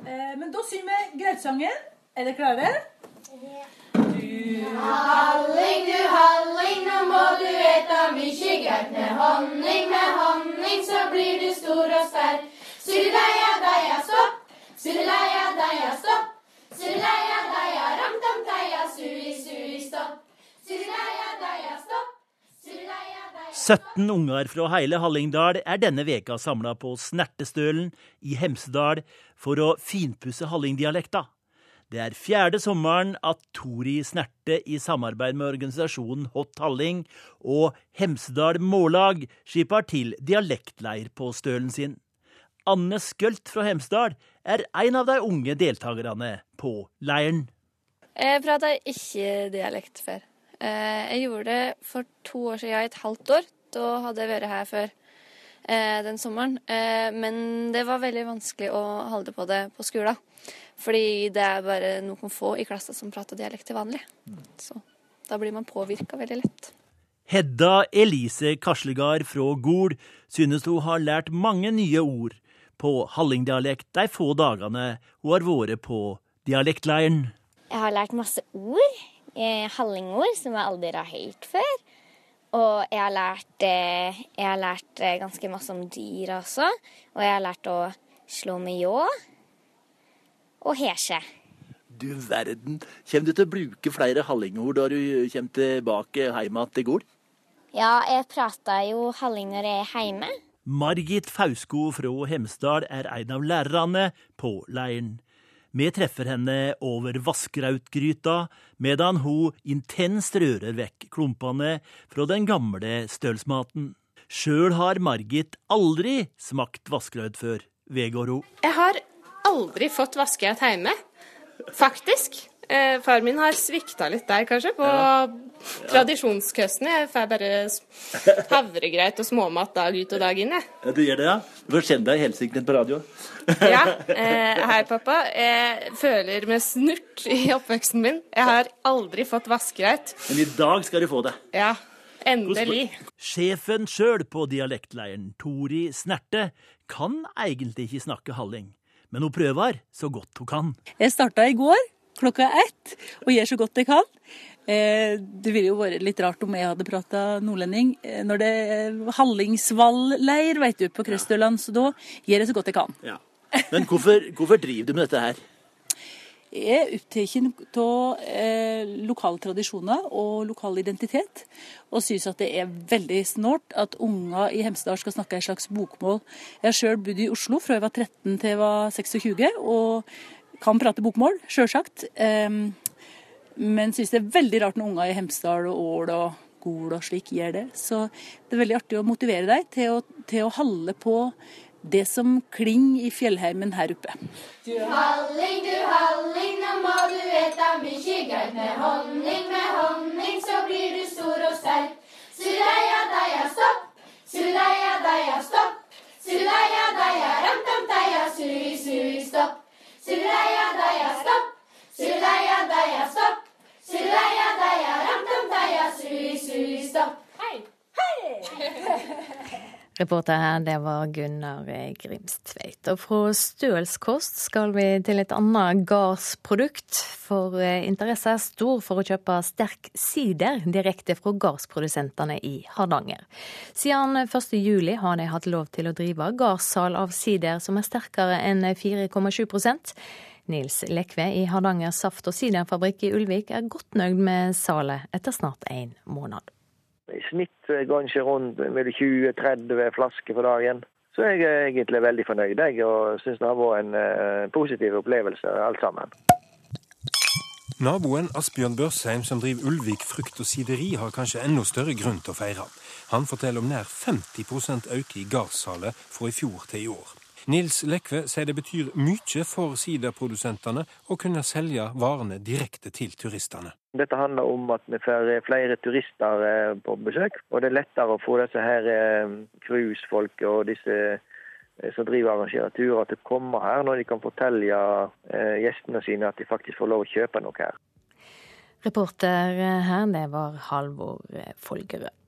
Eh, men da synger vi Grautsangen. Er dere klare? Du halling, du halling, nå må du eta mykje greit. Med honning, med honning, så blir du stor og sterk. Surreia, deia, stopp. Surreia, deia, stopp. Surreia, deia, ram-tam, teia, sui, sui, stopp. Surreia, deia, stopp. 17 unger fra hele Hallingdal er denne veka samla på Snertestølen i Hemsedal for å finpusse hallingdialekta. Det er fjerde sommeren at Tori Snerte i samarbeid med organisasjonen Hot Halling og Hemsedal Mållag skipper til dialektleir på stølen sin. Anne Skølt fra Hemsedal er en av de unge deltakerne på leiren. Jeg prata ikke dialekt før. Eh, jeg gjorde det for to år siden, i et halvt år. Da hadde jeg vært her før den sommeren. Eh, men det var veldig vanskelig å holde på det på skolen. Fordi det er bare noen få i klassen som prater dialekt til vanlig. Så da blir man påvirka veldig lett. Hedda Elise Kaslegard fra Gol synes hun har lært mange nye ord på hallingdialekt de få dagene hun har vært på dialektleiren. Jeg har lært masse ord. Eh, hallingord som jeg aldri har hørt før. Og jeg har lært, eh, jeg har lært eh, ganske masse om dyr også. Og jeg har lært å slå med ljå og hesje. Du verden. Kommer du til å bruke flere hallingord da du kommer tilbake hjem igjen til gård? Ja, jeg prater jo halling når jeg er hjemme. Margit Fausko fra Hemsedal er en av lærerne på leiren. Vi treffer henne over Vaskrautgryta, medan hun intenst rører vekk klumpene fra den gamle stølsmaten. Sjøl har Margit aldri smakt vaskraut før, vedgår hun. Jeg har aldri fått vaskehet hjemme, faktisk. Eh, far min har svikta litt der, kanskje, på ja. tradisjonskøstene. Jeg får bare havregreit og småmat dag ut og dag inn, jeg. Ja, du gjør det, ja? Du får kjenne deg helsiktet på radio. ja. [laughs] Eh, hei, pappa. Jeg føler meg snurt i oppveksten min. Jeg har aldri fått vaskereit. Men i dag skal du få det. Ja. Endelig. Sjefen sjøl på dialektleiren, Tori Snerte, kan egentlig ikke snakke halling men hun prøver så godt hun kan. Jeg starta i går klokka ett og gjør så godt jeg kan. Eh, det ville jo vært litt rart om jeg hadde prata nordlending. Eh, når det er Hallingsvall-leir vet du, på Krøstøland, så da gjør jeg så godt jeg kan. Ja. Men hvorfor, hvorfor driver du med dette her? Jeg er opptatt av eh, lokale tradisjoner og lokal identitet, og syns at det er veldig snålt at unger i Hemsedal skal snakke et slags bokmål. Jeg har sjøl bodd i Oslo fra jeg var 13 til jeg var 26, og kan prate bokmål, sjølsagt. Men syns det er veldig rart når unger i Hemsedal og Ål og Gol og slik gjør det. Så det er veldig artig å motivere deg til å, til å holde på det som klinger i fjellheimen her oppe. Du halling, du halling, nå må du eta mykje greit. Med honning, med honning, så blir du stor og sterk. Sudeia deia stopp, Sudeia deia stopp. Sudeia deia ramtam deia sui sui stopp. Surreia deia stopp, surreia deia stopp. Surreia deia ram-tam deia suri sui stopp. Hei! Hei! [laughs] Reporter her, det var Gunnar Grimstveit. Og fra stølskost skal vi til et annet gardsprodukt. For eh, interesse er stor for å kjøpe sterk sider direkte fra gardsprodusentene i Hardanger. Siden 1.7 har de hatt lov til å drive gardssalg av sider som er sterkere enn 4,7% Nils Lekve i Hardanger saft- og siderfabrikk i Ulvik er godt nøyd med salet etter snart en måned. I snitt går en rundt mellom 20-30 flasker for dagen. Så jeg er egentlig veldig fornøyd jeg, og syns det har vært en uh, positiv opplevelse alt sammen. Naboen Asbjørn Børsheim, som driver Ulvik frukt og sideri, har kanskje enda større grunn til å feire. Han forteller om nær 50 økning i gardssalet fra i fjor til i år. Nils Lekve sier det betyr mye for siderprodusentene å kunne selge varene direkte til turistene. Dette handler om at vi får flere turister eh, på besøk, og det er lettere å få disse her eh, og disse eh, som driver og arrangerer turer, til å komme her når de kan fortelle gjestene sine at de faktisk får lov å kjøpe noe her. Reporter her, det var Halvor Folgerød.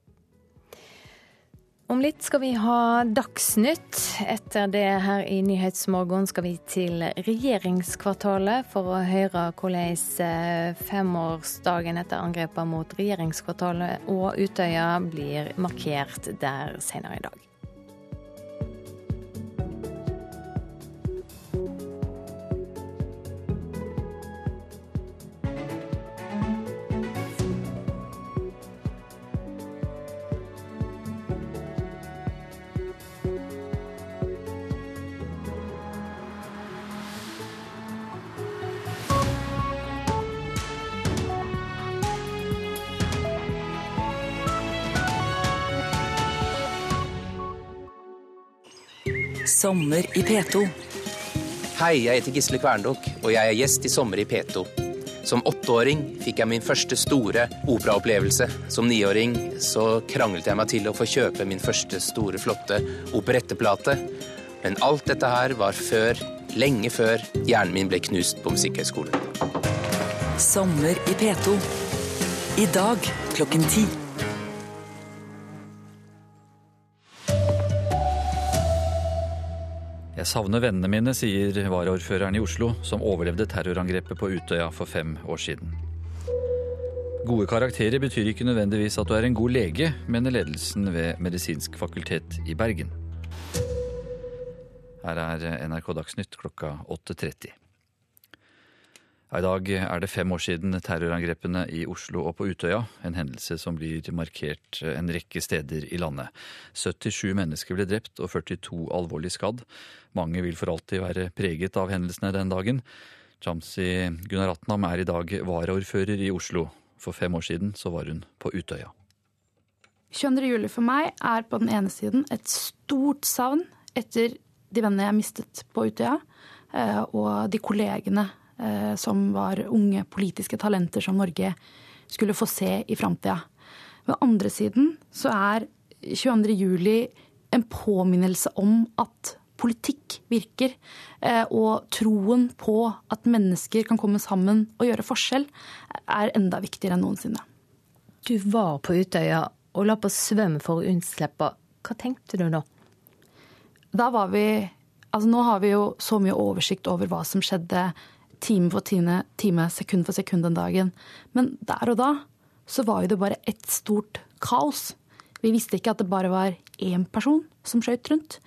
Om litt skal vi ha Dagsnytt. Etter det her i Nyhetsmorgen skal vi til regjeringskvartalet for å høre hvordan eh, femårsdagen etter angrepene mot regjeringskvartalet og Utøya blir markert der senere i dag. Sommer i P2. Hei, jeg heter Gisle Kverndok, og jeg er gjest i Sommer i P2. Som åtteåring fikk jeg min første store operaopplevelse. Som niåring så kranglet jeg meg til å få kjøpe min første store, flotte operetteplate. Men alt dette her var før, lenge før, hjernen min ble knust på Musikkhøgskolen. Sommer i P2. I dag klokken ti. Jeg savner vennene mine, sier varaordføreren i Oslo, som overlevde terrorangrepet på Utøya for fem år siden. Gode karakterer betyr ikke nødvendigvis at du er en god lege, mener ledelsen ved Medisinsk fakultet i Bergen. Her er NRK Dagsnytt klokka 8.30. I dag er det fem år siden terrorangrepene i Oslo og på Utøya, en hendelse som blir markert en rekke steder i landet. 77 mennesker ble drept og 42 alvorlig skadd. Mange vil for alltid være preget av hendelsene den dagen. Jamsi Gunaratnam er i dag varaordfører i Oslo. For fem år siden så var hun på Utøya. 22. juli for meg er på den ene siden et stort savn etter de vennene jeg mistet på Utøya, eh, og de kollegene som var unge politiske talenter som Norge skulle få se i framtida. Ved andre siden så er 22. juli en påminnelse om at politikk virker. Eh, og troen på at mennesker kan komme sammen og gjøre forskjell, er enda viktigere enn noensinne. Du var på Utøya og la på svømme for å unnslippe. Hva tenkte du da? Da var vi Altså nå har vi jo så mye oversikt over hva som skjedde time for time, time, sekund for sekund den dagen. Men der og da så var jo det bare ett stort kaos. Vi visste ikke at det bare var én person som skøyt rundt.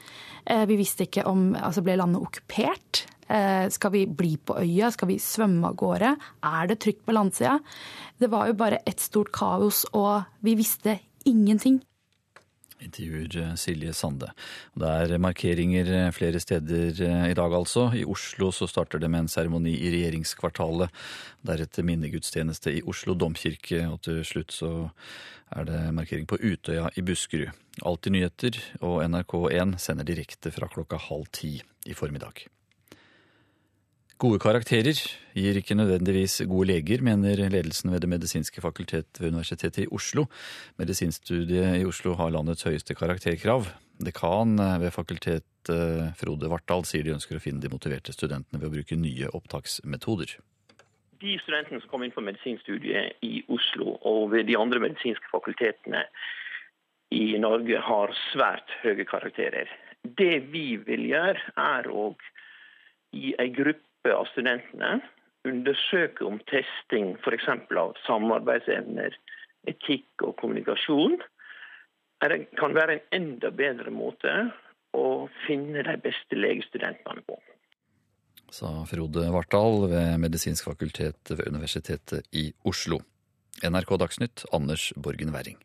Eh, vi visste ikke om altså ble landet okkupert. Eh, skal vi bli på øya? Skal vi svømme av gårde? Er det trygt på landsida? Det var jo bare et stort kaos, og vi visste ingenting. Intervjuer eh, Silje Sande. Det er markeringer eh, flere steder eh, i dag, altså. I Oslo så starter det med en seremoni i regjeringskvartalet. Deretter minnegudstjeneste i Oslo domkirke, og til slutt så er det markering på Utøya i Buskerud. Alltid nyheter, og NRK1 sender direkte fra klokka halv ti i formiddag. Gode karakterer gir ikke nødvendigvis gode leger, mener ledelsen ved Det medisinske fakultet ved Universitetet i Oslo. Medisinstudiet i Oslo har landets høyeste karakterkrav. Dekan ved fakultet Frode Vartdal, sier de ønsker å finne de motiverte studentene ved å bruke nye opptaksmetoder. De studentene som kom inn på medisinstudiet i Oslo og ved de andre medisinske fakultetene i Norge, har svært høye karakterer. Det vi vil gjøre, er å gi en gruppe gruppe av studentene undersøke om testing f.eks. av samarbeidsevner, etikk og kommunikasjon kan være en enda bedre måte å finne de beste legestudentene på. Sa Frode Vartdal ved Medisinsk fakultet ved Universitetet i Oslo. NRK Dagsnytt, Anders Borgen Werring.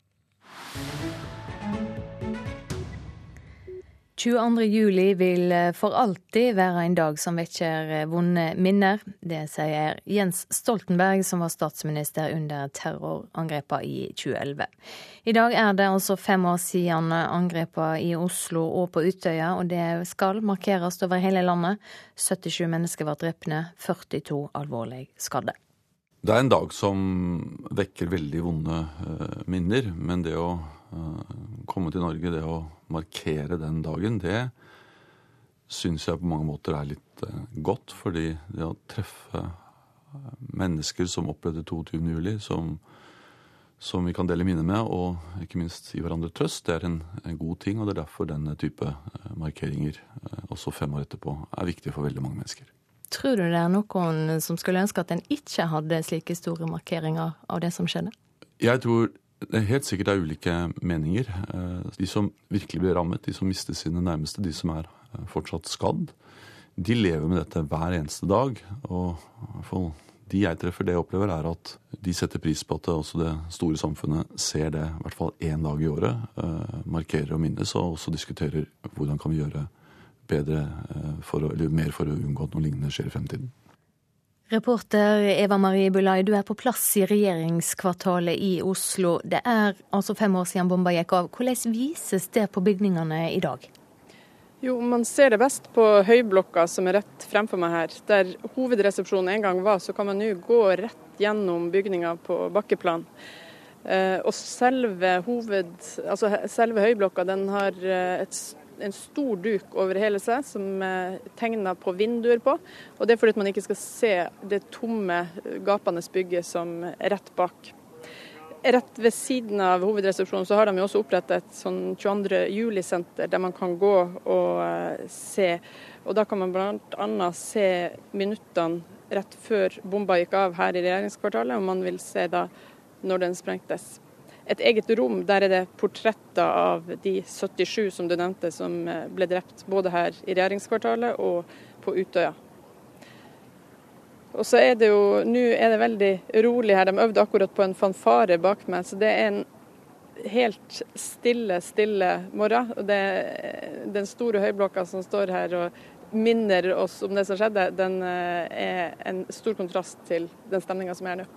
22. juli vil eh, for alltid være en dag som vekker eh, vonde minner. Det sier Jens Stoltenberg, som var statsminister under terrorangrepene i 2011. I dag er det altså fem år siden angrepene i Oslo og på Utøya, og det skal markeres over hele landet. 77 mennesker var drepne, 42 alvorlig skadde. Det er en dag som vekker veldig vonde eh, minner, men det å komme til Norge, det å markere den dagen, det syns jeg på mange måter er litt uh, godt. Fordi det å treffe eh, mennesker som opplevde 22. juli, som, som, vi kan dele minner med, og ikke minst gi hverandre trøst, det er en, en god ting. Og det er derfor denne type markeringer, også fem år etterpå, er viktig for veldig mange mennesker. Tror du det er noen som skulle ønske at en ikke hadde slike store markeringer av det som skjedde? Jeg tror helt sikkert er ulike meninger. Eh, de som virkelig blir rammet, de som mister sine nærmeste, de som er eh, fortsatt skadd, de lever med dette hver eneste dag. Og de jeg treffer, det jeg opplever, er at de setter pris på at også det store samfunnet ser det i hvert fall én dag i året. Eh, markerer og minnes, og også diskuterer hvordan kan vi gjøre bedre for eller mer for å unngå at noe lignende skjer i fremtiden. Reporter Eva Marie Bulai, du er på plass i regjeringskvartalet i Oslo. Det er altså fem år siden bomba gikk av. Hvordan vises det på bygningene i dag? Jo, Man ser det best på Høyblokka som er rett fremfor meg her. Der hovedresepsjonen en gang var, så kan man nå gå rett gjennom bygninga på bakkeplan. Eh, og selve, hoved, altså selve Høyblokka den har eh, et en stor duk over hele seg som er tegna på vinduer på. Og Det er fordi man ikke skal se det tomme, gapende bygget som er rett bak. Rett ved siden av hovedresepsjonen så har de også opprettet et sånn 22. juli-senter der man kan gå og eh, se. Og Da kan man bl.a. se minuttene rett før bomba gikk av her i regjeringskvartalet, og man vil se da når den sprengtes et eget rom. Der er det portretter av de 77 som du nevnte, som eh, ble drept både her i regjeringskvartalet og på Utøya. Og så er det jo, Nå er det veldig rolig her. De øvde akkurat på en fanfare bak meg. Så det er en helt stille, stille morgen. Og det, den store høyblokka som står her og minner oss om det som skjedde, den eh, er en stor kontrast til den stemninga som er nå.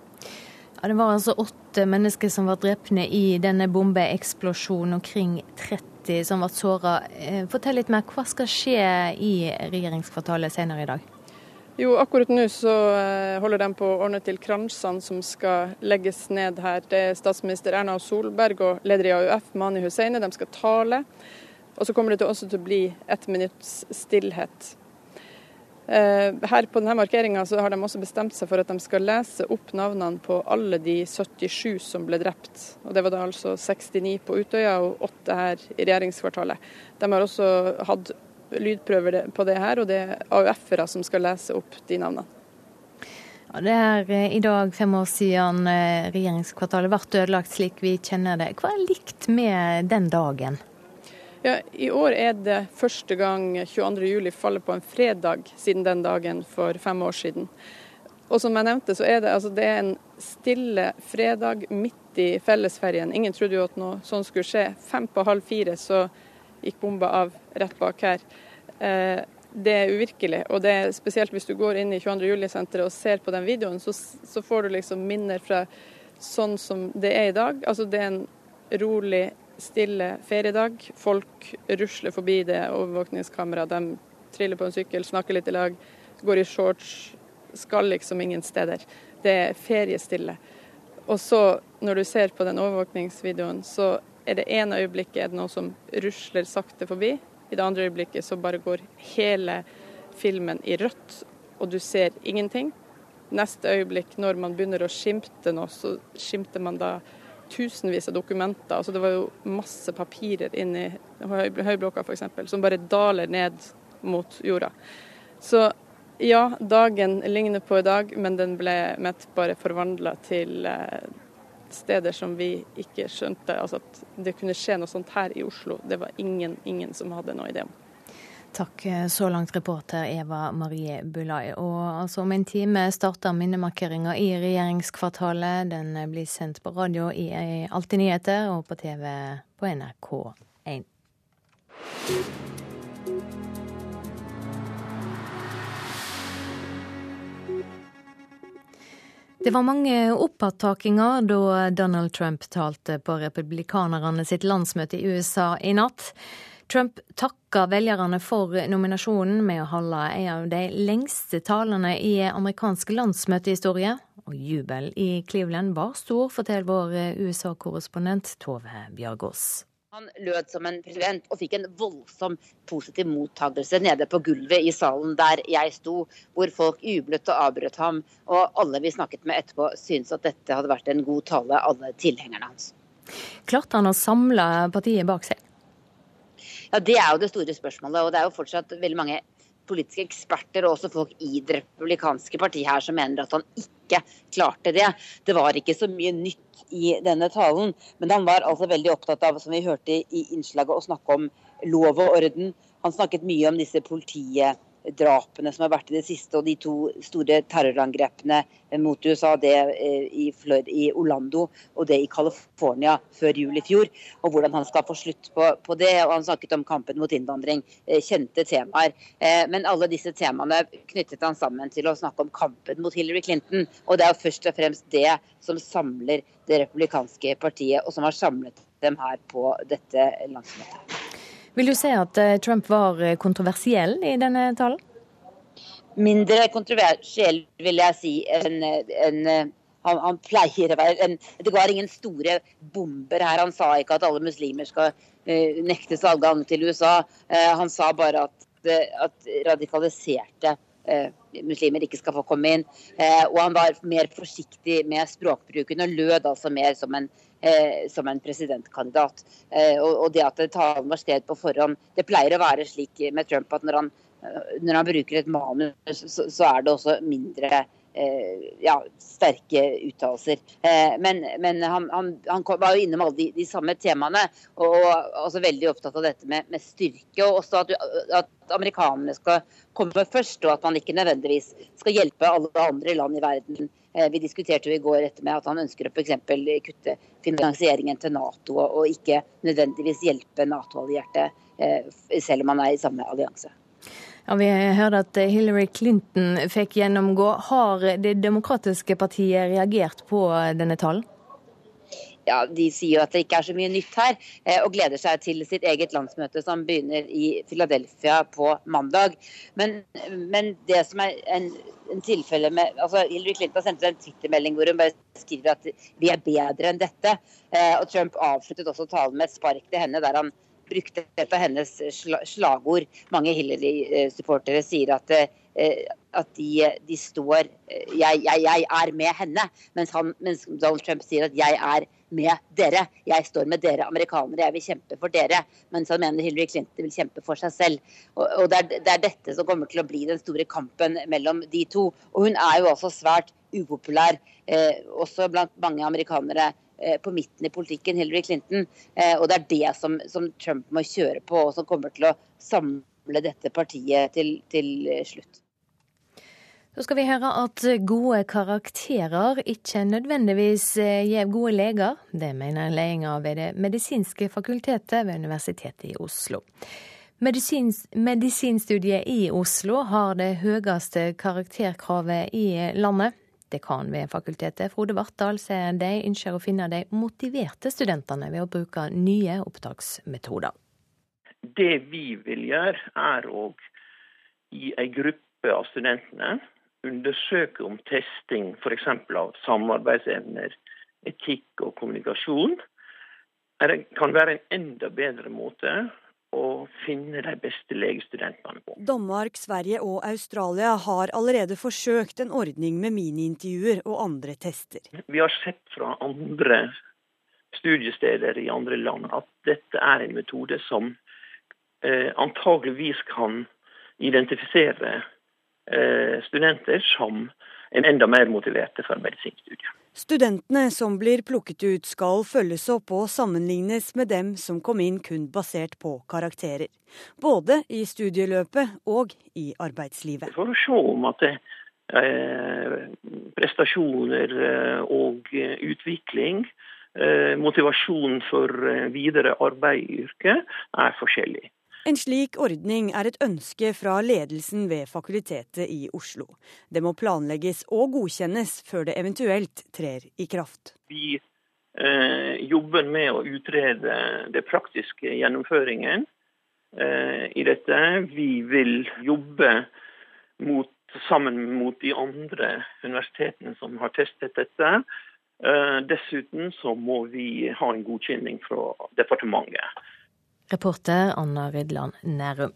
Det var altså åtte mennesker som var drepne i denne bombeeksplosjonen, omkring 30 som ble såra. Eh, fortell litt mer, hva skal skje i regjeringskvartalet senere i dag? Jo, akkurat nå så eh, holder de på å ordne til kransene som skal legges ned her. Det er statsminister Erna Solberg og leder i AUF, Mani Husseini. De skal tale. Og så kommer det også til å bli ett minutts stillhet. Eh, her på denne markeringa har de også bestemt seg for at de skal lese opp navnene på alle de 77 som ble drept. Og Det var da altså 69 på Utøya og 8 her i regjeringskvartalet. De har også hatt lydprøver på det her, og det er AUF-ere som skal lese opp de navnene. Det er eh, i dag fem år siden eh, regjeringskvartalet ble ødelagt slik vi kjenner det. Hva er likt med den dagen? Ja, I år er det første gang 22.07 faller på en fredag siden den dagen for fem år siden. Og som jeg nevnte, så er det, altså, det er en stille fredag midt i fellesferien. Ingen trodde jo at noe sånt skulle skje. Fem på halv fire så gikk bomba av rett bak her. Eh, det er uvirkelig. Og det er spesielt hvis du går inn i 22. juli-senteret og ser på den videoen, så, så, får du liksom minner fra sånn som det er i dag. Altså det er en rolig, stille feriedag. Folk rusler forbi det overvåkningskameraet. De triller på en sykkel, snakker litt i lag, går i shorts. Skal liksom ingen steder. Det er feriestille. Og så, når du ser på den overvåkningsvideoen, så er det ene øyeblikket er det noe som rusler sakte forbi. I det andre øyeblikket så bare går hele filmen i rødt, og du ser ingenting. Neste øyeblikk, når man begynner å skimte noe, så skimter man da tusenvis av dokumenter. Altså det var jo masse papirer inni høyblokka f.eks. som bare daler ned mot jorda. Så ja, dagen ligner på i dag, men den ble mett bare forvandla til eh, steder som vi ikke skjønte. Altså at det kunne skje noe sånt her i Oslo. Det var ingen, ingen som hadde noe idé om. Takk eh, så langt, reporter Eva Marie Bulai. Og altså om en time starter minnemarkeringa i regjeringskvartalet. Den blir sendt på radio i Alltid nyheter og på TV på NRK1. Det var mange oppattakinger da Donald Trump talte på republikanerne sitt landsmøte i USA i natt. Trump takka velgerne for nominasjonen med å holde en av de lengste talene i amerikansk landsmøtehistorie. Og jubel i Cleveland var stor, forteller vår USA-korrespondent Tove Bjørgaas. Han lød som en president og fikk en voldsom positiv mottagelse nede på gulvet i salen der jeg sto, hvor folk jublet og avbrøt ham. Og alle vi snakket med etterpå syntes at dette hadde vært en god tale, alle tilhengerne hans. Klarte han å samle partiet bak seg? Ja, Det er jo det store spørsmålet. Og det er jo fortsatt veldig mange politiske eksperter og også folk i det republikanske partiet her som mener at han ikke klarte det. Det var ikke så mye nytt i denne talen. Men han var altså veldig opptatt av, som vi hørte i innslaget, å snakke om lov og orden. Han snakket mye om disse politiet drapene som har vært i det siste, og de to store terrorangrepene mot USA, det eh, i, Orlando og det i California før jul i fjor, og hvordan han skal få slutt på, på det. og Han snakket om kampen mot innvandring, eh, kjente temaer. Eh, men alle disse temaene knyttet han sammen til å snakke om kampen mot Hillary Clinton. Og det er jo først og fremst det som samler det republikanske partiet, og som har samlet dem her på dette landsmøtet. Vil du si at eh, Trump var eh, kontroversiell i denne talen? Mindre kontroversiell, vil jeg si, enn en, han, han, pleier å være. En, det var ingen store bomber her. Han sa ikke at alle muslimer skal uh, nektes adgang til USA. Uh, han sa bare at, at radikaliserte uh, muslimer ikke skal få komme inn. og han var mer forsiktig med språkbruken og lød altså mer som en eh, som en presidentkandidat. Eh, og, og, det at talen var sted på forhånd Det pleier å være slik med Trump at når han, eh, når han bruker et manus, så, så, er det også mindre eh, ja, sterke uttalelser. Eh, men, men han, han, han, var jo innom alle de, de samme temaene, og, og også veldig opptatt av dette med, med styrke. Og også at, at, amerikanerne skal komme først, og at man ikke nødvendigvis skal hjelpe alle andre land i verden vi diskuterte jo i går etter med at han ønsker å f.eks. kutte finansieringen til Nato, og ikke nødvendigvis hjelpe Nato-allierte, eh, selv om han er i samme allianse. Ja, Vi hørte at Hillary Clinton fikk gjennomgå. Har Det demokratiske partiet reagert på denne talen? ja, de sier jo at det ikke er så mye nytt her, eh, og gleder seg til sitt eget landsmøte som begynner i Philadelphia på mandag. Men, men det som er en, en tilfelle med altså Hillary Clinton sendte en Twitter-melding hvor hun bare skriver at vi er bedre enn dette. Eh, og Trump avsluttet også talen med et spark til henne der han brukte et av hennes slagord. Mange Hillary-supportere sier at eh, at de, de står jeg, jeg, jeg, er med henne, mens, han, mens Donald Trump sier at jeg er med dere. Jeg står med dere amerikanere, jeg vil kjempe for dere. Mens han mener Hillary Clinton vil kjempe for seg selv. Og, og det, er, det, er, dette som kommer til å bli den store kampen mellom de to. Og hun er jo også svært upopulær, også blant mange amerikanere på midten i politikken, Hillary Clinton. Og det er det som, som Trump må kjøre på, og som kommer til å samle dette partiet til, til slutt. Så skal vi høre at gode karakterer ikke nødvendigvis gir gode leger. Det mener ledelsen ved Det medisinske fakultetet ved Universitetet i Oslo. Medisins, medisinstudiet i Oslo har det høyeste karakterkravet i landet. Dekan ved fakultetet, Frode Vartdal, sier de ønsker å finne de motiverte studentene ved å bruke nye opptaksmetoder. Det vi vil gjøre, er å gi en gruppe av studentene undersøke om testing f.eks. av samarbeidsevner, etikk og kommunikasjon kan være en enda bedre måte å finne de beste legestudentene på. Danmark, Sverige og Australia har allerede forsøkt en ordning med miniintervjuer og andre tester. Vi har sett fra andre studiesteder i andre land at dette er en metode som eh, antageligvis kan identifisere studenter som er enda mer motiverte for medisinstudiet. Studentene som blir plukket ut skal følges opp og sammenlignes med dem som kom inn kun basert på karakterer. Både i studieløpet og i arbeidslivet. For å se om at det, eh, prestasjoner eh, og utvikling, eh, motivasjon for eh, videre arbeid i yrket, er forskjellig. En slik ordning er et ønske fra ledelsen ved Fakultetet i Oslo. Det må planlegges og godkjennes før det eventuelt trer i kraft. Vi eh, jobber med å utrede det praktiske gjennomføringen eh, i dette. Vi vil jobbe mot, sammen mot de andre universitetene som har testet dette. Eh, dessuten så må vi ha en godkjenning fra departementet. Reporter Anna Rydland Nærum.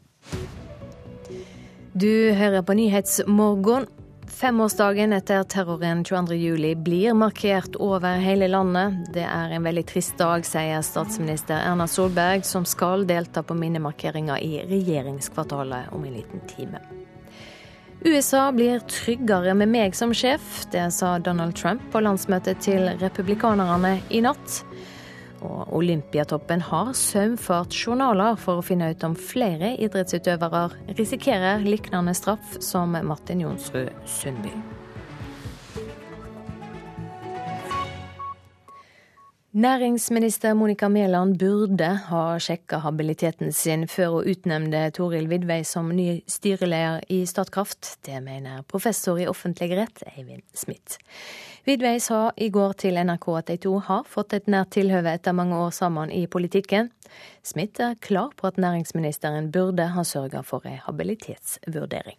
Du hører på Nyhetsmorgen. Femårsdagen etter terroren 22.07 blir markert over hele landet. Det er en veldig trist dag, sier statsminister Erna Solberg, som skal delta på minnemarkeringa i regjeringskvartalet om en liten time. USA blir tryggere med meg som sjef, det sa Donald Trump på landsmøtet til republikanerne i natt. Og Olympiatoppen har saumfart journaler for å finne ut om flere idrettsutøvere risikerer lignende straff som Martin Jonsrud Sundby. Næringsminister Monica Mæland burde ha sjekka habiliteten sin før hun utnevnte Toril Vidvei som ny styreleder i Statkraft. Det mener professor i offentlig rett Eivind Smith. Vidvei sa i går til NRK at de to har fått et nært tilhøve etter mange år sammen i politikken. Smith er klar på at næringsministeren burde ha sørga for ei habilitetsvurdering.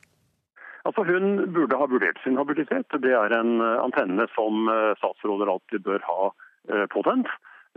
Altså Hun burde ha vurdert sin habilitet. Det er en antenne som eh, statsråder alltid bør ha eh, påtent.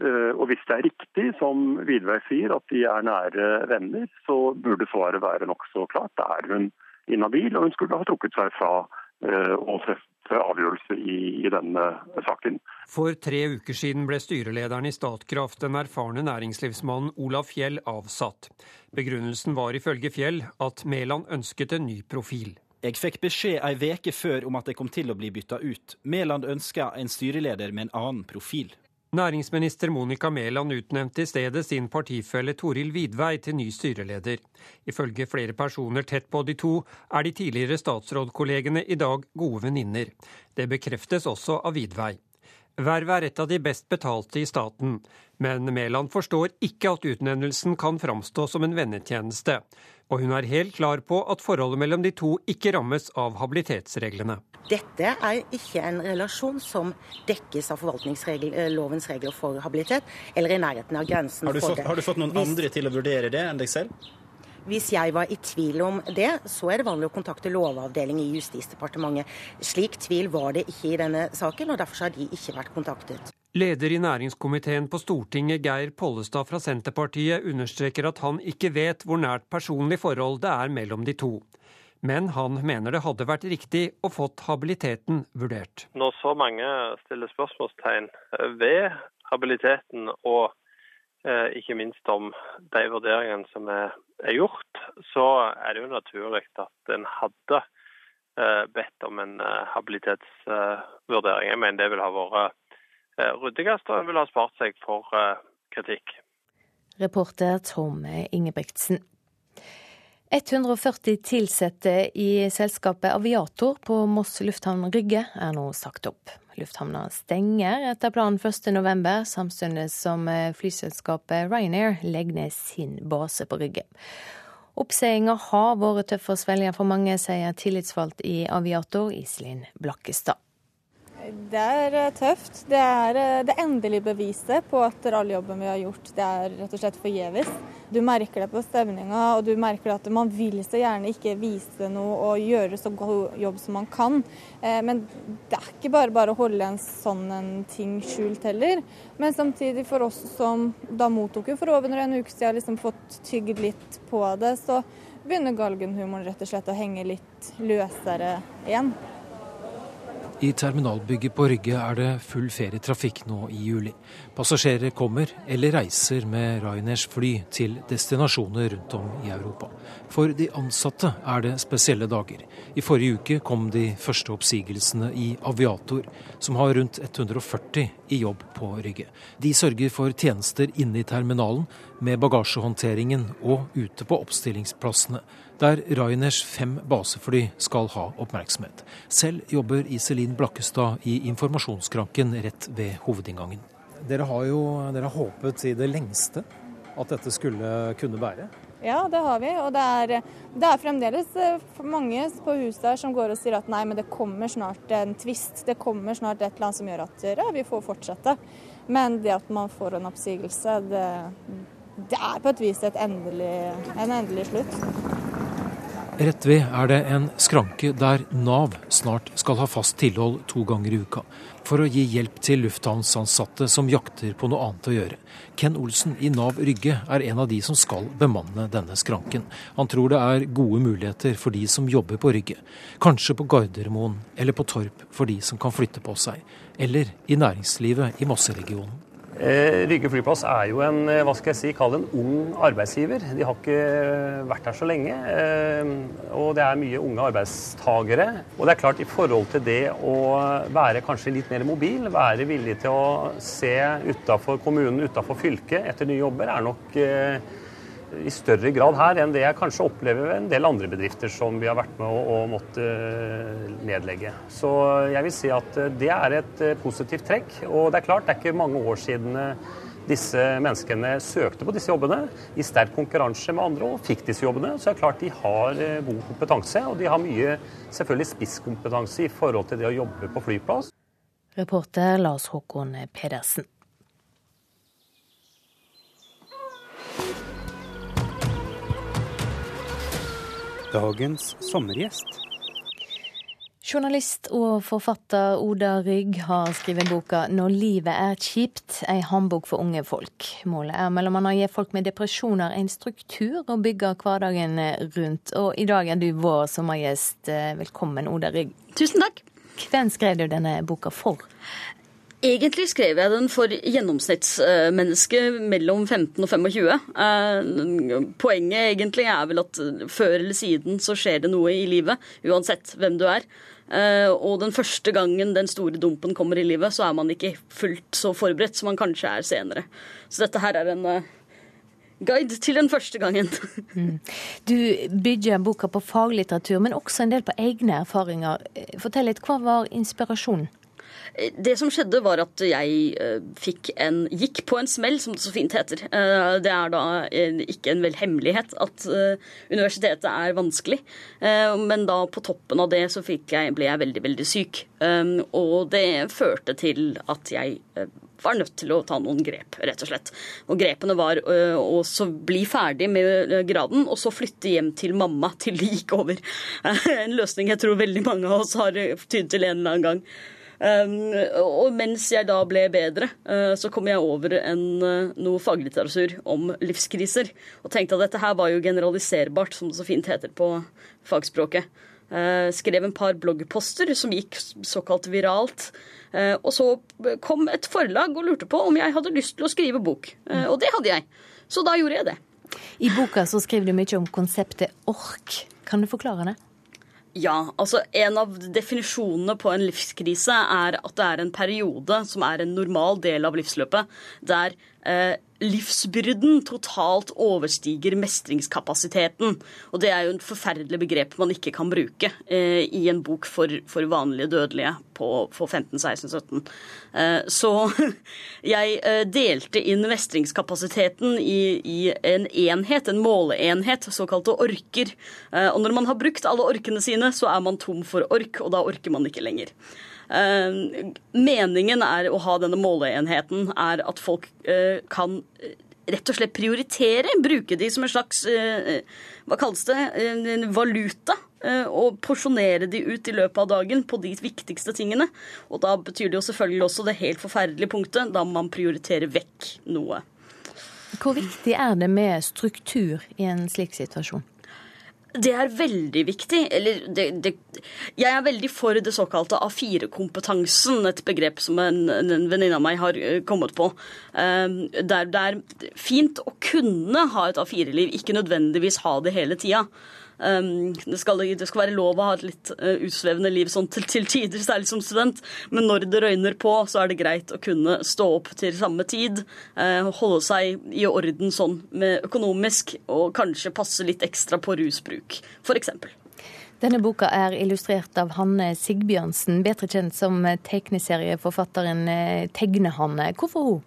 Eh, og hvis det er riktig, som Vidvei sier, at de er nære venner, så burde svaret være nokså klart. Da er hun inhabil, og hun skulle ha trukket seg fra å treffe avgjørelser i, i, denne saken. For tre uker siden ble styrelederen i Statkraft, den erfarne næringslivsmannen Olav Fjell, avsatt. Begrunnelsen var ifølge Fjell at Mæland ønsket en ny profil. Jeg fikk beskjed ei veke før om at jeg kom til å bli bytta ut. Mæland ønska en styreleder med en annen profil. Næringsminister Monica Mæland utnevnte i stedet sin partifelle Toril Vidvei til ny styreleder. Ifølge flere personer tett på de to, er de tidligere statsrådkollegene i dag gode venninner. Det bekreftes også av Vidvei. Vervet er et av de best betalte i staten, men Mæland forstår ikke at utnevnelsen kan framstå som en vennetjeneste. Og hun er helt klar på at forholdet mellom de to ikke rammes av habilitetsreglene. Dette er ikke en relasjon som dekkes av forvaltningslovens regler for habilitet, eller i nærheten av grensen har for det. Har du fått noen Hvis... andre til å vurdere det enn deg selv? Hvis jeg var i tvil om det, så er det vanlig å kontakte Lovavdelingen i Justisdepartementet. Slik tvil var det ikke i denne saken, og derfor har de ikke vært kontaktet. Leder i næringskomiteen på Stortinget, Geir Pollestad fra Senterpartiet, understreker at han ikke vet hvor nært personlig forhold det er mellom de to. Men han mener det hadde vært riktig å fått habiliteten vurdert. Når så mange stiller spørsmålstegn ved habiliteten og eh, ikke minst om de vurderingene som er, gjort, så er det jo naturlig at en hadde bedt om en habilitetsvurdering. Jeg mener det vil ha vært ryddigst, og en vil ha spart seg for kritikk. Reporter Tom Ingebrigtsen. 140 ansatte i selskapet Aviator på Moss lufthavn Rygge er nå sagt opp. Lufthavna stenger etter planen 1.11, samtidig som flyselskapet Ryanair legger ned sin base på Rygge. Oppsiginga har vært tøff å svelge for mange, sier tillitsvalgt i Aviator, Iselin Blakkestad. Det er eh, tøft. Det er eh, det endelige beviset på at all jobben vi har gjort, det er rett og slett forgjeves. Du merker det på stemninga, og du merker at man vil så gjerne ikke vise noe og gjøre så god jobb som man kan. Eh, men det er ikke bare bare å holde en sånn en ting skjult heller. Men samtidig for oss som da mottok jo for over en uke siden liksom fått tygd litt på det, så begynner galgenhumoren rett og slett å henge litt løsere igjen. I terminalbygget på Rygge er det full ferietrafikk nå i juli. Passasjerer kommer eller reiser med Ryanairs fly til destinasjoner rundt om i Europa. For de ansatte er det spesielle dager. I forrige uke kom de første oppsigelsene i Aviator, som har rundt 140 i jobb på Rygge. De sørger for tjenester inne i terminalen, med bagasjehåndteringen og ute på oppstillingsplassene der Rainers fem basefly skal ha oppmerksomhet. Selv jobber Iselin Blakkestad i informasjonskranken rett ved hovedinngangen. Dere har jo dere har håpet i det lengste at dette skulle kunne bære? Ja, det har vi. Og det er, det er fremdeles eh, mange på huset her som går og sier at nei, men det kommer snart en tvist. Det kommer snart et eller annet som gjør at ja, vi får fortsette. Men det at man får en oppsigelse, det, det er på et vis et endelig, en endelig slutt. Rett ved er det en skranke der Nav snart skal ha fast tilhold to ganger i uka, for å gi hjelp til lufthavnsansatte som jakter på noe annet å gjøre. Ken Olsen i Nav Rygge er en av de som skal bemanne denne skranken. Han tror det er gode muligheter for de som jobber på Rygge. Kanskje på Gardermoen eller på Torp for de som kan flytte på seg. Eller i næringslivet i Mosseregionen. Eh, Rygge flyplass er jo en eh, hva skal jeg si, kall en ung arbeidsgiver. De har ikke vært her så lenge. Eh, og det er mye unge arbeidstagere. Og det er klart, i forhold til det å være kanskje litt mer mobil, være villig til å se utafor kommunen, utafor fylket etter nye jobber, er nok i større grad her enn det jeg kanskje opplever ved en del andre bedrifter som vi har vært med å, å måtte eh, nedlegge. Så jeg vil si at eh, det er et eh, positivt trekk. Og det er klart, det er ikke mange år siden disse menneskene søkte på disse jobbene i sterk konkurranse med andre og fikk disse jobbene. Så det er klart de har god kompetanse, og de har mye selvfølgelig spisskompetanse i forhold til det å jobbe på flyplass. Reporter Lars Håkon Pedersen. Dagens sommergjest. Journalist og forfatter Oda Rygg har skrevet boka 'Når livet er kjipt', ei håndbok for unge folk. Målet er mellom annet å gi folk med depresjoner en struktur å bygge hverdagen rundt. Og i dag er du vår sommergjest. Velkommen, Oda Rygg. Tusen takk. Hvem skrev du denne boka for? Egentlig skrev jeg den for gjennomsnittsmennesket mellom 15 og 25. Eh, poenget egentlig er vel at før eller siden så skjer det noe i livet, uansett hvem du er. Eh, og den første gangen den store dumpen kommer i livet, så er man ikke fullt så forberedt som man kanskje er senere. Så dette her er en eh, guide til den første gangen. [laughs] Mm. Du bygger boka på faglitteratur, men også en del på egne erfaringer. Fortell litt, hva var inspirasjonen? Det som skjedde, var at jeg eh, fikk en, gikk på en smell, som det så fint heter. Eh, det er da ikke en vel hemmelighet at eh, universitetet er vanskelig. Men da på toppen av det så jeg, ble jeg veldig, veldig syk. Og det førte til at jeg var nødt til å ta noen grep, rett og slett. Og grepene var å bli ferdig med graden, og så flytte hjem til mamma til det gikk over. [laughs] En løsning jeg tror veldig mange av oss har tydd til en eller annen gang. Og mens jeg da ble bedre, uh, så kom jeg over en, uh, noe faglitteratur om livskriser. Og tenkte at dette her var jo generaliserbart, som det så fint heter på fagspråket. Uh, skrev en par bloggposter som gikk såkalt viralt. og så kom et forlag og lurte på om jeg hadde lyst til å skrive bok. og det hadde jeg. Så da gjorde jeg det. I boka så skriver du mye om konseptet ork. Kan du forklare det? Ja, altså En av definisjonene på en livskrise er at det er en periode som er en normal del av livsløpet, der livsbyrden totalt overstiger mestringskapasiteten. Og det er jo en forferdelig begrep man ikke kan bruke eh, i en bok for, for vanlige dødelige på, på 15, 16, 17. Eh, så [laughs] jeg eh, delte inn mestringskapasiteten i, i, en enhet, en måleenhet, såkalte orker. Eh, og når man har brukt alle orkene sine, så er man tom for ork, og da orker man ikke lenger. Uh, meningen er å ha denne måleenheten er at folk uh, kan uh, rett og slett prioritere, bruke de som en slags hva kalles det, valuta. Og porsjonere de ut i løpet av dagen på de viktigste tingene. Og da betyr det jo selvfølgelig også det helt forferdelige punktet, da man prioriterer vekk noe. Hvor viktig er det med struktur i en slik situasjon? Det er veldig viktig. Eller det, det, jeg er veldig for det såkalte A4-kompetansen, et begrep som en, en venninne av meg har eh, kommet på. Um, der det er fint å kunne ha et A4-liv, ikke nødvendigvis ha det hele tida. Um, det, skal, det, skal, være lov å ha et litt uh, utsvevende liv sånn til, til, tider, særlig som student, men når det røyner på, så er det greit å kunne stå opp til samme tid, uh, holde seg i orden sånn økonomisk, og kanskje passe litt ekstra på rusbruk, f.eks. Denne boka er illustrert av Hanne Sigbjørnsen, bedre kjent som tegneserieforfatteren eh, Tegne-Hanne. Hvorfor hun?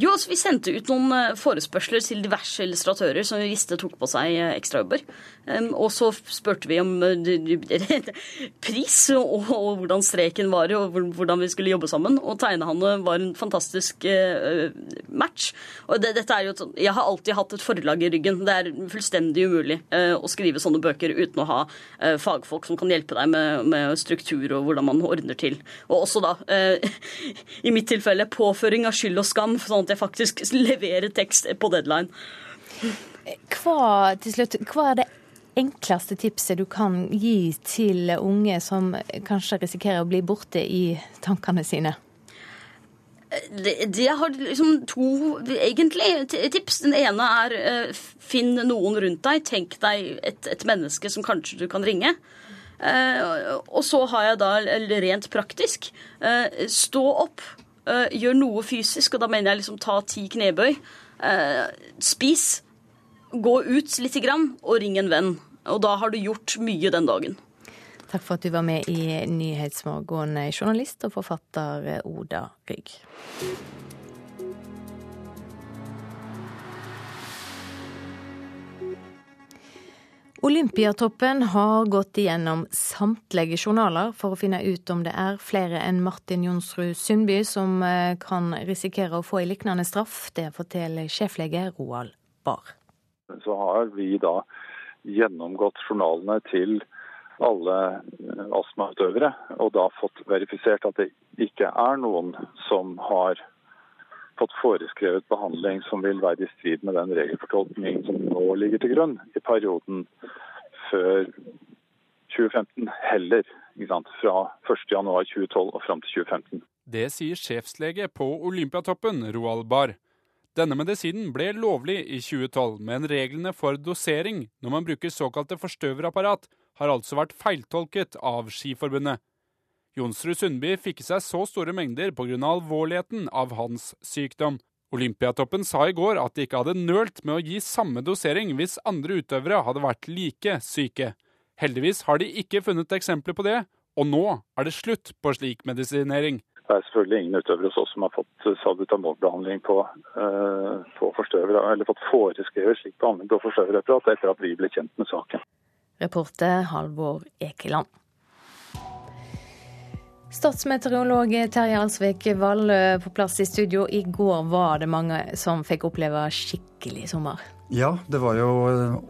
Jo, altså Vi sendte ut noen eh, forespørsler til diverse illustratører som vi visste tok på seg eh, ekstrajobber. Og så spurte vi om eh, [laughs] pris og, og, hvordan streken var, og hvordan vi skulle jobbe sammen. Og tegnehanne var en fantastisk match. Og det, dette er jo, Jeg har alltid hatt et forlag i ryggen. Det er fullstendig umulig å skrive sånne bøker uten å ha fagfolk som kan hjelpe deg med, med struktur og hvordan man ordner til. Og også da, [laughs] i mitt tilfelle, påføring av skyld og skam. sånn at jeg faktisk [laughs] leverer tekst på deadline. Hva, til slutt, hva er det enkleste tipset du kan gi til unge som kanskje risikerer å bli borte i tankene sine? Det, det har liksom to egentlig tips. Den ene er uh, finn noen rundt deg. Tenk deg et, et, menneske som kanskje du kan ringe. Uh, og så har jeg da rent praktisk uh, stå opp Uh, gjør noe fysisk, og da mener jeg liksom ta ti knebøy. Uh, spis. Gå ut lite grann, og ring en venn. Og da har du gjort mye den dagen. Takk for at du var med i Nyhetsmorgen, journalist og forfatter Oda Rygg. Olympiatoppen har gått igjennom samtlige journaler for å finne ut om det er flere enn Martin Jonsrud Sundby som eh, kan risikere å få en lignende straff. Det forteller sjeflege Roald Barr. Så har vi da gjennomgått journalene til alle eh, astmautøvere, og da fått verifisert at det ikke er noen som har fått foreskrevet behandling som vil være i strid med den regelfortolkningen som nå ligger til grunn i perioden før 2015, heller fra 1.1.2012 og fram til 2015. Det sier sjefslege på Olympiatoppen, Roald Barr. Denne medisinen ble lovlig i 2012, men reglene for dosering når man bruker såkalte forstøverapparat, har altså vært feiltolket av Skiforbundet. Jonsrud Sundby fikk i seg så store mengder pga. alvorligheten av hans sykdom. Olympiatoppen sa i går at de ikke hadde nølt med å gi samme dosering hvis andre utøvere hadde vært like syke. Heldigvis har de ikke funnet eksempler på det, og nå er det slutt på slik medisinering. Det er selvfølgelig ingen utøvere hos oss som har fått salbutamolbehandling på, uh, på forstøvere, eller fått foreskrevet slik behandling på forstøverapparat etter at vi ble kjent med saken. Reporter Halvor Ekeland. Statsmeteorolog Terje Alsvik Vallø på plass i studio. I går var det mange som fikk oppleve skikkelig sommer. Ja, det var jo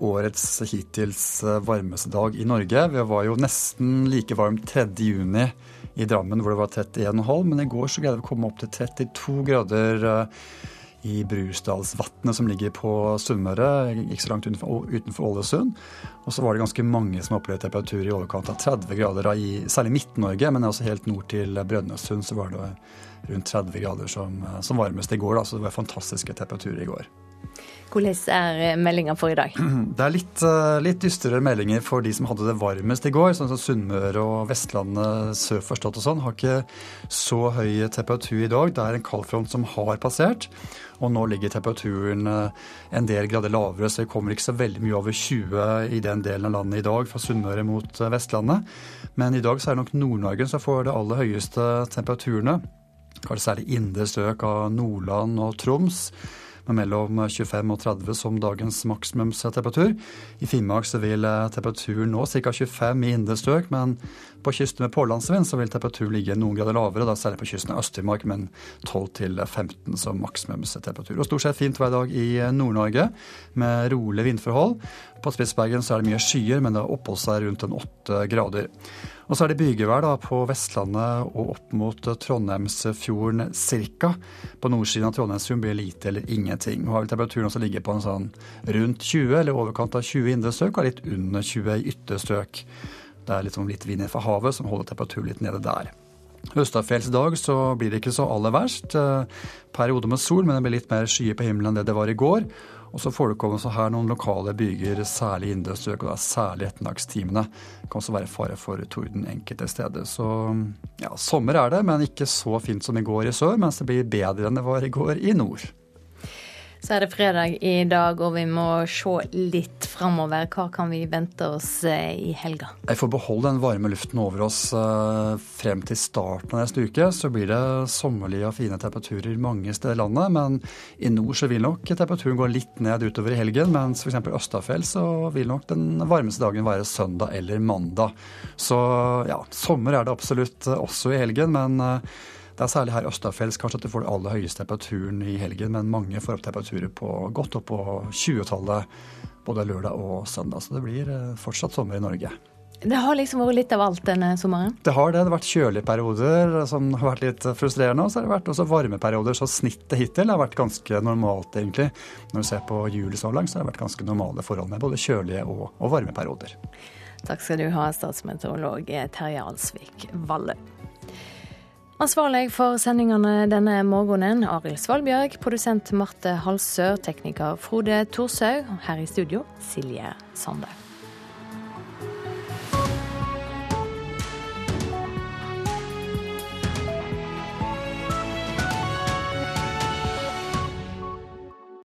årets hittils varmeste dag i Norge. Vi var jo nesten like varmt 3. juni i Drammen hvor det var 31,5, men i går så greide vi å komme opp til 32 grader i Brusdalsvatnet, som ligger på Sunnmøre, ikke så langt utenfor, Ålesund. Og så var det ganske mange som opplevde temperatur i overkant av 30 grader, i, særlig Midt-Norge, men også helt nord til Brønnøysund så var det rundt 30 grader som, som varmest i går. Da, så det var fantastiske temperaturer i går. Hvordan er meldinga for i dag? [clears throat] Det er litt, eh, litt dystrere meldinger for de som hadde det varmest i går. Sånn som Sunnmøre og Vestlandet sør for Stad og sånn har ikke så høy temperatur i dag. Det er en kaldfront som har passert. Og nå ligger temperaturen eh, en del grader lavere, så det kommer ikke så veldig mye over 20 i den delen av landet i dag, fra Sunnmøre mot eh, Vestlandet. Men i dag så er det nok Nord-Norge som får det aller høyeste temperaturene. Kanskje særlig indre strøk av Nordland og Troms mellom 25 og 30 som dagens maksimumstemperatur. I Finnmark vil eh, temperaturen nå ca. 25 i indre strøk, men på kysten med pålandsvind så vil temperaturen ligge noen grader lavere, da særlig på kysten av Øst-Finnmark, men 12-15 som maksimumstemperatur. Og stort sett fint hver dag i eh, Nord-Norge, med rolige vindforhold. På Spitsbergen så er det mye skyer, men det har oppholdt seg rundt en åtte grader. Og så er det bygevær da, på Vestlandet og opp mot Trondheimsfjorden ca. På nordsiden av Trondheimsfjorden blir det lite eller ingenting. Og har vel temperaturen også ligget på en sånn rundt 20 eller overkant av 20 i indre strøk og litt under 20 i ytre strøk. Det er liksom litt vind fra havet som holder temperaturen litt nede der. Østafjells dag så blir det ikke så aller verst. Periode med sol, men det blir litt mer skyer på himmelen enn det det var i går. Og så forekommer også her noen lokale byger, særlig i indre strøk, og da særlig ettermiddagstimene. Det kan også være fare for torden enkelte steder. Så ja, sommer er det, men ikke så fint som i går i sør, mens det blir bedre enn det var i går i nord. Så er det fredag i dag, og vi må se litt framover. Hva kan vi vente oss eh, i helga? Jeg får beholde den varme luften over oss eh, frem til starten av neste uke. Så blir det sommerlige og fine temperaturer mange steder i landet. Men i nord så vil nok temperaturen gå litt ned utover i helgen. Mens f.eks. Østafjell så vil nok den varmeste dagen være søndag eller mandag. Så ja, sommer er det absolutt også i helgen. men det er særlig her østafjells kanskje at du får den aller høyeste temperaturen i helgen, men mange får opp temperaturer på godt opp på 20-tallet både lørdag og søndag. Så det blir eh, fortsatt sommer i Norge. Det har liksom vært litt av alt denne sommeren? Det har det. Det har vært kjølige perioder som har vært litt frustrerende. Og så har det vært også varme perioder, så snittet hittil har vært ganske normalt, egentlig. Når du ser på juli så langt, så har det vært ganske normale forhold med både kjølige og, og varme perioder. Takk skal du ha, statsmeteorolog Terje Alsvik Valle. Ansvarlig for sendingene denne morgenen, Arild Svalbjørg. Produsent Marte Halsør. Tekniker Frode Thorshaug. Her i studio, Silje Sande.